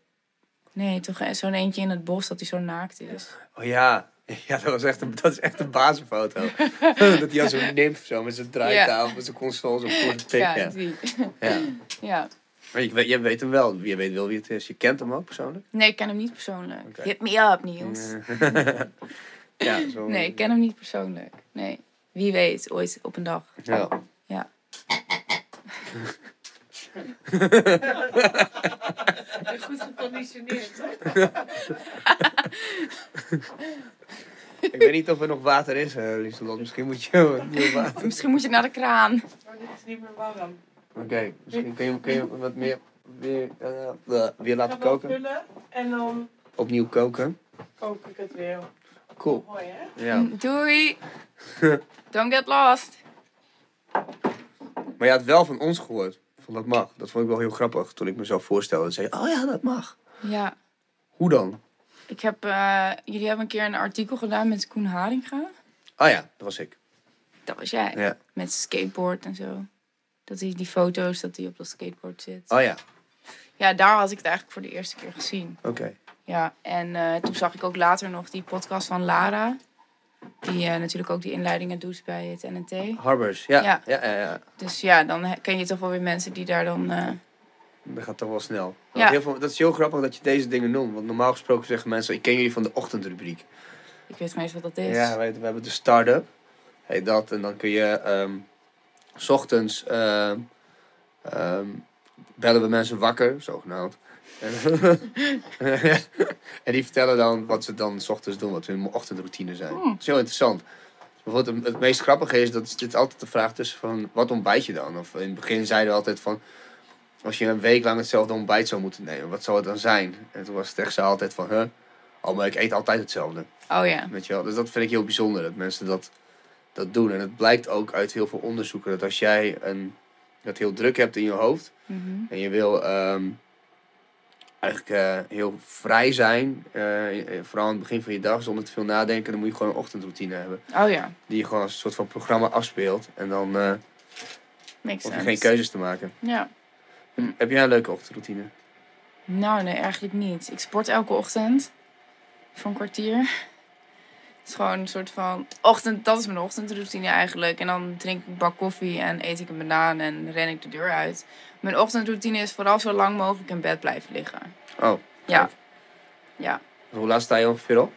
Nee, toch e- zo'n eentje in het bos dat hij zo naakt is. Oh ja. *laughs* Ja, dat, was echt een, dat is echt een bazenfoto. *laughs* dat hij als zo'n nimf zo met zijn draaitafel, met zijn console zo voor de pik. Ja, die. Ja. *laughs* ja. Maar je, weet- je weet hem wel. Je weet wel wie het is. Je kent hem ook persoonlijk? Nee, ik ken hem niet persoonlijk. Oké. Hit me up, Niels. ja, zo. Nee, ik ken hem niet persoonlijk. Nee. Wie weet, ooit op een dag. Ja. Ja. Goed geconditioneerd. *laughs* Ik weet niet of er nog water is, uh, Lieselot. Misschien moet je water. Misschien moet je naar de kraan. Maar dit is niet meer warm. Oké, misschien kun je, kun je wat meer weer, eh, weer Ik laten koken. en dan Opnieuw koken. kook ik het weer. Cool. Mooi, hè? Ja. Doei! *laughs* Don't get lost. Maar je had wel van ons gehoord. Van dat mag. Dat vond ik wel heel grappig. Toen ik mezelf voorstelde. zei je, oh ja, dat mag. Ja, Hoe dan? ik heb... eh, jullie hebben een keer een artikel gedaan met Koen Haringa. Oh ja, dat was ik. Dat was jij. Ja. Met skateboard en zo. Dat hij die foto's, dat hij op dat skateboard zit. Oh ja, Ja, daar had ik het eigenlijk voor de eerste keer gezien. oké. Ja, en eh, toen zag ik ook later nog die podcast van Lara. Die eh, natuurlijk ook die inleidingen doet bij het NNT. Harbors, ja. Ja. Ja. Ja, ja, Dus ja, dan ken je toch wel weer mensen die daar dan... eh, Dat gaat toch wel snel. Ja. Heel veel, dat is heel grappig dat je deze dingen noemt. Want normaal gesproken zeggen mensen, ik ken jullie van de ochtendrubriek. ik weet geen eens wat dat is. Ja, weet, we hebben de start-up. Heet dat. En dan kun je ehm, s ochtends ehm, ehm, bellen we mensen wakker, zogenaamd. En die vertellen dan wat ze dan s ochtends doen, wat hun ochtendroutine zijn. Dat is heel interessant. Bijvoorbeeld het, meest grappige is, dat is dit altijd de vraag tussen van, wat ontbijt je dan? Of in het begin zeiden we altijd van, als je een week lang hetzelfde ontbijt zou moeten nemen, wat zou het dan zijn? En toen was het echt ze altijd van, huh? Oh, maar ik eet altijd hetzelfde. Oh ja. Weet je wel? Dus dat vind ik heel bijzonder, dat mensen dat, dat doen. En het blijkt ook uit heel veel onderzoeken dat als jij een, dat heel druk hebt in je hoofd Mhm. en je wil ehm, eigenlijk eh, heel vrij zijn, eh, eh, vooral aan het begin van je dag zonder te veel nadenken, dan moet je gewoon een ochtendroutine hebben. Oh ja. Die je gewoon als een soort van programma afspeelt en dan Makes hoef je geen keuzes te maken. Ja. Heb jij een leuke ochtendroutine? Nou, nee, eigenlijk niet. Ik sport elke ochtend. Voor een kwartier. Het is gewoon een soort van ochtend, dat is mijn ochtendroutine eigenlijk. En dan drink ik een bak koffie en eet ik een banaan en ren ik de deur uit. Mijn ochtendroutine is vooral zo lang mogelijk in bed blijven liggen. Oh, Ja. Ja. hoe laat sta je ongeveer op?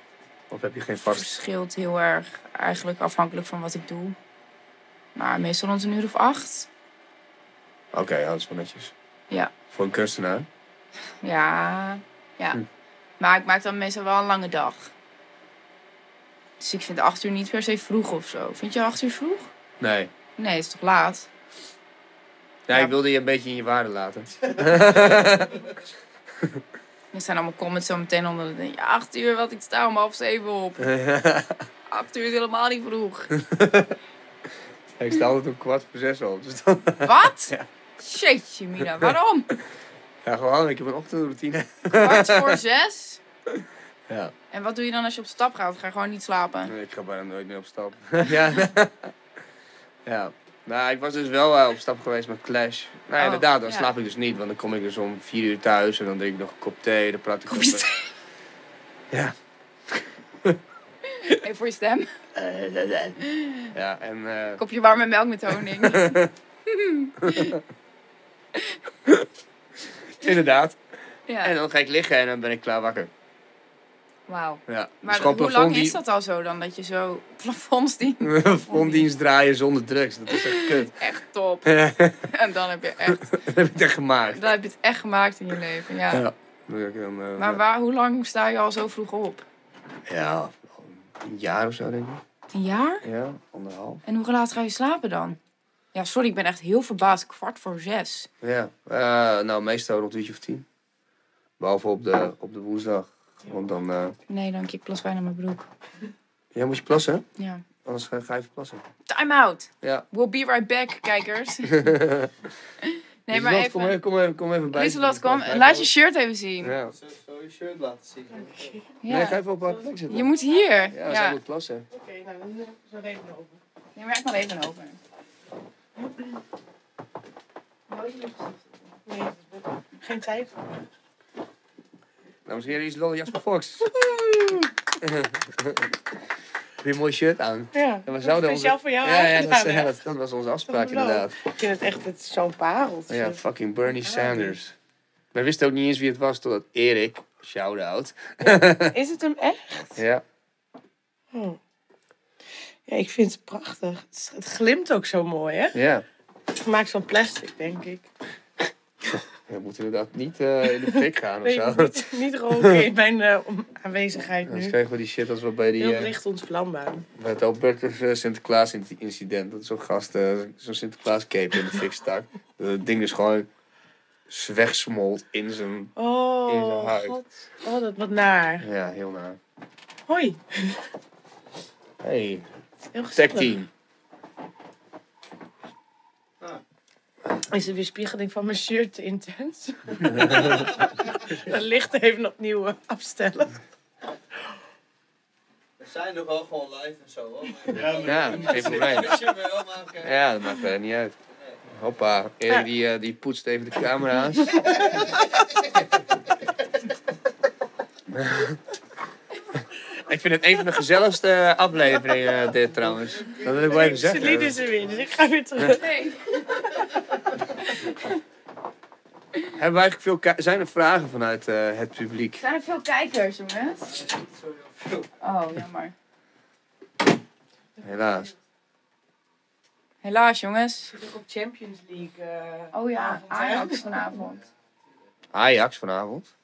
Of heb je geen vast? Verschilt heel erg, eigenlijk afhankelijk van wat ik doe. Maar meestal rond een uur of acht. Oké, ja, dat is wel netjes. Ja. Voor een kunstenaar. Ja, ja. Hm. Maar ik maak dan meestal wel een lange dag. Dus ik vind acht uur niet per se vroeg of zo. Vind je acht uur vroeg? Nee. Nee, het is toch laat? Ja, Ja. ik wilde je een beetje in je waarde laten. *laughs* Er zijn allemaal comments zo meteen onder. Je, ja, acht uur, wat ik sta om half zeven op. *laughs* Acht uur is helemaal niet vroeg. *laughs* ik sta altijd om kwart voor zes op. Dus dan, Wat? Ja. Jeetje, Mina, waarom? ja, gewoon, ik heb een ochtendroutine. Kwart voor zes? Ja. En wat doe je dan als je op stap gaat? Ga je gewoon niet slapen? Nee, ik ga bijna nooit meer op stap. *laughs* ja. ja. Nou, ik was dus wel eh, op stap geweest met Clash. Nou, Oh, inderdaad, dan ja. slaap ik dus niet. Want dan kom ik dus om vier uur thuis en dan drink ik nog een kop thee. Dan praat ik Kopje thee. Ja. Even voor je stem. Ja, en... eh, Kopje warme melk met honing. *laughs* inderdaad. Ja. En dan ga ik liggen en dan ben ik klaar wakker. Wauw. Ja. Maar Dus hoe lang is dat al zo dan? Dat je zo *laughs* plafondsdien... *laughs* Plafonddienst draaien zonder drugs. Dat is echt kut. *laughs* Echt top. En dan heb je echt... heb ik echt gemaakt. Dan heb je het echt gemaakt in je leven, ja. Ja. Dan dan, eh, Maar waar, hoe lang sta je al zo vroeg op? Ja, een jaar of zo denk ik. Een jaar? Ja, anderhalf. En hoe laat ga je slapen dan? Ja, sorry, ik ben echt heel verbaasd. Kwart voor zes. Ja, eh, nou meestal rond uurtje of tien. Behalve op de, op de woensdag. Want dan... eh Nee, dank je. Ik plas bijna mijn broek. ja, moet je plassen? Ja. Anders ga, ga je even plassen. Time out. Ja. We'll be right back, kijkers. *laughs* nee, maar Kom even... kom even, kom even bij. Lieselot, kom. Laat je shirt even zien. Ja. Zo, zo je shirt laten zien. Nee, ga Ja. even op haar plek zitten. Je moet hier. Ja, Ja. moet plassen. Oké, nou dan is het even open. Neem maar echt even over. Nee, geen tijd. Dames en heren, hier is Lolle Jasper Fox. *laughs* *laughs* Heb je een mooi shirt aan? Ja, En we zouden speciaal onze- voor jou ja, ja, dat, is- ja dat, dat was onze afspraak Dat is inderdaad. Ik vind het echt het is zo'n pareltje. Ja, fucking Bernie Sanders. Wij wisten ook niet eens wie het was totdat Erik, shout-out. Is het hem echt? *laughs* Ja. Hm. Ja, ik vind het prachtig. Het, is- het glimt ook zo mooi, hè? Ja. Gemaakt van plastic, denk ik. We moeten inderdaad niet eh, in de fik gaan of Nee, zo. niet, niet roken in mijn eh, aanwezigheid Anders nu. krijgen we die shit als we bij die... Heel eh, licht ontvlambaar. bij het Albertus Sinterklaas in- incident. Dat zo'n gast zo'n Sinterklaas cape in de fik stak. *laughs* Dat ding is gewoon wegsmolt in zijn... Oh, In zijn huid. god. Oh, dat wat naar. Ja, heel naar. Hoi. Hey, Heel gezellig. team. Is de weerspiegeling van mijn shirt te intens? *laughs* De lichten even opnieuw eh, afstellen. We zijn nog wel gewoon live en zo hoor. Ja, geen probleem. Wel. Ja, dat maakt verder niet uit. Hoppa, Erik die, eh, die poetst even de camera's. *laughs* ik vind het een van de gezelligste afleveringen eh, dit trouwens. Dat wil ik wel even zeggen. Celine is er weer, dus ik ga weer terug. Nee. *laughs* Hebben we eigenlijk veel zijn er vragen vanuit eh, het publiek? Zijn er veel kijkers, jongens? Sorry, Oh, jammer. Helaas. Helaas, jongens. zit ook op Champions League. eh, Oh ja, avond, hè? Ajax vanavond. Ajax vanavond.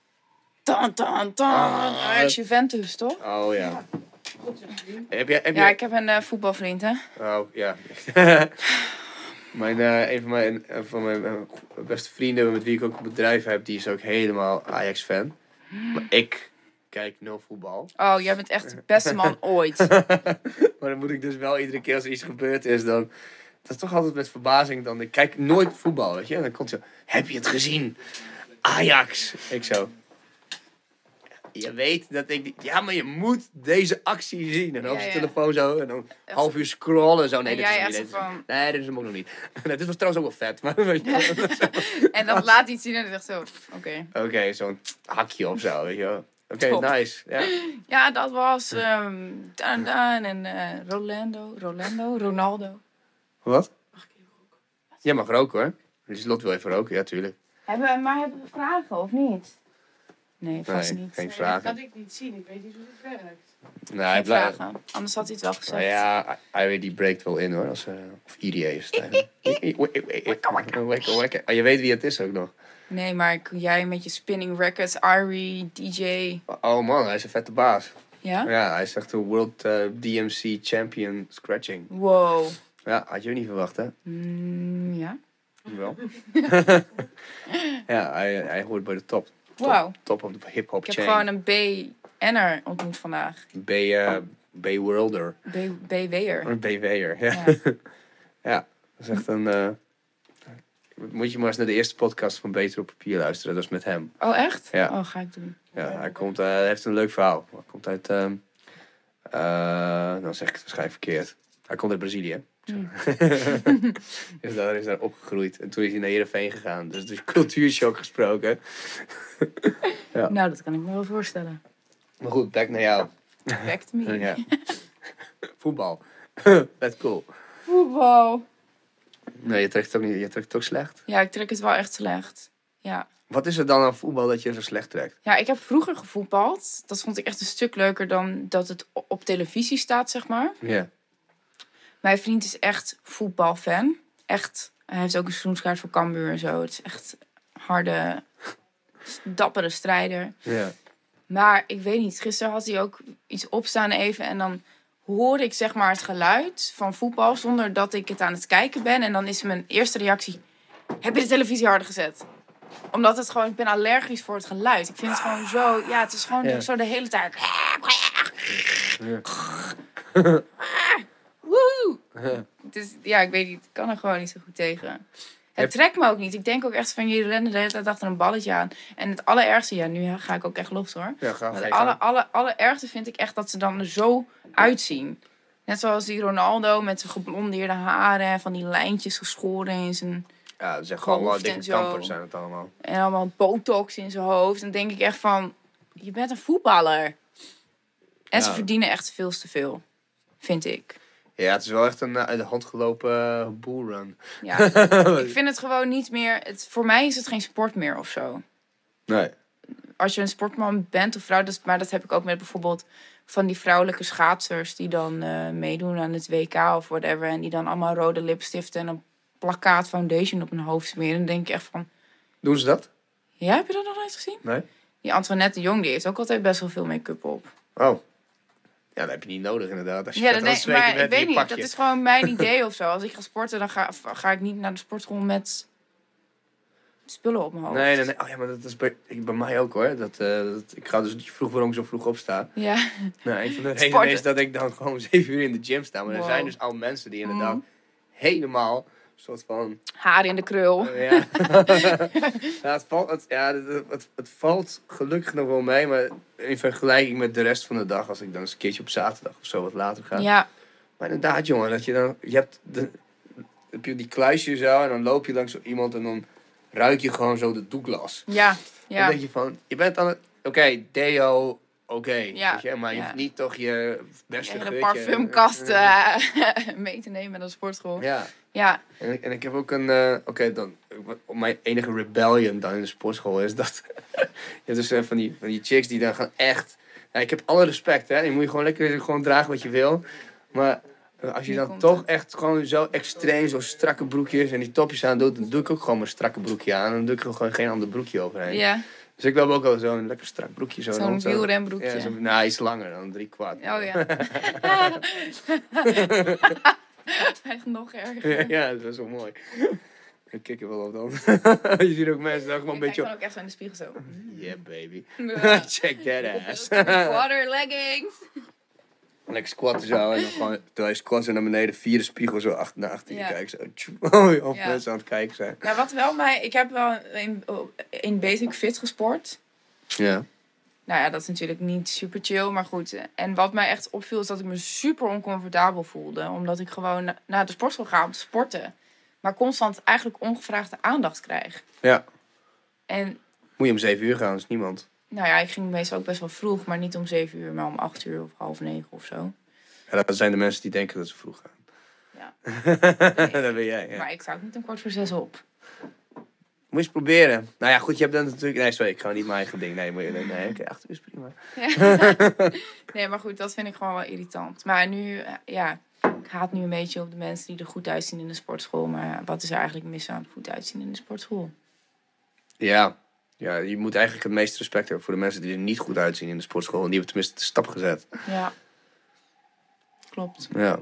Tan, tan, tan. Ah. Ajax Juventus, toch? Oh ja. Heb jij, heb Ja, jij... ik heb een eh, voetbalvriend, hè. Oh ja. *laughs* *laughs* mijn, eh, een van mijn, een van mijn eh, beste vrienden met wie ik ook een bedrijf heb, die is ook helemaal Ajax-fan. Maar ik kijk nul voetbal. Oh, jij bent echt de beste man *laughs* ooit. *laughs* Maar dan moet ik dus wel iedere keer als er iets gebeurd is, dan... Dat is toch altijd met verbazing dan. Ik kijk nooit voetbal, weet je. En dan komt zo, heb je het gezien? Ajax. Ik zo. Je weet dat ik... Ja, maar je moet deze actie zien. En dan op Ja, zijn ja. telefoon zo. En dan half uur scrollen. Zo. Nee, jij is niet. van- nee, dit is hem ook nog niet. *laughs* Nee, dit was trouwens ook wel vet. *laughs* Maar weet je wel. *laughs* En dan laat hij iets zien en dan zegt zo, oké. Oké, zo'n hakje of zo, weet je wel. Oké, nice. Ja. Ja, dat was ehm Dan Dan en eh, Rolando, Rolando, Ronaldo. Wat? Jij mag roken hoor. Dus Lot wil even roken, ja, tuurlijk. Hebben we, maar hebben we vragen of niet? Nee, vast Nee, niet. geen Nee, vragen. dat kan ik niet zien. Ik weet niet hoe het werkt. Nee, hij Geen blijft. vragen. Anders had hij het wel gezegd. Nou ja, I- die breekt wel in hoor. Als, eh, of IDA is het eigenlijk. Je weet wie het is ook nog. Nee, maar jij met je spinning records, Ari, DJ. Oh man, hij is een vette baas. Ja? Ja, hij is echt de World eh, DMC Champion Scratching. Wow. Ja, had je ook niet verwacht hè? Mm, ja. Wel. *laughs* *laughs* ja, hij, hij hoort bij de top. Top, Wauw. top of de hip-hop Ik heb chain. gewoon een BN'er ontmoet vandaag. B, eh B-worlder. B, BW'er. Ja. Ja. *laughs* Ja, dat is echt een... eh, moet je maar eens naar de eerste podcast van Beter op Papier luisteren. Dat is met hem. Oh, echt? Ja. Oh, ga ik doen. Ja, hij, komt, eh, hij heeft een leuk verhaal. Hij komt uit... ehm eh, dan zeg ik het waarschijnlijk verkeerd. Hij komt uit Brazilië. Hmm. *laughs* dus daar is hij opgegroeid. En toen is hij naar Heerenveen gegaan. Dus de cultuurshock gesproken. *laughs* Ja. Nou, dat kan ik me wel voorstellen. Maar goed, back naar jou. Back to me. Ja. *laughs* Voetbal. That's cool. Voetbal. Nee, je trekt het ook niet. Je trekt het ook slecht. Ja, ik trek het wel echt slecht. Ja. Wat is er dan aan voetbal dat je zo slecht trekt? Ja, ik heb vroeger gevoetbald. Dat vond ik echt een stuk leuker dan dat het op televisie staat, zeg maar. Ja. Mijn vriend is echt voetbalfan. Echt. Hij heeft ook een seizoenskaart voor Cambuur en zo. Het is echt harde, dappere strijder. Ja. Maar ik weet niet, gisteren had hij ook iets opstaan even. En dan hoor ik zeg maar het geluid van voetbal zonder dat ik het aan het kijken ben. En dan is mijn eerste reactie, heb je de televisie harder gezet? Omdat het gewoon, ik ben allergisch voor het geluid. Ik vind het gewoon zo, ja, het is gewoon Ja. zo de hele tijd. Ja. *laughs* Dus ja, ik weet niet, ik kan er gewoon niet zo goed tegen. Het trekt me ook niet. Ik denk ook echt van, je rennen de hele tijd achter een balletje aan. En het allerergste, ja, nu ga ik ook echt los hoor. Ja, ga, het alle, alle, allerergste vind ik echt dat ze dan er zo uitzien. Net zoals die Ronaldo met zijn geblondeerde haren en van die lijntjes geschoren in zijn... Ja, dat zijn gewoon wel dikke kampers zijn het allemaal. En allemaal botox in zijn hoofd. Dan denk ik echt van, je bent een voetballer. En ze verdienen echt veel te veel. Vind ik. Ja, het is wel echt een eh, uit de hand gelopen uh, bullrun. Ja, *laughs* ik vind het gewoon niet meer... Het, voor mij is het geen sport meer of zo. Nee. als je een sportman bent of vrouw, dat, maar dat heb ik ook met bijvoorbeeld van die vrouwelijke schaatsers die dan eh, meedoen aan het WK of whatever. En die dan allemaal rode lipstiften en een plakkaat foundation op hun hoofd smeren. Dan denk ik echt van, Doen ze dat? ja, heb je dat nog nooit gezien? Nee. Die Antoinette de Jong, die heeft ook altijd best wel veel make-up op. Oh. Ja, dat heb je niet nodig inderdaad. Als je Ja, dat zweten maar ik bent in weet niet, dat is gewoon mijn idee of zo. Als ik ga sporten, dan ga, ga ik niet naar de sportschool met spullen op mijn hoofd. Nee, nee, nee. Oh ja, maar dat is bij, ik- bij mij ook hoor. Dat, eh, dat, ik ga dus niet vroeg waarom ik zo vroeg opsta. Ja, Nou, een van de redenen is dat ik dan gewoon zeven uur in de gym sta. Maar er zijn dus al mensen die inderdaad Mhm. helemaal soort van haar in de krul. Uh, ja. *laughs* ja, het, valt, het, ja het, het, het valt gelukkig nog wel mee, maar in vergelijking met de rest van de dag, als ik dan eens een keertje op zaterdag of zo wat later ga. Ja, Maar inderdaad, jongen, dat je dan, je hebt, de, heb je die kluisje zo en dan loop je langs zo iemand en dan ruik je gewoon zo de doeklas. ja, Dan ja. denk je van, je bent dan, oké, deo, oké, Ja, je, maar je ja. hoeft niet toch je beste hele geurtje- parfumkast *laughs* *laughs* mee te nemen naar de sportschool. Ja. Ja, En ik, en ik heb ook een. eh, Oké, dan. Mijn enige rebellion dan in de sportschool is dat. *laughs* je hebt dus eh, van, die, van die chicks die dan gaan echt. Ja, ik heb alle respect, hè. Je moet je gewoon lekker gewoon dragen wat je wil. Maar als je dan toch het. echt gewoon zo extreem, zo strakke broekjes en die topjes aan doet, dan doe ik ook gewoon mijn strakke broekje aan. Dan doe ik er gewoon geen ander broekje overheen. ja. Dus ik wil ook wel zo'n lekker strak broekje. Zo, zo'n zo- wielrenbroekje. Ja, zo, nou, iets langer dan drie kwart. Oh ja. *laughs* Echt nog erger. ja, dat is wel mooi. Ik kijk er wel op dan. *laughs* je ziet ook mensen dat gewoon een Ik beetje... dan ook echt zo in de spiegel zo. Yeah, baby. *laughs* Check that ass. Water leggings. Lekker squatten zo. En dan gewoon, terwijl je squat zo naar beneden, via de spiegel zo achter, naar achter Ja. kijkt. Zo, tjoe, *laughs* of Ja. mensen aan het kijken zijn. Nou, wat wel mij... Ik heb wel in, in Basic Fit gesport. Ja. Nou ja, dat is natuurlijk niet super chill, maar goed. En wat mij echt opviel is dat ik me super oncomfortabel voelde. Omdat ik gewoon na- naar de sportschool ga om te sporten. Maar constant eigenlijk ongevraagde aandacht krijg. Ja. En Moet je om zeven uur gaan, is niemand. Nou ja, ik ging meestal ook best wel vroeg. Maar niet om zeven uur, maar om acht uur of half negen of zo. Ja, dat zijn de mensen die denken dat ze vroeg gaan. Ja. *laughs* dat ben jij, ja. Maar ik sta ook niet om kwart voor zes op. Moet je eens proberen. Nou ja, goed, je hebt dan natuurlijk... Nee, sorry, ik ga niet mijn eigen ding. Nee, moet je... Nee, nee oké, acht uur is prima. *laughs* nee, maar goed, dat vind ik gewoon wel irritant. Maar nu, eh, ja, ik haat nu een beetje op de mensen die er goed uitzien in de sportschool. Maar wat is er eigenlijk mis aan goed uitzien in de sportschool? Ja. Ja, je moet eigenlijk het meeste respect hebben voor de mensen die er niet goed uitzien in de sportschool. En die hebben tenminste de stap gezet. Ja. Klopt. Ja.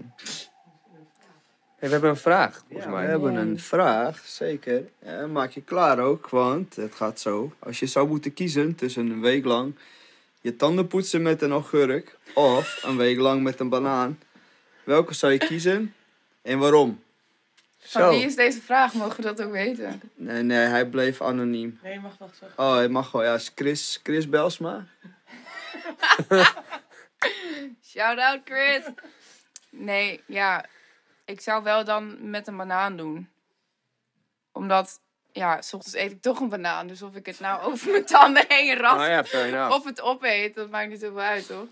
Hey, we hebben een vraag, volgens Ja, we mij. hebben Yay. een vraag, zeker. Ja, maak je klaar ook, want het gaat zo. Als je zou moeten kiezen tussen een week lang je tanden poetsen met een augurk of een week lang met een banaan, welke zou je kiezen en waarom? Van Zo. wie is deze vraag? Mogen we dat ook weten? Nee, nee, hij bleef anoniem. Nee, je mag wacht zeggen. Oh, hij mag wel. Ja, is Chris, Chris Belsma. *laughs* Shout out Chris! Nee, ja. Ik zou wel dan met een banaan doen. Omdat, ja, s ochtends eet ik toch een banaan. Dus of ik het nou over mijn tanden heen ras Oh ja, fair enough. of het opeet, dat maakt niet zoveel uit, toch?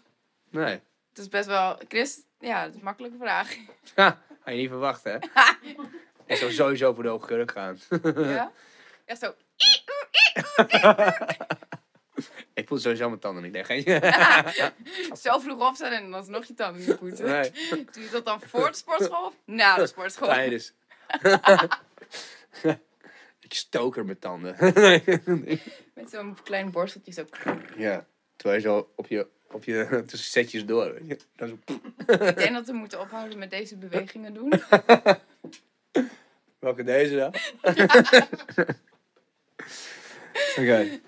Nee. Het is best wel... Chris, ja, dat is een makkelijke vraag. Je niet verwacht, hè? *laughs* Ik zou sowieso voor de hoogkurk gaan. ja? *laughs* Echt zo... Ik voel sowieso mijn tanden niet. Geen... *laughs* Zo vroeg opstaan en dan nog je tanden niet poetsen. nee. Doe je dat dan voor de sportschool of na de sportschool? Tijdens. Ik stoker met tanden. Met zo'n klein borsteltje zo... ja. Terwijl je zo op je, op je *laughs* tussen setjes door. weet je. Dan zo, Ik denk dat we moeten ophouden met deze bewegingen doen. *laughs* welke deze dan? *laughs* Oké.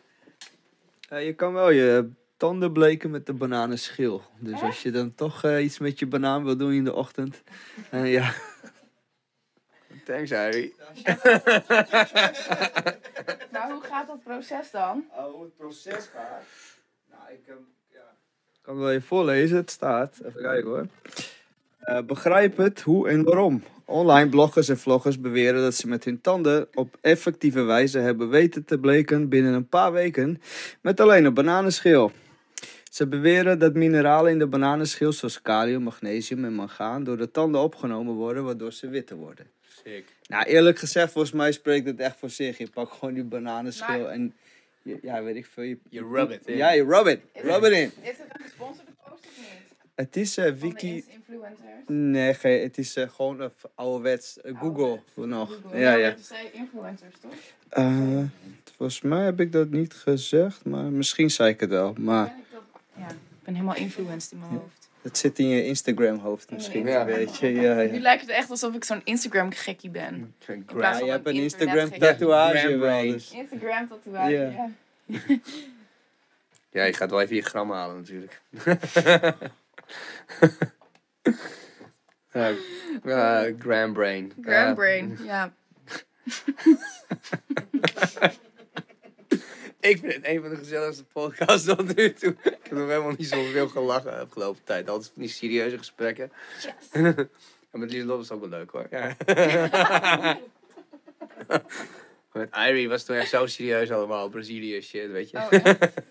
Ja, je kan wel je tanden bleken met de bananenschil. Dus als je dan toch eh, iets met je banaan wil doen in de ochtend. eh, ja. Thanks, Harry. Nou, hoe gaat dat proces dan? Oh, hoe het proces gaat. Nou, ik kan wel even voorlezen. Het staat. Even kijken hoor. Eh, begrijp het, hoe en waarom. Online bloggers en vloggers beweren dat ze met hun tanden op effectieve wijze hebben weten te bleken binnen een paar weken met alleen een bananenschil. Ze beweren dat mineralen in de bananenschil zoals kalium, magnesium en mangaan door de tanden opgenomen worden waardoor ze witter worden. Sick. Nou, eerlijk gezegd, volgens mij spreekt het echt voor zich. Je pakt gewoon die bananenschil Maar- en ja, weet ik veel. Je, Je rub it in. Ja, je rub it. Rub it in. Is het een gesponsorde post of niet? Het is eh, de wiki. influencers? Nee, geen- het is eh, gewoon een ouderwets eh, Google nog. Google. Ja, ja. het zijn influencers, toch? Eh, volgens mij heb ik dat niet gezegd, maar misschien zei ik het wel. Maar Ben ik dat- Ja, ik ben helemaal influenced in mijn hoofd. Het zit in je Instagram hoofd misschien Ja. een beetje. Ja, Nu ja. lijkt het echt alsof ik zo'n Instagram gekkie ben. Ja van je hebt een een internet Instagram gekkie. tatoeage Gram wel. Dus. Instagram tatoeage, Ja. ja. Ja, je gaat wel even je gram halen natuurlijk. ja, *laughs* uh, Gram Brain. Gram Ja. brain, ja. *laughs* Ik vind het een van de gezelligste podcasts tot nu toe. Ik heb nog helemaal niet zoveel gelachen de afgelopen tijd. Altijd van die serieuze gesprekken. Yes. *laughs* En met Lieselot was het ook wel leuk hoor. Ja. *laughs* met Irie was het toen echt zo serieus allemaal. Brazilië shit, weet je. Oh?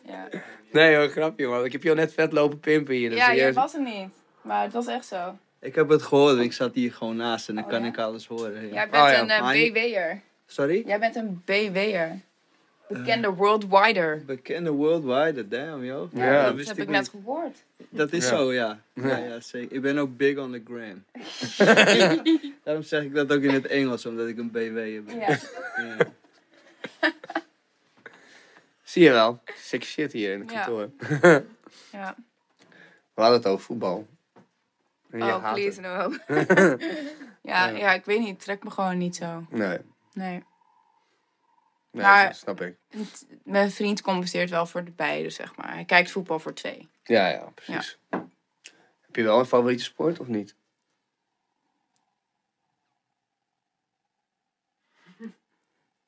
Ja, *laughs* Nee hoor, grapje man. Ik heb je al net vet lopen pimpen hier. dus ja jij serieus. was er niet. Maar het was echt zo. Ik heb het gehoord, ik zat hier gewoon naast en dan Oh, kan ja? ik alles horen. Ja. Jij bent Oh, ja. een eh, je- BW'er. Sorry? Jij bent een BW'er. Bekende worldwider. Bekende worldwide, damn joh. Ja, Ja, dat dat heb ik ik net gehoord. Dat is Ja. zo, ja. ja. Ja, zeker. Ik ben ook big on the gram. *laughs* Daarom zeg ik dat ook in het Engels, omdat ik een BW'er ben. Ja. Ja. *laughs* Zie je wel. Sick shit hier in het kantoor. *laughs* ja. We hadden het over voetbal. En Oh, haat please het. no. ja, Ja. ja, ik weet niet. Het trekt me gewoon niet zo. Nee, Nee. Nee Maar- dat snap ik. Het- Mijn vriend compenseert wel voor de beide, zeg maar. Hij kijkt voetbal voor twee. Ja, ja, precies. Heb je wel een favoriete sport of niet?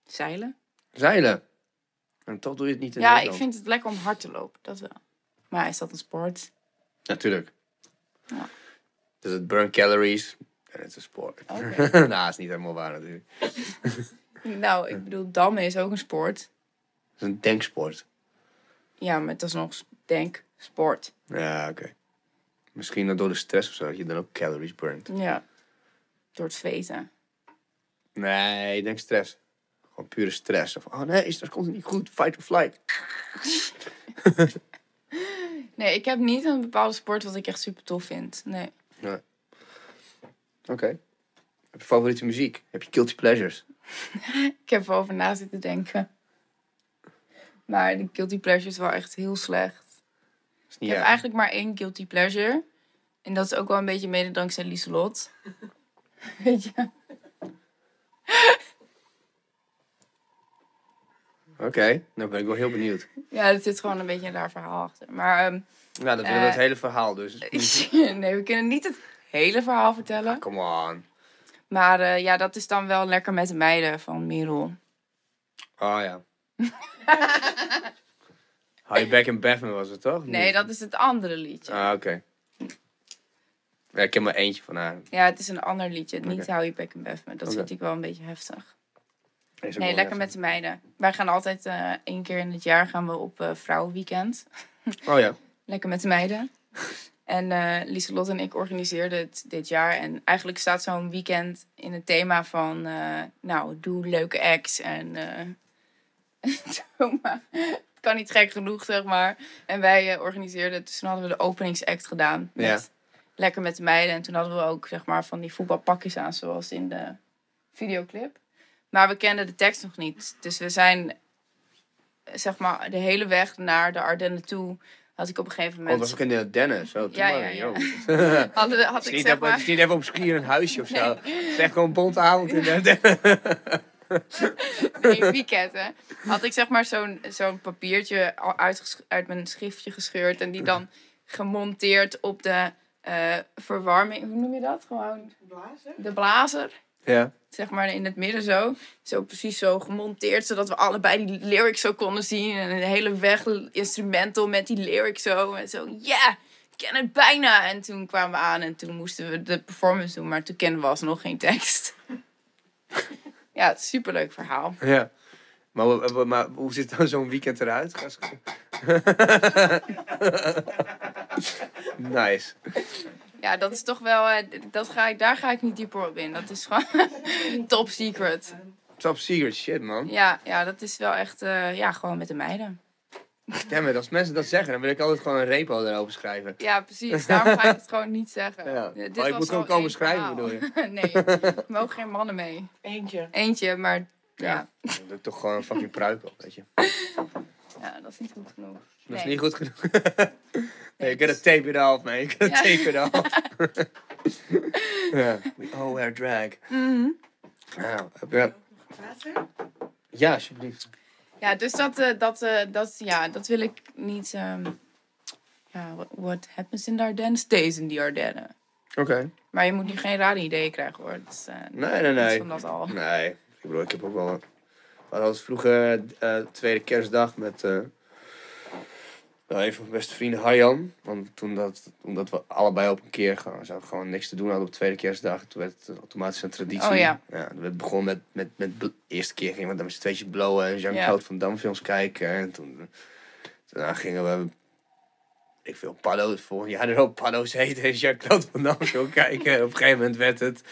Zeilen? Zeilen. En toch doe je het niet in Ja, ik vind het lekker om hard te lopen. Dat wel. Maar is dat een sport? Natuurlijk. Ja. Dus het burn calories. En het is een sport. Oké. *laughs* nou, is niet helemaal waar natuurlijk. *laughs* nou, ik bedoel, dammen is ook een sport. Is een denksport. Ja, maar het is nog s- denk sport. Ja, oké. Misschien dan door de stress of zo, dat je dan ook calories burnt. Ja. Door het zweten. Nee, ik denk stress. Gewoon pure stress. Of, oh nee, stress komt het niet goed. Fight or flight. *laughs* Nee, ik heb niet een bepaalde sport wat ik echt super tof vind. Nee. Oké. Heb je favoriete muziek? Heb je guilty pleasures? *laughs* Ik heb erover na zitten denken. Maar de guilty pleasure is wel echt heel slecht. Is Ik niet heb erg. eigenlijk maar één guilty pleasure. En dat is ook wel een beetje mede dankzij Lieselot. *laughs* Weet je? Oké, nou ben ik wel heel benieuwd. Ja, er zit gewoon een beetje een raar verhaal achter. Maar ehm, Nou, dat Eh, het hele verhaal dus. *laughs* nee, we kunnen niet het hele verhaal vertellen. Come on. Maar eh, ja, dat is dan wel lekker met de meiden van Merel. Oh ja. *laughs* Hou je back in Batman was het toch? Nee, dat is het andere liedje. Ah, oké. Ja, ik ken maar eentje van haar. Ja, het is een ander liedje. Niet. Hou je bek en bef me. Dat vind ik wel een beetje heftig. Nee, lekker met de meiden. Wij gaan altijd eh één keer in het jaar gaan we op eh, vrouwenweekend. Oh ja. *laughs* Lekker met de meiden. En Lieselot en ik organiseerden het dit jaar. En eigenlijk staat zo'n weekend in het thema van... eh, nou, doe leuke acts. En eh, *laughs* het kan niet gek genoeg, zeg maar. En wij organiseerden het. Dus toen hadden we de openingsact gedaan. Met Ja. Lekker met de meiden. En toen hadden we ook, zeg maar, van die voetbalpakjes aan. Zoals in de videoclip. Maar we kenden de tekst nog niet. Dus we zijn, zeg maar, de hele weg naar de Ardennen toe... had ik op een gegeven Oh, moment... dat was ook in de Dennis. Zo, Ja, ja, ja. Hadden, *laughs* had Het is, ik niet zeg even, het is maar... niet even op skiën een huisje of zo. Het is echt gewoon een bonte avond in de *laughs* Dennis. Nee, weekend, hè. Had ik zeg maar zo'n zo'n papiertje uitges- uit mijn schriftje gescheurd. En die dan gemonteerd op de eh, verwarming... Hoe noem je dat? Gewoon Blazen? de blazer. Ja. Zeg maar in het midden zo. Zo precies zo gemonteerd. Zodat we allebei die lyrics zo konden zien. En de hele weg instrumental met die lyrics zo. En zo, ja, ik ken het bijna. En toen kwamen we aan en toen moesten we de performance doen. Maar toen kenden we alsnog geen tekst. *laughs* ja, een superleuk verhaal. ja. Maar, wa- maar hoe ziet dan zo'n weekend eruit? *laughs* Nice. Ja, dat is toch wel... eh, Dat ga ik, daar ga ik niet dieper op in. Dat is gewoon *laughs* top secret. Top secret shit, man. Ja, ja dat is wel echt... eh, ja, gewoon met de meiden. Ja, maar als mensen dat zeggen, dan wil ik altijd gewoon een repo erover schrijven. Ja, precies. Daarom ga ik het gewoon niet zeggen. *laughs* Ja. Dit Oh, ik moet gewoon komen schrijven, verhaal. bedoel je? *laughs* nee, er mogen geen mannen mee. Eentje. Eentje, maar ja. Ja. Dat doe ik toch gewoon een fucking pruik op, weet je. Ja, dat is niet goed genoeg. Dat is niet goed genoeg. *laughs* Nee, you gotta dus- tape it off, man. You gotta Ja. tape it off. *laughs* ja. We all wear drag. Mhm. Ja, heb je- Water? ja, alsjeblieft. Ja, dus dat, eh, dat, eh, dat, ja, dat wil ik niet. ehm, ja, what, what happens in de Ardennen stays in die Ardennen. Oké. Maar je moet nu geen rare ideeën krijgen hoor. Dus, eh, Nee, nee, nee. van dat al. Nee, ik bedoel, ik heb ook wel... We hadden vroeger eh tweede kerstdag met... wel een van mijn beste vrienden, Harjan. Want toen dat, omdat we allebei op een keer gewoon, zo, gewoon niks te doen hadden op tweede kerstdag. Toen werd het automatisch een traditie. Oh ja. we begonnen met, met, met de eerste keer gingen we dan met z'n tweetjes blowen en Jean-Claude van Damme films kijken. En toen, daarna gingen we... Ik veel paddo's, volgend jaar er ook paddo's eten en Jean-Claude van Damme film kijken. En op een gegeven moment werd het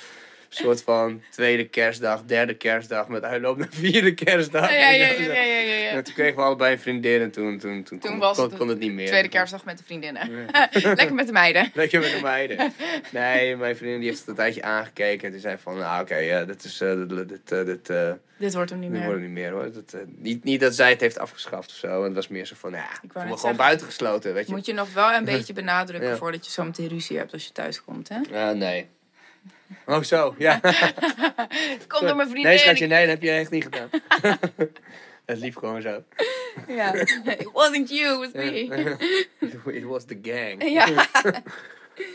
soort van tweede kerstdag, derde kerstdag met uitloop naar vierde kerstdag. Ja, ja, ja, ja, *laughs* zo. ja, ja, ja, ja. En toen kregen we allebei een vriendin en toen, toen, toen, Toen kon, was kon, het niet meer. Tweede kerstdag met de vriendinnen. *laughs* Lekker met de meiden. Lekker met de meiden. *laughs* Nee, mijn vriendin die heeft het een tijdje aangekeken en die zei van, nou oké, ja, dit is, eh, dit, dit, eh, dit, eh, Dit wordt hem niet dit meer. wordt het niet meer hoor. Dat, niet, niet dat zij het heeft afgeschaft of zo. En het was meer zo van, ja, ik me gewoon buitengesloten, weet je. Moet je nog wel een beetje benadrukken voordat je zo meteen ruzie hebt als je thuis komt, hè? Ja, nee. Oh zo, ja. *laughs* Kom door mijn vriendin. Nee, schatje, nee, dat heb je echt niet gedaan. *laughs* het liep gewoon zo. Ja. It wasn't you, it was me. *laughs* It was the gang. Ja.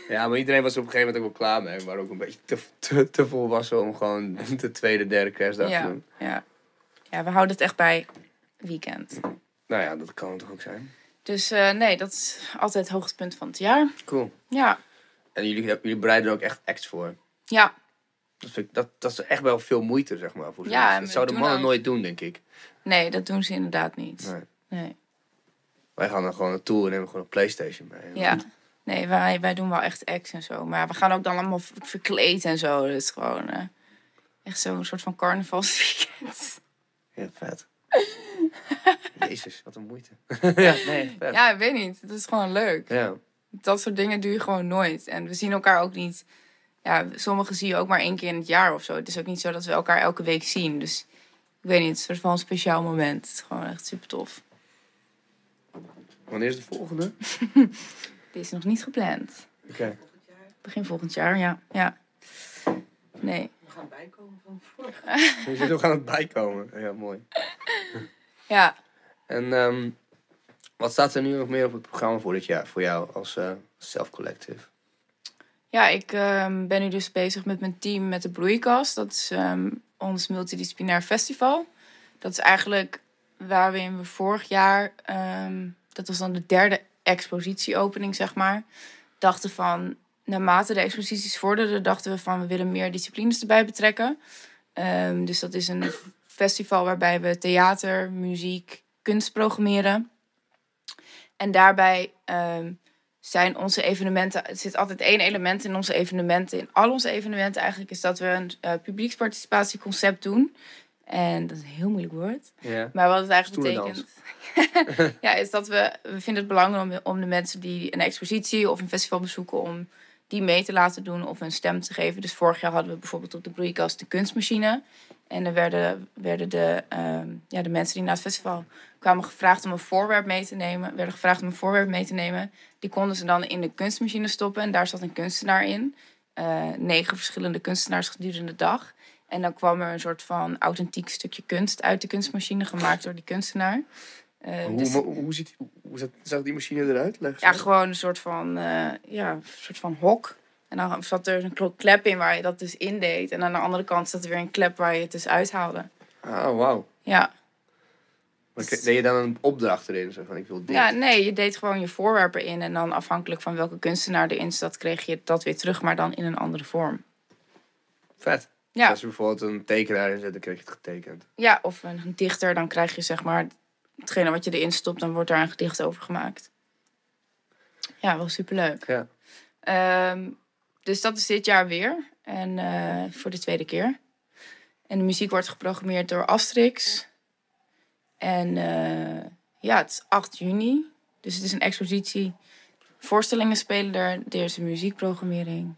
Ja, maar iedereen was op een gegeven moment ook wel klaar mee. Waren ook een beetje te, te, te volwassen om gewoon de tweede, derde kerstdag te doen. ja. Ja, we houden het echt bij weekend. Nou ja, dat kan toch ook zijn. Dus eh, nee, dat is altijd het hoogtepunt van het jaar. Cool. Ja. En jullie, jullie bereiden er ook echt acts voor. Ja. Dat, vind ik, dat, dat is echt wel veel moeite, zeg maar. Voor Ja, dat zouden mannen nooit doen, denk ik. Nee, dat doen ze inderdaad niet. Nee. Nee. Wij gaan dan gewoon naartoe en nemen gewoon een Playstation mee. Ja. Nee, wij, wij doen wel echt acts en zo. Maar we gaan ook dan allemaal verkleed en zo. Dus gewoon eh, echt zo'n soort van carnavalsweekend. Ja, vet. *laughs* Jezus, wat een moeite. *laughs* ja, nee, vet. Ja, ik weet niet. Het is gewoon leuk. Ja. Dat soort dingen doe je gewoon nooit. En we zien elkaar ook niet. Ja, sommigen zie je ook maar één keer in het jaar of zo. Het is ook niet zo dat we elkaar elke week zien. Dus ik weet niet, het is een soort van een speciaal moment. Het is gewoon echt super tof. Wanneer is de volgende? *laughs* Dit is nog niet gepland. Oké. Begin volgend jaar, ja. ja. Nee. We gaan bijkomen van vorig. *laughs* We zitten nog aan het bijkomen. Ja, mooi. *laughs* Ja, En ehm, wat staat er nu nog meer op het programma voor dit jaar? Voor jou als eh self-collective? Ja, ik ehm, ben nu dus bezig met mijn team met de Bloeikast. Dat is ehm, ons multidisciplinair festival. Dat is eigenlijk waarin we vorig jaar, ehm, dat was dan de derde expositieopening, zeg maar, dachten van, naarmate de exposities vorderden, dachten we van, we willen meer disciplines erbij betrekken. Dus dat is een festival waarbij we theater, muziek, kunst programmeren. En daarbij zijn onze evenementen. Er zit altijd één element in onze evenementen. In al onze evenementen eigenlijk is dat we een eh, publieksparticipatieconcept doen. En dat is een heel moeilijk woord. Maar wat het eigenlijk Stoelendans. betekent. *laughs* ja, is dat we. We vinden het belangrijk om, om de mensen die een expositie of een festival bezoeken. om die mee te laten doen of een stem te geven. Dus vorig jaar hadden we bijvoorbeeld op de broeikast de kunstmachine. En er werden, werden de, ehm, ja, de mensen die naar het festival kwamen gevraagd om een voorwerp mee te nemen. Werden gevraagd om een voorwerp mee te nemen. Die konden ze dan in de kunstmachine stoppen. En daar zat een kunstenaar in. Eh, negen verschillende kunstenaars gedurende de dag. En dan kwam er een soort van authentiek stukje kunst uit de kunstmachine, gemaakt door die kunstenaar. Eh, Hoe, dus- hoe, hoe, ziet, hoe zag, die machine eruit? Ja, gewoon een soort van, eh, ja, een soort van hok. En dan zat er een klep in waar je dat dus indeed. En aan de andere kant zat er weer een klep waar je het dus uithaalde. Ah, wauw. Ja. Maar deed je dan een opdracht erin? Zo van, ik wil dit. ja, nee, je deed gewoon je voorwerpen in. En dan afhankelijk van welke kunstenaar erin zat, kreeg je dat weer terug, maar dan in een andere vorm. Vet. Ja, Als je bijvoorbeeld een tekenaar in zet, dan krijg je het getekend. ja of een dichter, dan krijg je zeg maar hetgene wat je erin stopt, dan wordt daar een gedicht over gemaakt. Ja, wel superleuk. Ja. Ehm, dus dat is dit jaar weer. En eh, voor de tweede keer. En de muziek wordt geprogrammeerd door Asterix. En eh, ja, het is 8 juni. Dus het is een expositie. Voorstellingen spelen er. Er is een muziekprogrammering.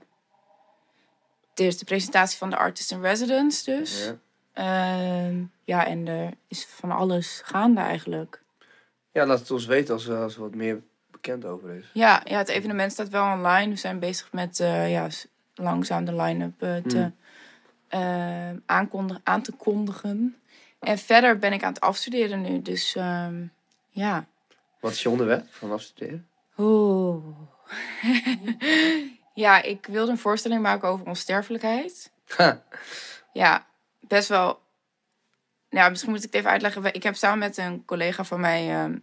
Er is de presentatie van de Artist in Residence dus. Ja. Ehm, ja, en er is van alles gaande eigenlijk. Ja, laat het ons weten als, eh, als er wat meer bekend over is. Ja, ja, het evenement staat wel online. We zijn bezig met eh, ja, langzaam de line-up eh, te, Hmm. eh, aankondig- aan te kondigen. En verder ben ik aan het afstuderen nu. Dus ehm, ja. Wat is je onderwerp van afstuderen? Oeh. *laughs* ja, ik wilde een voorstelling maken over onsterfelijkheid. Ha, Ja, best wel. Nou, misschien moet ik het even uitleggen. Ik heb samen met een collega van mij ehm,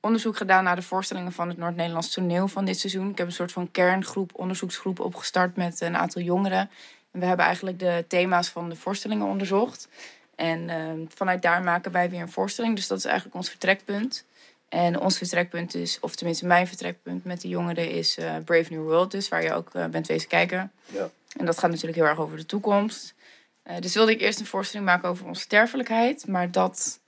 onderzoek gedaan naar de voorstellingen van het Noord-Nederlands toneel van dit seizoen. Ik heb een soort van kerngroep, onderzoeksgroep opgestart met een aantal jongeren. En we hebben eigenlijk de thema's van de voorstellingen onderzocht. En ehm, vanuit daar maken wij weer een voorstelling. Dus dat is eigenlijk ons vertrekpunt. En ons vertrekpunt is, of tenminste mijn vertrekpunt met de jongeren, is eh, Brave New World. Dus waar je ook eh, bent wezen kijken. Ja. En dat gaat natuurlijk heel erg over de toekomst. Eh, dus wilde ik eerst een voorstelling maken over onsterfelijkheid. Maar dat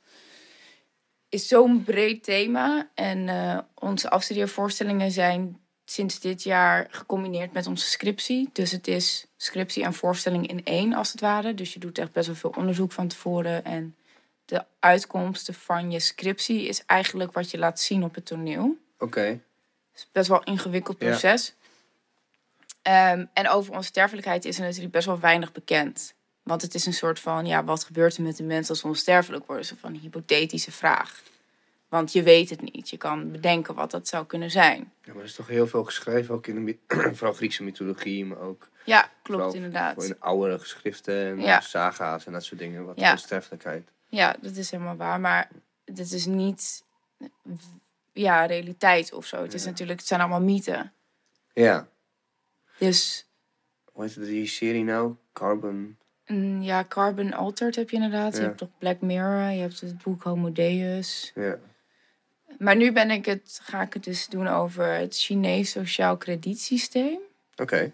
is zo'n breed thema. En eh, onze afstudeervoorstellingen zijn sinds dit jaar gecombineerd met onze scriptie. Dus het is scriptie en voorstelling in één, als het ware. Dus je doet echt best wel veel onderzoek van tevoren. En de uitkomsten van je scriptie is eigenlijk wat je laat zien op het toneel. Oké. Het is best wel een ingewikkeld Ja. proces. Ehm, en over onsterfelijkheid is er natuurlijk best wel weinig bekend. Want het is een soort van, ja, wat gebeurt er met de mens als ze onsterfelijk worden? Zo van een hypothetische vraag. Want je weet het niet. Je kan bedenken wat dat zou kunnen zijn. Ja, maar er is toch heel veel geschreven, ook in de *clears throat* vooral Griekse mythologie, maar ook Ja, klopt inderdaad. in oudere geschriften en Ja. saga's en dat soort dingen. Wat Ja. onsterfelijkheid. Ja, dat is helemaal waar. Maar dit is niet ja, realiteit of zo. Het, is Ja. natuurlijk, het zijn allemaal mythen. Ja. Dus Hoe heet die serie nou? Carbon. Mm, ja, Carbon Altered heb je inderdaad. Je hebt toch Black Mirror, je hebt het boek Homo Deus. Ja. Maar nu ben ik het, ga ik het dus doen over het Chinees sociaal kredietsysteem. Oké.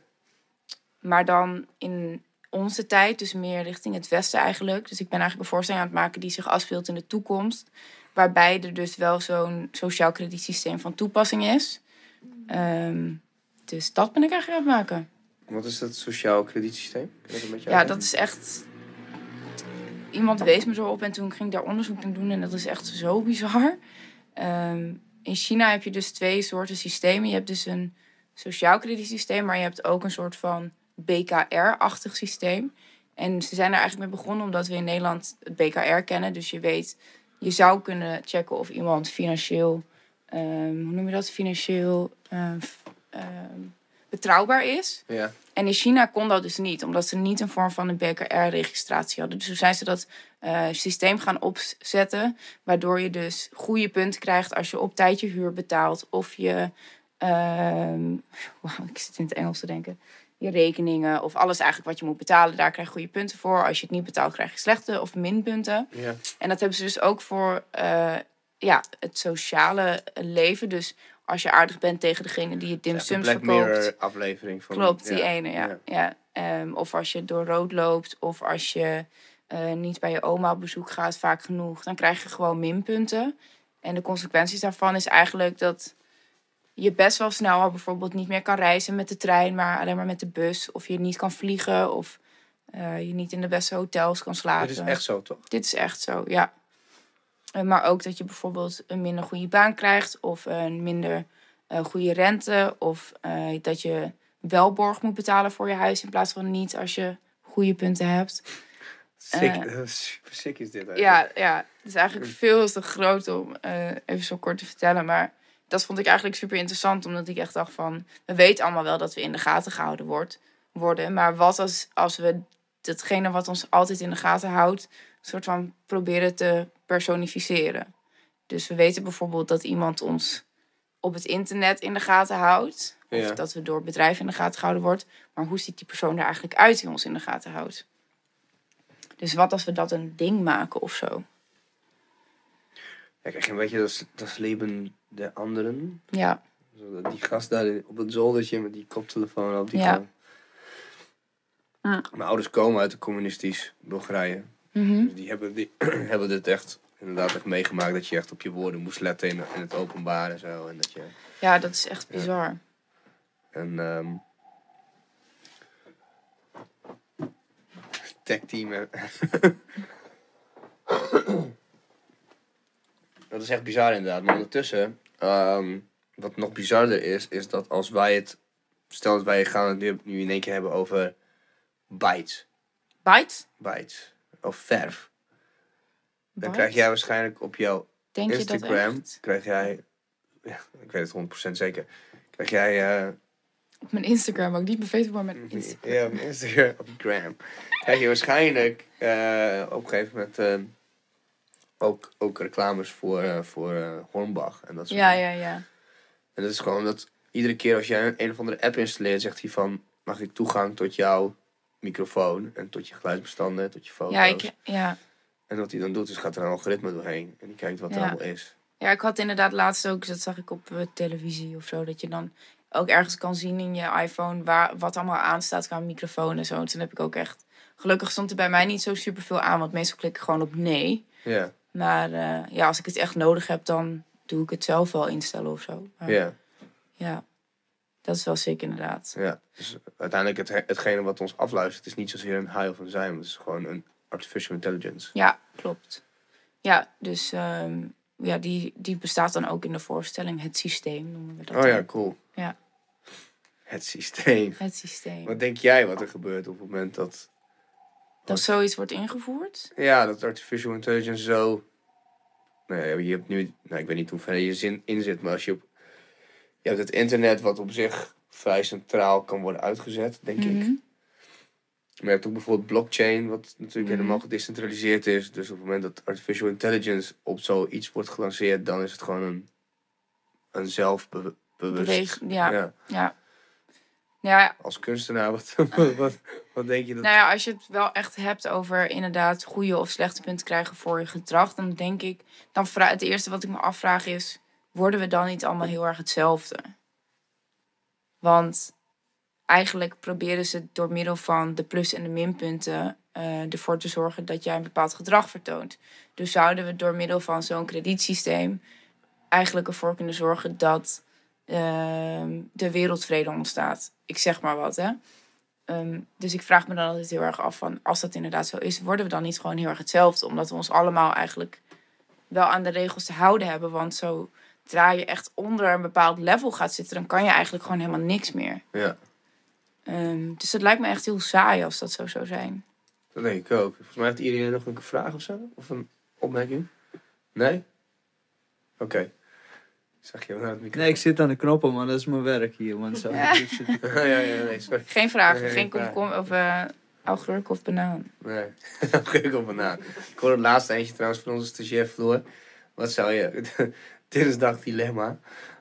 Maar dan in onze tijd, dus meer richting het westen eigenlijk. Dus ik ben eigenlijk een voorstelling aan het maken die zich afspeelt in de toekomst. Waarbij er dus wel zo'n sociaal kredietsysteem van toepassing is. Ehm, dus dat ben ik eigenlijk aan het maken. Wat is dat sociaal kredietsysteem? Dat Ja, uitleggen? dat is echt. Iemand wees me zo op en toen ging ik daar onderzoek naar doen en dat is echt zo bizar. Ehm, in China heb je dus twee soorten systemen. Je hebt dus een sociaal kredietsysteem, maar je hebt ook een soort van BKR-achtig systeem. En ze zijn er eigenlijk mee begonnen omdat we in Nederland het BKR kennen. Dus je weet, je zou kunnen checken of iemand financieel, ehm, hoe noem je dat, financieel ehm, betrouwbaar is. Ja. En in China kon dat dus niet, omdat ze niet een vorm van een BKR-registratie hadden. Dus toen zijn ze dat eh, systeem gaan opzetten, waardoor je dus goede punten krijgt als je op tijd je huur betaalt. Of je, ehm *laughs* wauw, ik zit in het Engels te denken, je rekeningen of alles eigenlijk wat je moet betalen, daar krijg je goede punten voor. Als je het niet betaalt, krijg je slechte of minpunten. Ja. En dat hebben ze dus ook voor eh, ja, het sociale leven. Dus als je aardig bent tegen degene die je dimsums Black verkoopt. Mirror aflevering van. Klopt, die ja. ene, ja. Ja. ja. Ehm, of als je door rood loopt, of als je eh, niet bij je oma op bezoek gaat vaak genoeg, dan krijg je gewoon minpunten. En de consequenties daarvan is eigenlijk dat je best wel snel al bijvoorbeeld niet meer kan reizen met de trein, maar alleen maar met de bus. Of je niet kan vliegen, of eh, je niet in de beste hotels kan slapen. Dit is echt zo, toch? Dit is echt zo, ja. Eh, Maar ook dat je bijvoorbeeld een minder goede baan krijgt of een minder eh, goede rente. Of eh, dat je wel borg moet betalen voor je huis in plaats van niet als je goede punten hebt. Sick, *laughs* super sick is dit eigenlijk. Ja, ja, het is eigenlijk veel te groot om even zo kort te vertellen. Maar dat vond ik eigenlijk super interessant, omdat ik echt dacht van... We weten allemaal wel dat we in de gaten gehouden wordt, worden. Maar wat als, als we datgene wat ons altijd in de gaten houdt... een soort van proberen te personificeren. Dus we weten bijvoorbeeld dat iemand ons op het internet in de gaten houdt. Of Ja. dat we door bedrijven in de gaten gehouden wordt. Maar hoe ziet die persoon er eigenlijk uit die ons in de gaten houdt? Dus wat als we dat een ding maken of zo? Ja, kijk, een beetje dat, dat leven de anderen. Ja, Die gast daar op het zoldertje met die koptelefoon op. Die Ja. kan-. Mijn ouders komen uit een communistisch Bulgarije. Dus die hebben, die *clears throat* hebben dit echt inderdaad echt meegemaakt. Dat je echt op je woorden moest letten in, in het openbaar en zo. En dat je... ja dat is echt bizar. En ehm tag team. *laughs* dat is echt bizar inderdaad. Maar ondertussen, ehm, wat nog bizarder is, is dat als wij het... Stel dat wij gaan het nu, nu in één keer hebben over bytes. Bytes? Bytes. Of verf. Dan krijg jij waarschijnlijk op jouw Denk je dat Instagram, krijg jij... Ja, ik weet het 100% zeker. Krijg jij... eh, Op mijn Instagram ook. Niet mijn Facebook, maar mijn Instagram. Ja, op Instagram, op Gram. Krijg je waarschijnlijk eh, op een gegeven moment eh, ook, ook reclames voor, voor Hornbach en dat soort Ja, dingen. ja, ja. En dat is gewoon dat iedere keer als jij een, een of andere app installeert, zegt hij van, mag ik toegang tot jouw microfoon en tot je geluidsbestanden, tot je foto's. Ja, ik, ja. En wat hij dan doet, is gaat er een algoritme doorheen en die kijkt wat er allemaal is. ja, ik had inderdaad laatst ook, dat zag ik op eh, televisie of zo, dat je dan ook ergens kan zien in je iPhone waar, wat allemaal aanstaat qua microfoon en zo. En toen heb ik ook echt, gelukkig stond er bij mij niet zo super veel aan, want meestal klik ik gewoon op nee. Ja, Maar eh, ja, als ik het echt nodig heb, dan doe ik het zelf wel instellen of zo. Maar, ja, ja, dat is wel sick inderdaad. ja. Dus uiteindelijk het, hetgene wat ons afluistert is niet zozeer een high of een zijn, maar het is gewoon een artificial intelligence. Ja, klopt. Ja, dus ehm, ja, die, die bestaat dan ook in de voorstelling. Het systeem noemen we dat. Oh ja, cool. Ja. Het systeem. Het systeem. Wat denk jij wat er gebeurt op het moment dat, Dat zoiets wordt ingevoerd? ja, dat artificial intelligence zo... Nou ja, je hebt nu, nou, ik weet niet hoe ver je zin in zit, maar als je op... Je hebt het internet wat op zich vrij centraal kan worden uitgezet, denk ik. Mhm. Maar je hebt ook bijvoorbeeld blockchain, wat natuurlijk Mhm. helemaal gedecentraliseerd is. Dus op het moment dat artificial intelligence op zoiets wordt gelanceerd, dan is het gewoon een, een zelfbewust... Beweeg- ja. ja. Ja. Ja, Als kunstenaar, *laughs* wat, wat, wat denk je dat... nou ja, als je het wel echt hebt over inderdaad goede of slechte punten krijgen voor je gedrag, dan denk ik, dan het eerste wat ik me afvraag is, worden we dan niet allemaal heel erg hetzelfde? Want eigenlijk proberen ze door middel van de plus- en de minpunten eh, ervoor te zorgen dat jij een bepaald gedrag vertoont. Dus zouden we door middel van zo'n kredietsysteem eigenlijk ervoor kunnen zorgen dat ehm, de wereldvrede ontstaat. Ik zeg maar wat, hè. Ehm, dus ik vraag me dan altijd heel erg af van, als dat inderdaad zo is, worden we dan niet gewoon heel erg hetzelfde? Omdat we ons allemaal eigenlijk wel aan de regels te houden hebben. Want zodra je echt onder een bepaald level gaat zitten, dan kan je eigenlijk gewoon helemaal niks meer. Ja, Ehm, dus het lijkt me echt heel saai als dat zo zou zijn. dat denk ik ook. Volgens mij heeft iedereen nog een vraag of zo? Of een opmerking? Nee? Oké. Zag je wel naar het microfoon? Nee, ik zit aan de knoppen, maar dat is mijn werk hier. Want zo Ja. *laughs* zit- *laughs* ja, ja, nee, sorry. Geen vragen, Nee, geen komkom of eh augurk of banaan. Nee, *laughs* ik op banaan. Ik hoorde het laatste eentje trouwens van onze stagiair Floor. Wat zou je... Dinsdag dilemma.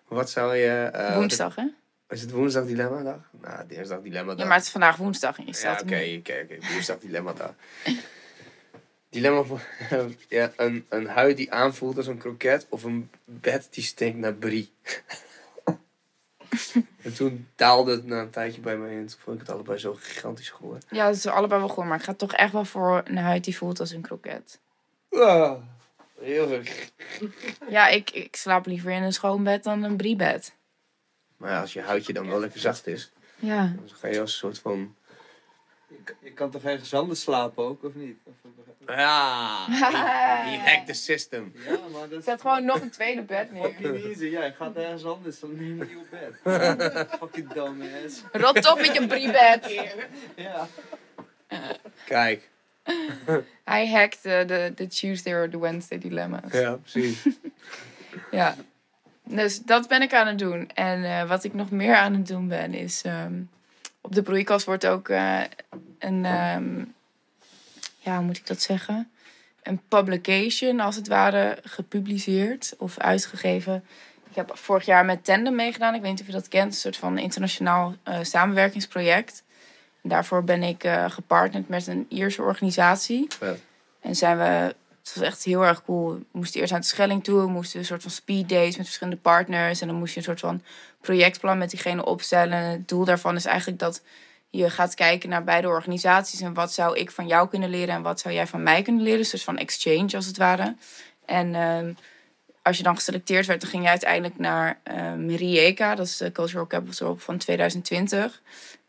Wat zou je... eh, Woensdag, hè? Is het woensdag dilemma dag? Nou, dinsdag dilemma dag. Ja, maar het is vandaag woensdag en je Ja, stelt oké, hem nu. oké, oké. Woensdag dilemma dag. *laughs* Dilemma voor *laughs* ja, een, een huid die aanvoelt als een kroket of een bed die stinkt naar brie. *laughs* en toen daalde het na een tijdje bij mij in. Toen vond ik het allebei zo gigantisch gehoord. Ja, dat is allebei wel goed, maar ik ga toch echt wel voor een huid die voelt als een kroket. Ah, heel erg. Ja, ik, ik slaap liever in een schoon bed dan een briebed. Maar ja, als je huidje dan wel lekker zacht is, Ja. dan ga je als een soort van... Je kan- Je kan toch ergens anders slapen ook, of niet? Ja, die hack the system. Ja, maar dat is Zet gewoon nog een tweede bed neer. fucking easy. Ja, je gaat ergens anders, dan neem je een nieuw bed. *laughs* fucking dumbass. Rot op met je briebed. Ja. Kijk, *laughs* Hij hackt eh, de, de Tuesday or the Wednesday dilemma's. ja, precies. *laughs* Ja. Dus dat ben ik aan het doen. En eh, wat ik nog meer aan het doen ben, is... ehm, op de broeikas wordt ook eh, een... ehm, ja, hoe moet ik dat zeggen? Een publication, als het ware, gepubliceerd of uitgegeven. Ik heb vorig jaar met Tandem meegedaan. Ik weet niet of je dat kent. Een soort van internationaal samenwerkingsproject. Daarvoor ben ik eh, gepartnerd met een Ierse organisatie. En zijn we, het was echt heel erg cool. We moesten eerst naar de Schelling toe. We moesten een soort van speed dates met verschillende partners. En dan moest je een soort van projectplan met diegene opstellen. En het doel daarvan is eigenlijk dat je gaat kijken naar beide organisaties. En wat zou ik van jou kunnen leren en wat zou jij van mij kunnen leren. Dus van exchange als het ware. En ehm, als je dan geselecteerd werd, dan ging je uiteindelijk naar ehm Rijeka. Dat is de Cultural Capital van 2020.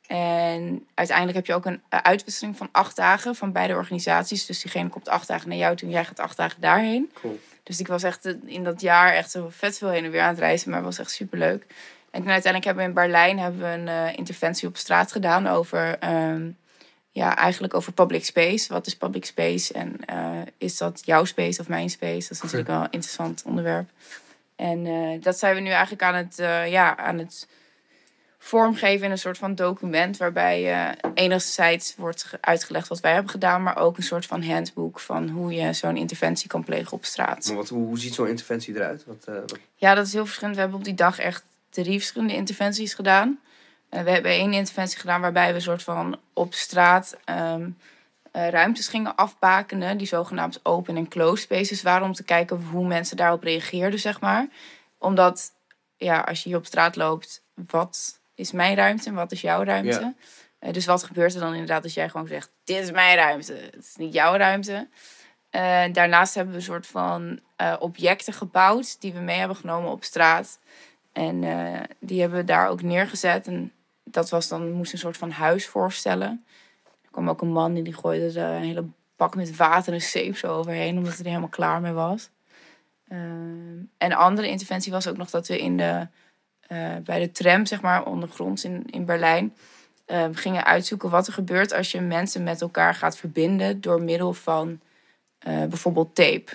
En uiteindelijk heb je ook een eh, uitwisseling van acht dagen van beide organisaties. Dus diegene komt acht dagen naar jou toe en jij gaat acht dagen daarheen. Cool. Dus ik was echt eh, in dat jaar echt zo vet veel heen en weer aan het reizen, maar het was echt superleuk. En toen uiteindelijk hebben we in Berlijn hebben we een eh, interventie op straat gedaan over, ehm, ja, eigenlijk over public space. Wat is public space en is dat jouw space of mijn space? Dat is natuurlijk wel een interessant onderwerp. En dat zijn we nu eigenlijk aan het, ja, aan het vormgeven in een soort van document waarbij eh enerzijds wordt ge- uitgelegd wat wij hebben gedaan, maar ook een soort van handboek van hoe je zo'n interventie kan plegen op straat. Maar wat, hoe, hoe ziet zo'n interventie eruit? Wat, eh, wat- Ja, dat is heel verschillend. We hebben op die dag echt drie verschillende interventies gedaan. Eh, we hebben één interventie gedaan waarbij we een soort van op straat ehm, eh, ruimtes gingen afbakenen. Die zogenaamd open en closed spaces waren. Om te kijken hoe mensen daarop reageerden, zeg maar. Omdat, ja, als je hier op straat loopt, wat is mijn ruimte en wat is jouw ruimte? Ja. Eh, dus wat gebeurt er dan inderdaad als jij gewoon zegt, dit is mijn ruimte, het is niet jouw ruimte. Eh, daarnaast hebben we een soort van eh, objecten gebouwd die we mee hebben genomen op straat. En die hebben we daar ook neergezet. En dat was dan, moest een soort van huis voorstellen. Er kwam ook een man en die gooide er een hele bak met water en zeep zo overheen, omdat hij er helemaal klaar mee was. Ehm, en een andere interventie was ook nog dat we in de, eh, bij de tram, zeg maar, ondergronds in, in Berlijn, eh, gingen uitzoeken wat er gebeurt als je mensen met elkaar gaat verbinden door middel van eh, bijvoorbeeld tape.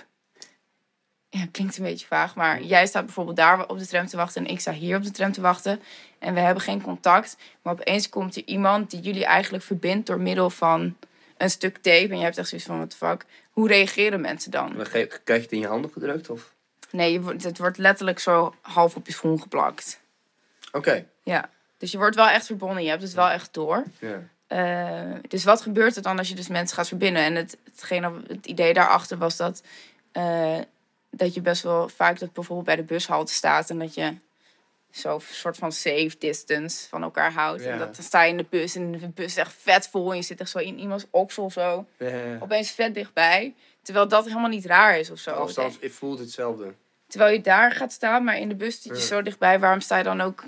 Ja, klinkt een beetje vaag, maar jij staat bijvoorbeeld daar op de tram te wachten en ik sta hier op de tram te wachten. En we hebben geen contact, maar opeens komt er iemand die jullie eigenlijk verbindt door middel van een stuk tape. En je hebt echt zoiets van, the fuck, hoe reageren mensen dan? krijg je het in je handen gedrukt? Of? Nee, het wordt letterlijk zo half op je schoen geplakt. Oké. Ja, dus je wordt wel echt verbonden, je hebt het wel echt door. Ja. Eh, dus wat gebeurt er dan als je dus mensen gaat verbinden? En het, hetgene, het idee daarachter was dat, eh, dat je best wel vaak dat bijvoorbeeld bij de bushalte staat en dat je zo'n soort van safe distance van elkaar houdt. Ja. En dat, dan sta je in de bus en de bus is echt vet vol en je zit echt zo in iemands oksel zo, Ja. opeens vet dichtbij. Terwijl dat helemaal niet raar is of zo. De afstand het voelt hetzelfde. Terwijl je daar gaat staan, maar in de bus zit je zo dichtbij. Waarom sta je dan ook...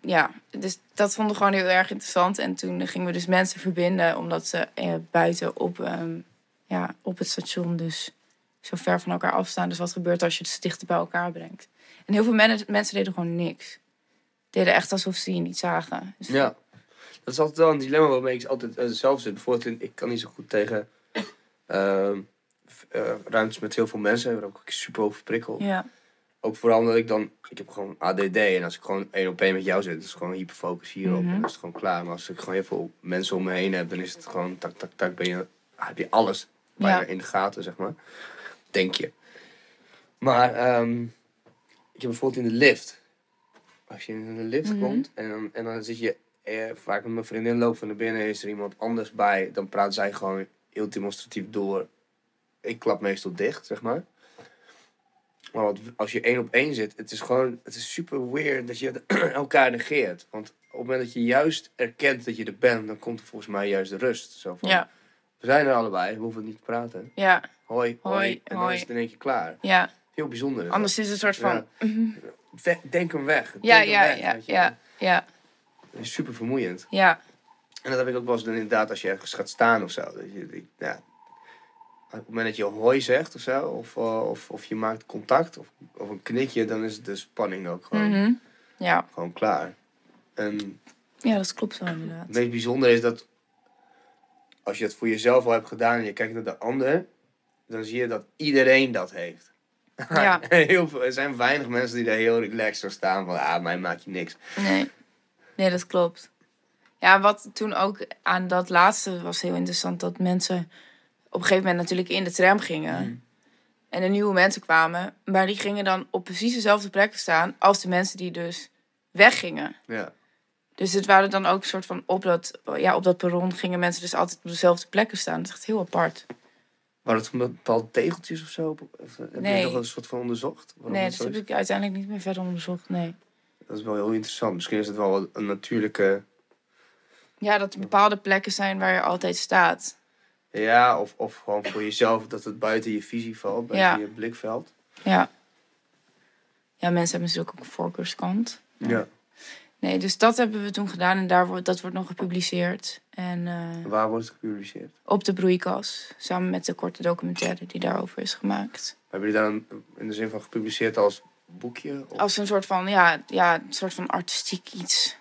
Ja, dus dat vonden we gewoon heel erg interessant. En toen gingen we dus mensen verbinden, omdat ze eh, buiten op, ehm, ja, op het station dus zo ver van elkaar afstaan. Dus wat gebeurt als je het dichter bij elkaar brengt? En heel veel men- mensen deden gewoon niks. Deden echt alsof ze je niet zagen. Dus Ja. Dat is altijd wel een dilemma waarmee ik altijd eh, zelf zit. Bijvoorbeeld, ik kan niet zo goed tegen ehm, eh, ruimtes met heel veel mensen. Ben ik ook super overprikkeld. ja. Ook vooral omdat ik dan... Ik heb gewoon ADD. En als ik gewoon één op één met jou zit, is het gewoon hyperfocus hierop. En dan is het gewoon klaar. Maar als ik gewoon heel veel mensen om me heen heb, dan is het gewoon tak, tak, tak. Ben je, heb je alles bijna Ja. in de gaten, zeg maar. Denk je. Maar ehm, ik heb bijvoorbeeld in de lift. Als je in de lift Mhm. komt en dan, en dan zit je eh, vaak met mijn vriendin loopt van naar binnen, is er iemand anders bij, dan praat zij gewoon heel demonstratief door. Ik klap meestal dicht, zeg maar. Maar als je één op één zit, het is gewoon, het is super weird dat je *clears throat* elkaar negeert. Want op het moment dat je juist erkent dat je er bent, dan komt er volgens mij juist de rust. Zo van, Ja, We zijn er allebei, we hoeven niet te praten. ja, Hoi, hoi. Hoi, en dan hoi. is het in één keer klaar. ja. Heel bijzonder. Anders is het een soort van... Denk hem weg. Denk Ja, hem ja, weg, ja, ja, ja, Dat is super vermoeiend. ja. En dat heb ik ook wel eens dan inderdaad als je ergens gaat staan of zo. Dat je, ja, op het moment dat je hoi zegt of zo, of, eh, of, of je maakt contact of, of een knikje, dan is de spanning ook gewoon, Mhm. Ja. gewoon klaar. En ja, dat klopt wel inderdaad. het meest bijzondere is dat als je het voor jezelf al hebt gedaan en je kijkt naar de ander, dan zie je dat iedereen dat heeft. Ja. *laughs* heel veel, er zijn weinig mensen die daar heel relaxed voor staan van, ah, mij maakt je niks. Nee. nee, dat klopt. Ja, wat toen ook aan dat laatste was heel interessant, dat mensen op een gegeven moment natuurlijk in de tram gingen. En er nieuwe mensen kwamen, maar die gingen dan op precies dezelfde plekken staan als de mensen die dus weggingen. Ja. Dus het waren dan ook een soort van op dat, ja, op dat perron gingen mensen dus altijd op dezelfde plekken staan. Dat is echt heel apart. Waren het bepaalde tegeltjes of zo? Of, heb Nee. je nog een soort van onderzocht? waarom nee, dat heb ik uiteindelijk niet meer verder onderzocht. Nee. Dat is wel heel interessant. Misschien is het wel een natuurlijke... Ja, dat er bepaalde plekken zijn waar je altijd staat. Ja, of, of gewoon voor jezelf dat het buiten je visie valt, buiten Ja. je blikveld. Ja. Ja, mensen hebben natuurlijk ook een voorkeurskant. Ja. Nee, dus dat hebben we toen gedaan en daar wordt, dat wordt nog gepubliceerd. En eh, Waar wordt het gepubliceerd? op de broeikas, samen met de korte documentaire die daarover is gemaakt. Hebben jullie daar een- in de zin van gepubliceerd als boekje? Of- Als een soort van, ja, ja, een soort van artistiek iets.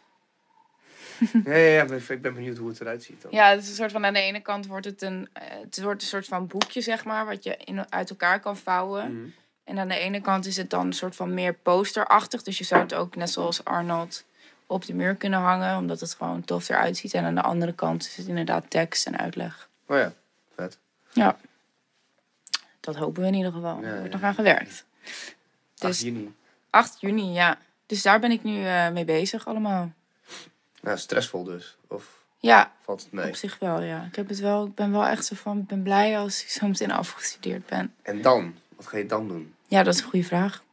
*laughs* Ja, ja, ik ben benieuwd hoe het eruit ziet dan. Ja, het is een soort van aan de ene kant wordt het een, eh, het wordt een soort van boekje, zeg maar, wat je in, uit elkaar kan vouwen. Mhm. En aan de ene kant is het dan een soort van meer posterachtig. Dus je zou het ook net zoals Arnold op de muur kunnen hangen, omdat het gewoon tof eruit ziet. En aan de andere kant is het inderdaad tekst en uitleg. Oh ja, vet. Ja. Dat hopen we in ieder geval. Ja, er wordt nog aan gewerkt. 8 Dus juni. 8 juni, ja. Dus daar ben ik nu eh, mee bezig allemaal. Nou, stressvol dus. Of Ja, valt het mee? op zich wel, ja. Ik, heb het wel, ik ben wel echt zo van, ik ben blij als ik zo meteen afgestudeerd ben. En dan? Wat ga je dan doen? Ja, dat is een goede vraag.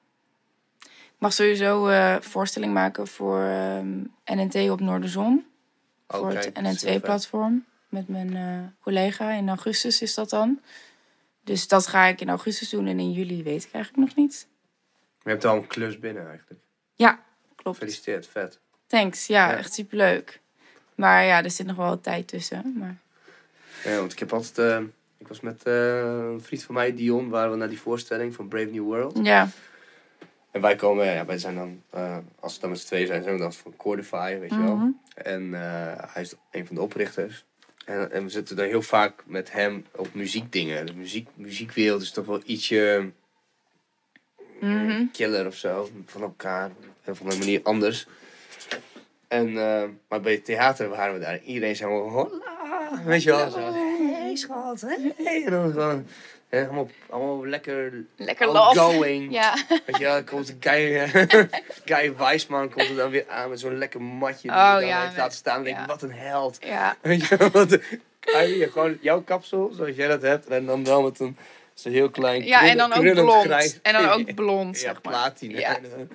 Ik mag sowieso eh voorstelling maken voor ehm, NNT op Noorderzon. Oh, voor kijk, het dat is heel vet. NN2-platform. Met mijn eh, collega. In augustus is dat dan. Dus dat ga ik in augustus doen. En in juli weet ik eigenlijk nog niet. Je hebt al een klus binnen eigenlijk. Ja, klopt. Gefeliciteerd, vet. Thanks. Ja, Ja. echt superleuk. Maar ja, er zit nog wel wat tijd tussen. Maar... Ja, want ik heb altijd... eh, ik was met eh, een vriend van mij, Dion, waren we naar die voorstelling van Brave New World. Ja, En wij komen, ja, wij zijn dan, eh, als we dan met z'n tweeën zijn, zijn we dan van Cordify, weet je wel. Mhm. En hij is een van de oprichters. En, en we zitten dan heel vaak met hem op muziekdingen. De muziek, muziekwereld is toch wel ietsje Mhm. killer of zo. Van elkaar. En van een manier anders. En, eh, maar bij het theater waren we daar. en Iedereen zei gewoon, hola. Weet je wel. Zo, hey schat, hey. En dan gewoon, hè, allemaal, allemaal lekker lekker outgoing. Ja. Weet je wel, komt Guy, *laughs* Guy Weisman komt er dan weer aan met zo'n lekker matje. Die Oh, hij dan ja, heeft met- laten staan. En denk ja. wat een held. ja. Weet je wel, wat gewoon jouw kapsel, zoals jij dat hebt. En dan wel met een zo'n heel klein Ja, en dan ook blond. grijs- En dan ook *laughs* blond, Ja, zeg maar. Ja. En *laughs* dan-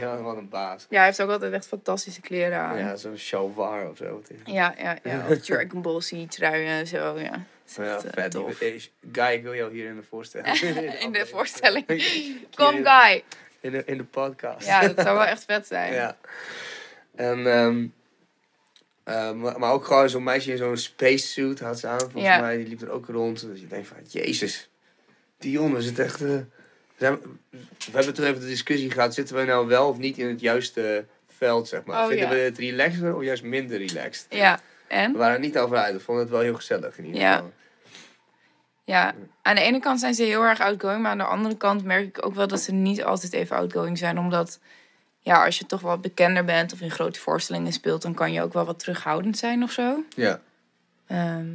Ja, wat een baas. ja, hij heeft ook altijd echt fantastische kleren aan. Ja, zo'n Shalwar of zo. Ja, ja, ja. *laughs* Dragon Ball Z truien en zo, ja. Ja, eh, vet. Die- Guy, ik wil jou hier in de voorstelling. In de voorstelling. Kom Guy. In de, in de podcast. Ja, dat zou wel echt vet zijn. Ja. En, ehm, eh, maar, maar ook gewoon zo'n meisje in zo'n spacesuit had ze aan, volgens Ja. mij. Die liep er ook rond. Dus je denkt van, jezus. Die jongen zit echt... eh, zijn, we hebben toen even de discussie gehad. Zitten we nou wel of niet in het juiste veld, zeg maar? Oh, Vinden ja. we het relaxer of juist minder relaxed? Ja, en? We waren er niet over uit. We vonden het wel heel gezellig in ieder Ja. geval. Ja, aan de ene kant zijn ze heel erg outgoing, maar aan de andere kant merk ik ook wel dat ze niet altijd even outgoing zijn. Omdat, ja, als je toch wat bekender bent of in grote voorstellingen speelt, dan kan je ook wel wat terughoudend zijn of zo. Ja. Ehm,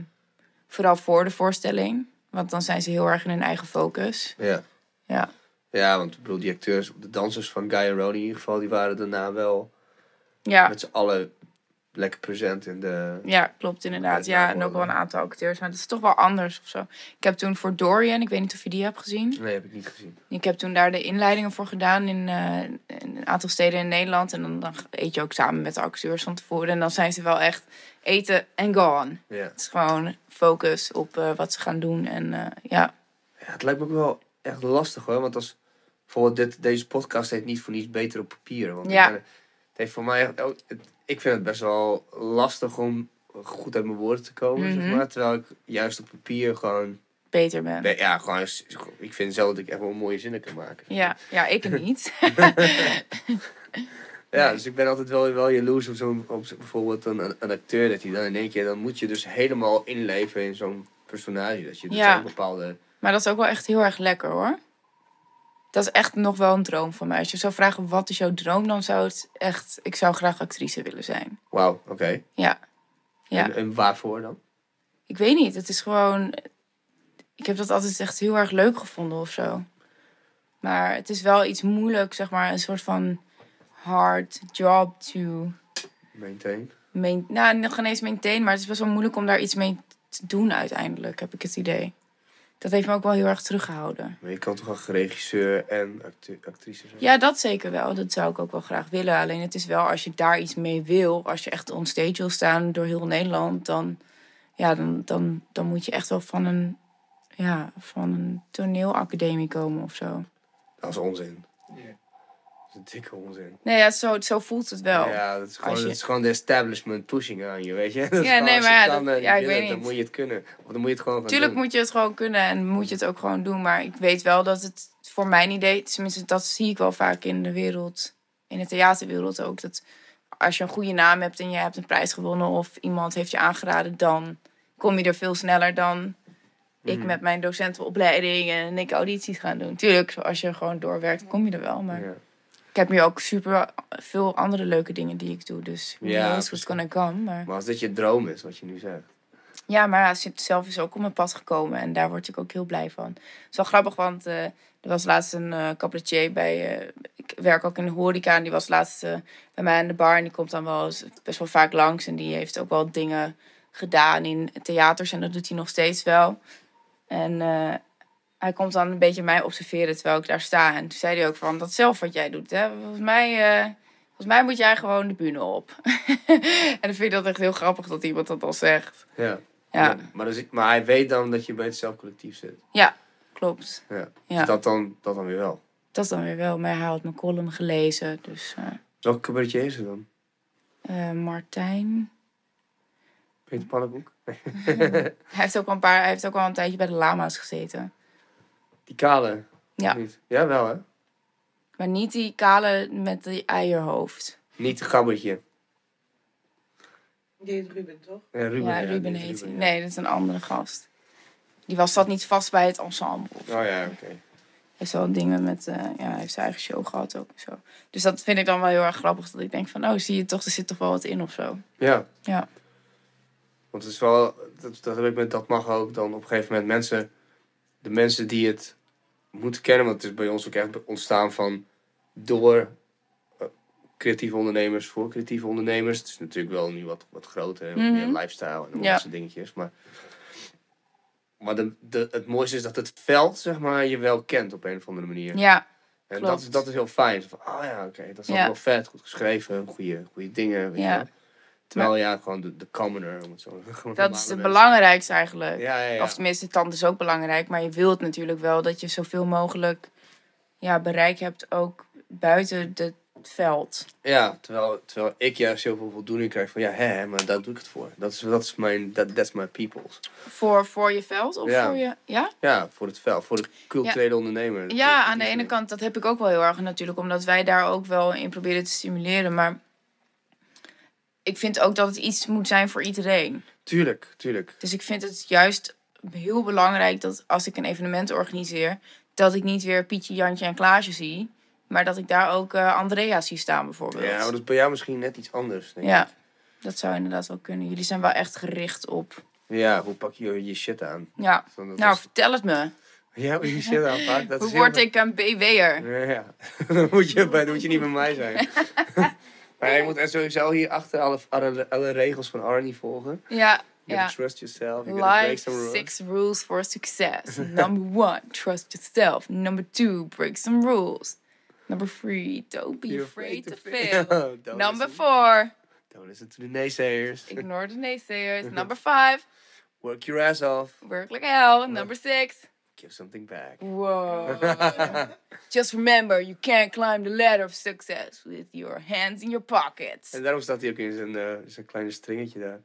vooral voor de voorstelling, want dan zijn ze heel erg in hun eigen focus. Ja. Ja, Ja, want ik bedoel, die acteurs, de dansers van Guy en Rody in ieder geval, die waren daarna wel ja, met z'n allen lekker present in de... ja klopt inderdaad. Ja, Ja, en ook wel een aantal acteurs, maar dat is toch wel anders of zo. Ik heb toen voor Dorian, ik weet niet of je die hebt gezien. Nee, heb ik niet gezien. Ik heb toen daar de inleidingen voor gedaan in, eh, in een aantal steden in Nederland. En dan, dan eet je ook samen met de acteurs van tevoren. En dan zijn ze wel echt eten en gone. Ja. Het is gewoon focus op eh, wat ze gaan doen. En eh, ja, Ja, het lijkt me ook wel echt lastig hoor. Want als bijvoorbeeld dit, deze podcast heet niet voor niets beter op papier. Want Ja. ik ben- heeft voor mij ook, het- ik vind het best wel lastig om goed uit mijn woorden te komen. zeg Mhm. maar, terwijl ik juist op papier gewoon, beter ben. ben- ja, gewoon, ik vind zelf dat ik echt wel mooie zinnen kan maken. Ja, ja, ik *laughs* niet. *laughs* Ja, Nee. dus ik ben altijd wel, wel jaloers op zo'n, op zo- bijvoorbeeld een, een, een acteur dat hij dan in één keer, dan moet je dus helemaal inleven in zo'n personage. Dat je dus zo'n bepaalde, maar dat is ook wel echt heel erg lekker hoor. Dat is echt nog wel een droom van mij. Als je zou vragen wat is jouw droom, dan zou het echt... Ik zou graag actrice willen zijn. wauw, oké. Ja. Ja. En, en waarvoor dan? Ik weet niet, het is gewoon. Ik heb dat altijd echt heel erg leuk gevonden of zo. Maar het is wel iets moeilijk, zeg maar, een soort van hard job to Maintain. main, nou, nog geen eens maintain, maar het is best wel moeilijk om daar iets mee te doen uiteindelijk, heb ik het idee. Dat heeft me ook wel heel erg teruggehouden. Maar je kan toch wel regisseur en actrice zijn? Ja, dat zeker wel. Dat zou ik ook wel graag willen. Alleen het is wel, als je daar iets mee wil, als je echt on stage wil staan door heel Nederland, dan, ja, dan, dan, dan moet je echt wel van een, ja, van een toneelacademie komen of zo. Dat is onzin. Is een dikke onzin. Nee, ja, zo, zo voelt het wel. Ja, dat is, gewoon, Als je- dat is gewoon de establishment pushing aan je, weet je? *laughs* Dat Ja, nee, maar ja, dat- ja, ik weet het, Dan niet. moet je het kunnen. Of dan moet je het gewoon Tuurlijk doen. moet je het gewoon kunnen en moet je het ook gewoon doen. Maar ik weet wel dat het voor mijn idee, tenminste dat zie ik wel vaak in de wereld, in de theaterwereld ook. Dat als je een goede naam hebt en je hebt een prijs gewonnen of iemand heeft je aangeraden, dan kom je er veel sneller dan ik Mhm. met mijn docentenopleiding en ik audities gaan doen. Tuurlijk, als je gewoon doorwerkt, kom je er wel. Maar Ja. Ik heb nu ook super veel andere leuke dingen die ik doe. Dus who Ja, knows what's gonna come. Maar... Maar als dit je droom is, wat je nu zegt. Ja, maar ja, zelf is ook op mijn pad gekomen en daar word ik ook heel blij van. Het is wel grappig, want eh, er was laatst een eh cabaretier bij. eh, ik werk ook in de horeca en die was laatst bij mij aan de bar en die komt dan wel eens best wel vaak langs en die heeft ook wel dingen gedaan in theaters en dat doet hij nog steeds wel. En hij komt dan een beetje mij observeren terwijl ik daar sta. En toen zei hij ook van, dat is zelf wat jij doet, hè. Volgens mij, eh, volgens mij moet jij gewoon de bühne op. *laughs* en dan vind ik dat echt heel grappig dat iemand dat al zegt. Ja. Ja. Maar, maar, dus, maar hij weet dan dat je bij het zelfcollectief zit. Klopt. Ja. Ja. Dus dat, dan, dat dan weer wel. Dat dan weer wel, maar hij had mijn column gelezen. Dus eh, Welke cabaretier is het dan? eh, Martijn. Peter Pannenkoek? *laughs* Hij heeft, ook al een paar, hij heeft ook al een tijdje bij de lama's gezeten. Die kale? Ja. Niet? Ja, wel hè? Maar niet die kale met die eierhoofd. Niet de gabbertje. Die heet Ruben, toch? Ja, Ruben. ja, Ruben is heet hij. ja. Nee, dat is een andere gast. Die was, zat niet vast bij het ensemble. Oh ja, oké. heeft wel dingen met... eh, ja, hij heeft zijn eigen show gehad ook. en Zo. Dus dat vind ik dan wel heel erg grappig. Dat ik denk van, oh, zie je toch, er zit toch wel wat in of zo. Ja. Ja. Want het is wel, dat, dat heb ik met dat mag ook dan op een gegeven moment mensen, de mensen die het moeten kennen, want het is bij ons ook echt ontstaan van door eh, creatieve ondernemers voor creatieve ondernemers. Het is natuurlijk wel nu wat, wat groter, hè, wat Mhm. meer lifestyle en Ja. dat soort dingetjes. Maar, maar de, de, het mooiste is dat het veld, zeg maar, je wel kent op een of andere manier. Ja, en klopt. dat, is- dat is heel fijn. Van, oh ja, oké, dat is Ja. allemaal wel vet, goed geschreven, goede, goede dingen. Weet Ja. je wel. Terwijl ja, gewoon de, de commoner, zo *laughs* dat is het belangrijkste eigenlijk. Ja, ja. Of tenminste, tand is ook belangrijk. Maar je wilt natuurlijk wel dat je zoveel mogelijk ja, bereik hebt ook buiten het veld. Ja, terwijl, terwijl ik juist heel veel voldoening krijg van ja, hè, maar daar doe ik het voor. Dat is, dat is mijn, that, that's my people's. Voor, voor je veld of Ja. voor je... Ja? Ja, voor het veld, voor de culturele ondernemer. de Ja, aan de ene kant, dat heb ik ook wel heel erg natuurlijk. Omdat wij daar ook wel in proberen te stimuleren. Maar ik vind ook dat het iets moet zijn voor iedereen. Tuurlijk, tuurlijk. Dus ik vind het juist heel belangrijk dat als ik een evenement organiseer... dat ik niet weer Pietje, Jantje en Klaasje zie... maar dat ik daar ook eh, Andrea zie staan bijvoorbeeld. Ja, maar dat is bij jou misschien net iets anders. Denk ik. Ja, dat zou inderdaad wel kunnen. Jullie zijn wel echt gericht op. Ja, hoe pak je je shit aan? Ja, nou vertel het me. ja, hoe je je shit aanpakt. Dat Hoe word heel- ik een BW'er? Ja, ja. *laughs* dan, moet je, bij- dan moet je niet bij mij zijn. *laughs* maar je moet echt sowieso hier achter alle, alle, alle regels van Arnie volgen. Ja, You trust yourself. You Life, some rules. six rules for success. *laughs* Number one, trust yourself. Number two, break some rules. Number three, don't be You're afraid to fail. *laughs* Number listen- four, Don't listen to the naysayers. ignore the naysayers. *laughs* Number five, Work your ass off. work like hell. Number six, Give something back. whoa. *laughs* Just remember, you can't climb the ladder of success with your hands in your pockets. En daarom staat hij ook in zijn, eh, zijn kleine stringetje daar.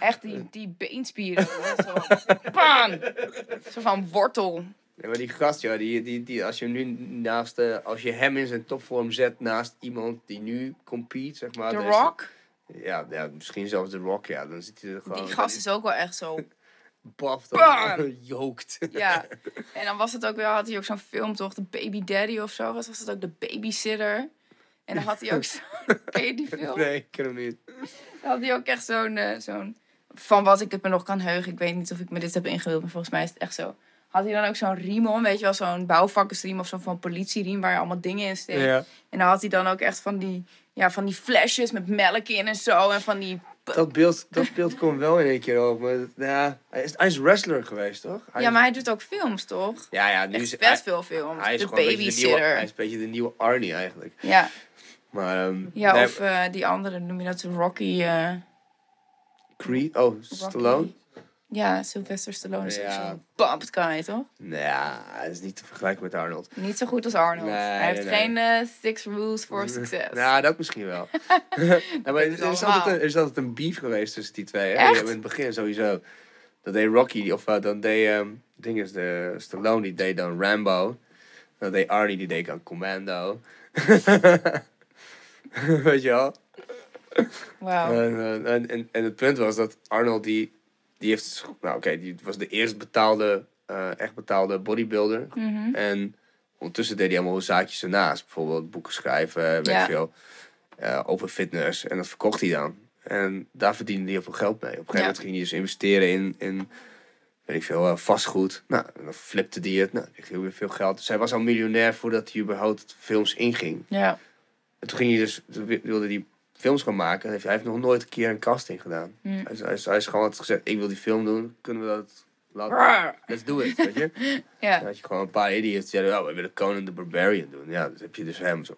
Echt die, die beenspieren. Zo, *laughs* bam! Zo van wortel. Ja, maar die gast, ja, die, die, die, als je hem nu naast, eh, als je hem in zijn topvorm zet naast iemand die nu compete, zeg maar. The Rock. Ja, ja, misschien zelfs de Rock, ja. Dan zit hij er gewoon. Die gast is ook wel echt zo. Baf, Bam! *laughs* jookt. Ja. En dan was het ook wel, had hij ook zo'n film toch, de Baby Daddy of zo. Was, was het ook de Babysitter? En dan had hij ook *laughs* zo. Ken je die film? Nee, ik ken hem niet. Dan had hij ook echt zo'n. eh, zo'n van wat ik het me nog kan heugen. Ik weet niet of ik me dit heb ingebeeld, maar volgens mij is het echt zo. Had hij dan ook zo'n riem om, weet je wel, zo'n bouwvakkersriem of zo'n van politieriem waar je allemaal dingen in steekt. Ja. En dan had hij dan ook echt van die, ja, van die flesjes met melk in en zo. En van die. Dat beeld, dat beeld *laughs* komt wel in één keer op. Maar ja, hij, is, hij is wrestler geweest, toch? Hij Ja, maar hij doet ook films, toch? Ja, ja, nu is hij, veel films. hij is de gewoon een beetje de nieuwe, babysitter. hij is een beetje de nieuwe Arnie eigenlijk. Ja, Maar, ehm ja nee, of eh, die andere, noem je dat Rocky. eh, Creed, oh, Rocky. Stallone? Ja, Sylvester Stallone is Ja. zo'n pumped guy, toch? Nou ja, het is niet te vergelijken met Arnold. Niet zo goed als Arnold. Nee, Hij heeft nee, geen eh, six rules for *laughs* success. Nou, dat misschien wel. *laughs* ja, maar er, is altijd een, er is altijd een beef geweest tussen die twee. Hè? In het begin sowieso. Dat deed Rocky, of uh, dan deed, ehm ding is de Stallone, die deed dan Rambo. Dan deed Arnie, die deed dan Commando. *laughs* Weet je wel? Wauw. En, eh, en, en, en het punt was dat Arnold, die, die heeft, nou oké, die was de eerst betaalde, eh, echt betaalde bodybuilder. Mhm. En ondertussen deed hij allemaal zaakjes ernaast. Bijvoorbeeld boeken schrijven, weet Ja. ik veel. eh, over fitness. En dat verkocht hij dan. En daar verdiende hij heel veel geld mee. Op een gegeven Ja. moment ging hij dus investeren in, in weet ik veel, eh, vastgoed. Nou, dan flipte hij het. Nou, kreeg hij weer veel geld. Dus hij was al miljonair voordat hij überhaupt films inging. Ja. En toen ging hij dus, wilde hij films gaan maken. Hij heeft, nog nooit een keer een casting gedaan. Hm. Hij, is, hij, is, hij is gewoon had gezegd, ik wil die film doen. Kunnen we dat laten? Let's do it, weet je. *laughs* Ja. Dan had je gewoon een paar idiots die zeiden, oh, we willen Conan the Barbarian doen. Ja, dus heb je dus hem zo.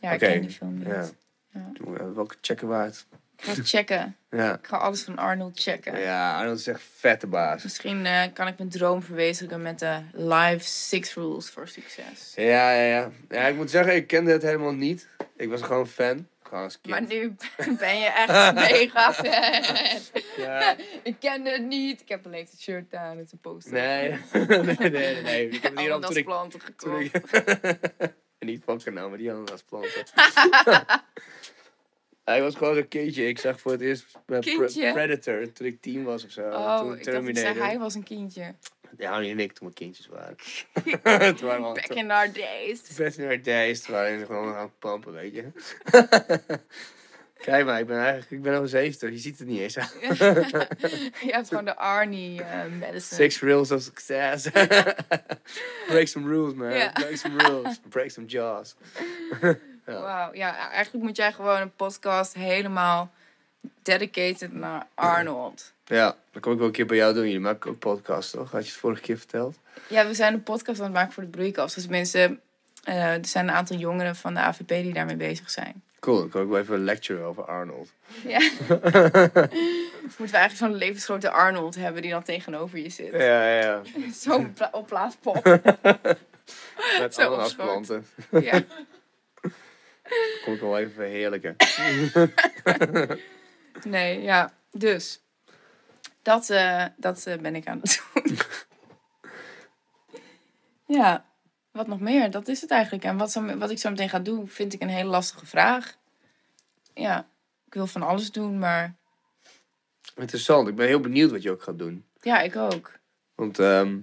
Ja, ik ken die film niet. Ja. Ja. Toen, Welke checken waard? Ik ga checken. Ja. Ik ga alles van Arnold checken. Ja, Arnold is echt vette baas. Misschien eh, kan ik mijn droom verwezenlijken met de live six rules for success. Ja, ja, ja. Ja, ik moet zeggen, ik kende het helemaal niet. Ik was gewoon fan. Gewoon als kind. Maar nu *laughs* ben je echt *laughs* mega fan. Ja. *laughs* Ik kende het niet. Ik heb alleen het shirt aan. Het is een poster. Nee. nee, nee, nee. Ik heb het hier al toen ik... planten gekocht. ik niet van genomen, maar die ananasplanten. Hij was gewoon een kindje. Ik zag voor het eerst? Predator toen ik tien was of zo. Oh, toen ik dacht zei, hij was een kindje. *laughs* Ja, en ik toen we kindjes waren. *laughs* toen waren we al- Back in our days. Best in our days, toen waren we gewoon aan het pampen, weet je. *laughs* Kijk maar, ik ben eigenlijk ik ben over 70, je ziet het niet eens. je hebt gewoon de Arnie eh medicine. Six rules of success. Break some rules, man. Break some rules. Break some jaws. Ja. Wauw, ja, eigenlijk moet jij gewoon een podcast helemaal dedicated naar Arnold. Ja, dat kom ik wel een keer bij jou doen. Jullie maken ook podcasts, toch? Had je het vorige keer verteld? Ja, we zijn een podcast aan het maken voor de broeikast. Dus mensen, eh, er zijn een aantal jongeren van de AVP die daarmee bezig zijn. Cool, dan kan ik wel even een lecture over Arnold. Ja. *laughs* Moeten we eigenlijk zo'n levensgrote Arnold hebben die dan tegenover je zit. Ja, ja, ja. *laughs* Zo'n pla opblaaspop. *laughs* Met Zo ananasplanten. ja. Kom ik wel even verheerlijken. Nee, ja. Dus, dat, eh, dat eh, ben ik aan het doen. *laughs* ja, wat nog meer? Dat is het eigenlijk. En wat, zo, wat ik zo meteen ga doen, vind ik een hele lastige vraag. Ja, ik wil van alles doen, maar Interessant, ik ben heel benieuwd wat je ook gaat doen. ja, ik ook. Want ehm,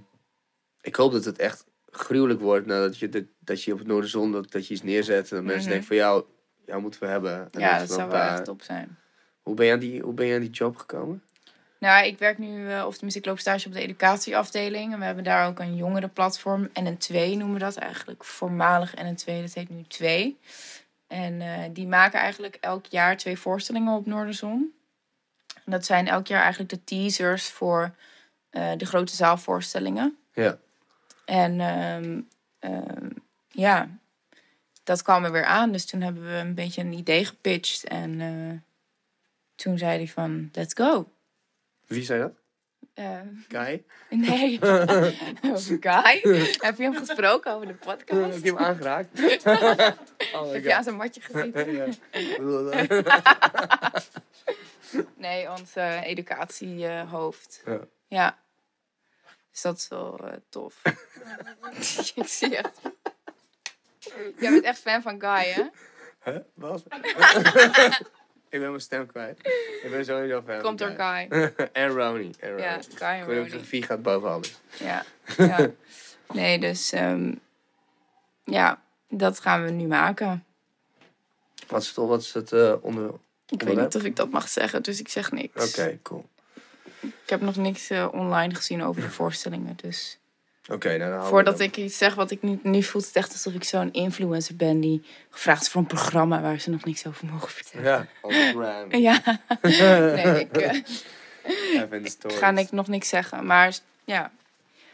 ik hoop dat het echt gruwelijk wordt nadat je, dat, dat je op het Noorderzon dat, dat je iets neerzet. En dat mensen Mhm. denken van jou, jou moeten we hebben. En Ja, dat dat zou wel daar- echt top zijn. Hoe ben, je aan die, hoe ben je aan die job gekomen? Nou, ik werk nu, eh, of tenminste, ik loop stage op de educatieafdeling. En we hebben daar ook een jongerenplatform. En een 2 noemen we dat eigenlijk. Voormalig en een 2, dat heet nu 2. En eh, die maken eigenlijk elk jaar twee voorstellingen op Noorderzon. En dat zijn elk jaar eigenlijk de teasers voor eh, de grote zaalvoorstellingen. Ja. En ehm, ehm, ja, dat kwam er weer aan. Dus toen hebben we een beetje een idee gepitcht. En toen zei hij van, let's go. Wie zei dat? Eh, Kai? nee. *laughs* Guy? Heb je hem gesproken over de podcast? Heb je hem aangeraakt? *laughs* oh my Heb je aan zijn matje gezeten? *laughs* Nee, ons eh, educatiehoofd. Ja. ja. Dus dat is wel eh, tof. ik zie echt... Jij bent echt fan van Guy, hè? Huh? Wat? Ik ben mijn stem kwijt. Ik ben sowieso fan. Komt door Guy. *laughs* en Ronnie. En Ronnie. Ja, Guy en Ronnie. Gaat boven alles. Ja, *laughs* ja. Nee, dus... ehm, ja, dat gaan we nu maken. Wat is, toch, wat is het eh, onder... Oké, Ik weet niet of ik dat mag zeggen, dus ik zeg niks. cool. Ik heb nog niks eh, online gezien over de voorstellingen, dus... Oké, nou dan Voordat dat. ik iets zeg wat ik niet... Nu voelt het echt alsof ik zo'n influencer ben die gevraagd is voor een programma waar ze nog niks over mogen vertellen. Ja, on. *laughs* Ja, *laughs* nee, ik eh, stories. ga niks, nog niks zeggen. Maar ja,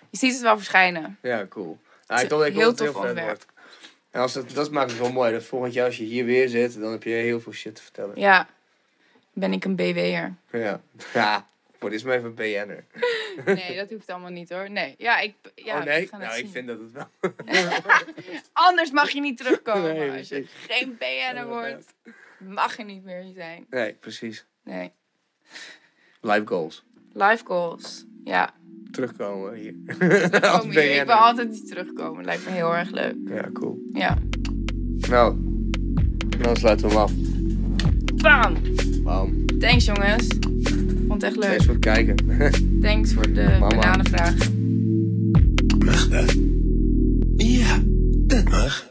je ziet het wel verschijnen. Ja, cool. Nou, ik hoop, ik heel tof vet onderwerp. En als het, dat maakt het wel mooi. Dat volgend jaar als je hier weer zit, dan heb je heel veel shit te vertellen. Ja, ben ik een BW'er. Ja. *laughs* Ja, Word eens maar even BN'er. *laughs* Nee, dat hoeft allemaal niet hoor. Nee, ja, ik, ja, oh nee? Nou, ik zien. vind dat het wel. *laughs* Anders mag je niet terugkomen. *laughs* Nee, Als je geen BN'er wordt, mag je niet meer zijn. Nee, precies. Nee. Life goals. Life goals. Ja. Terugkomen hier. Terugkomen hier. Ik wil altijd iets terugkomen. Lijkt me heel erg leuk. Ja, cool. Ja. Nou, dan sluiten we hem af. Bam! Bam. Thanks jongens. Vond het echt leuk. Thanks voor het kijken. *laughs* Thanks voor de Mama. bananenvraag. Mag dat? Ja, dat mag.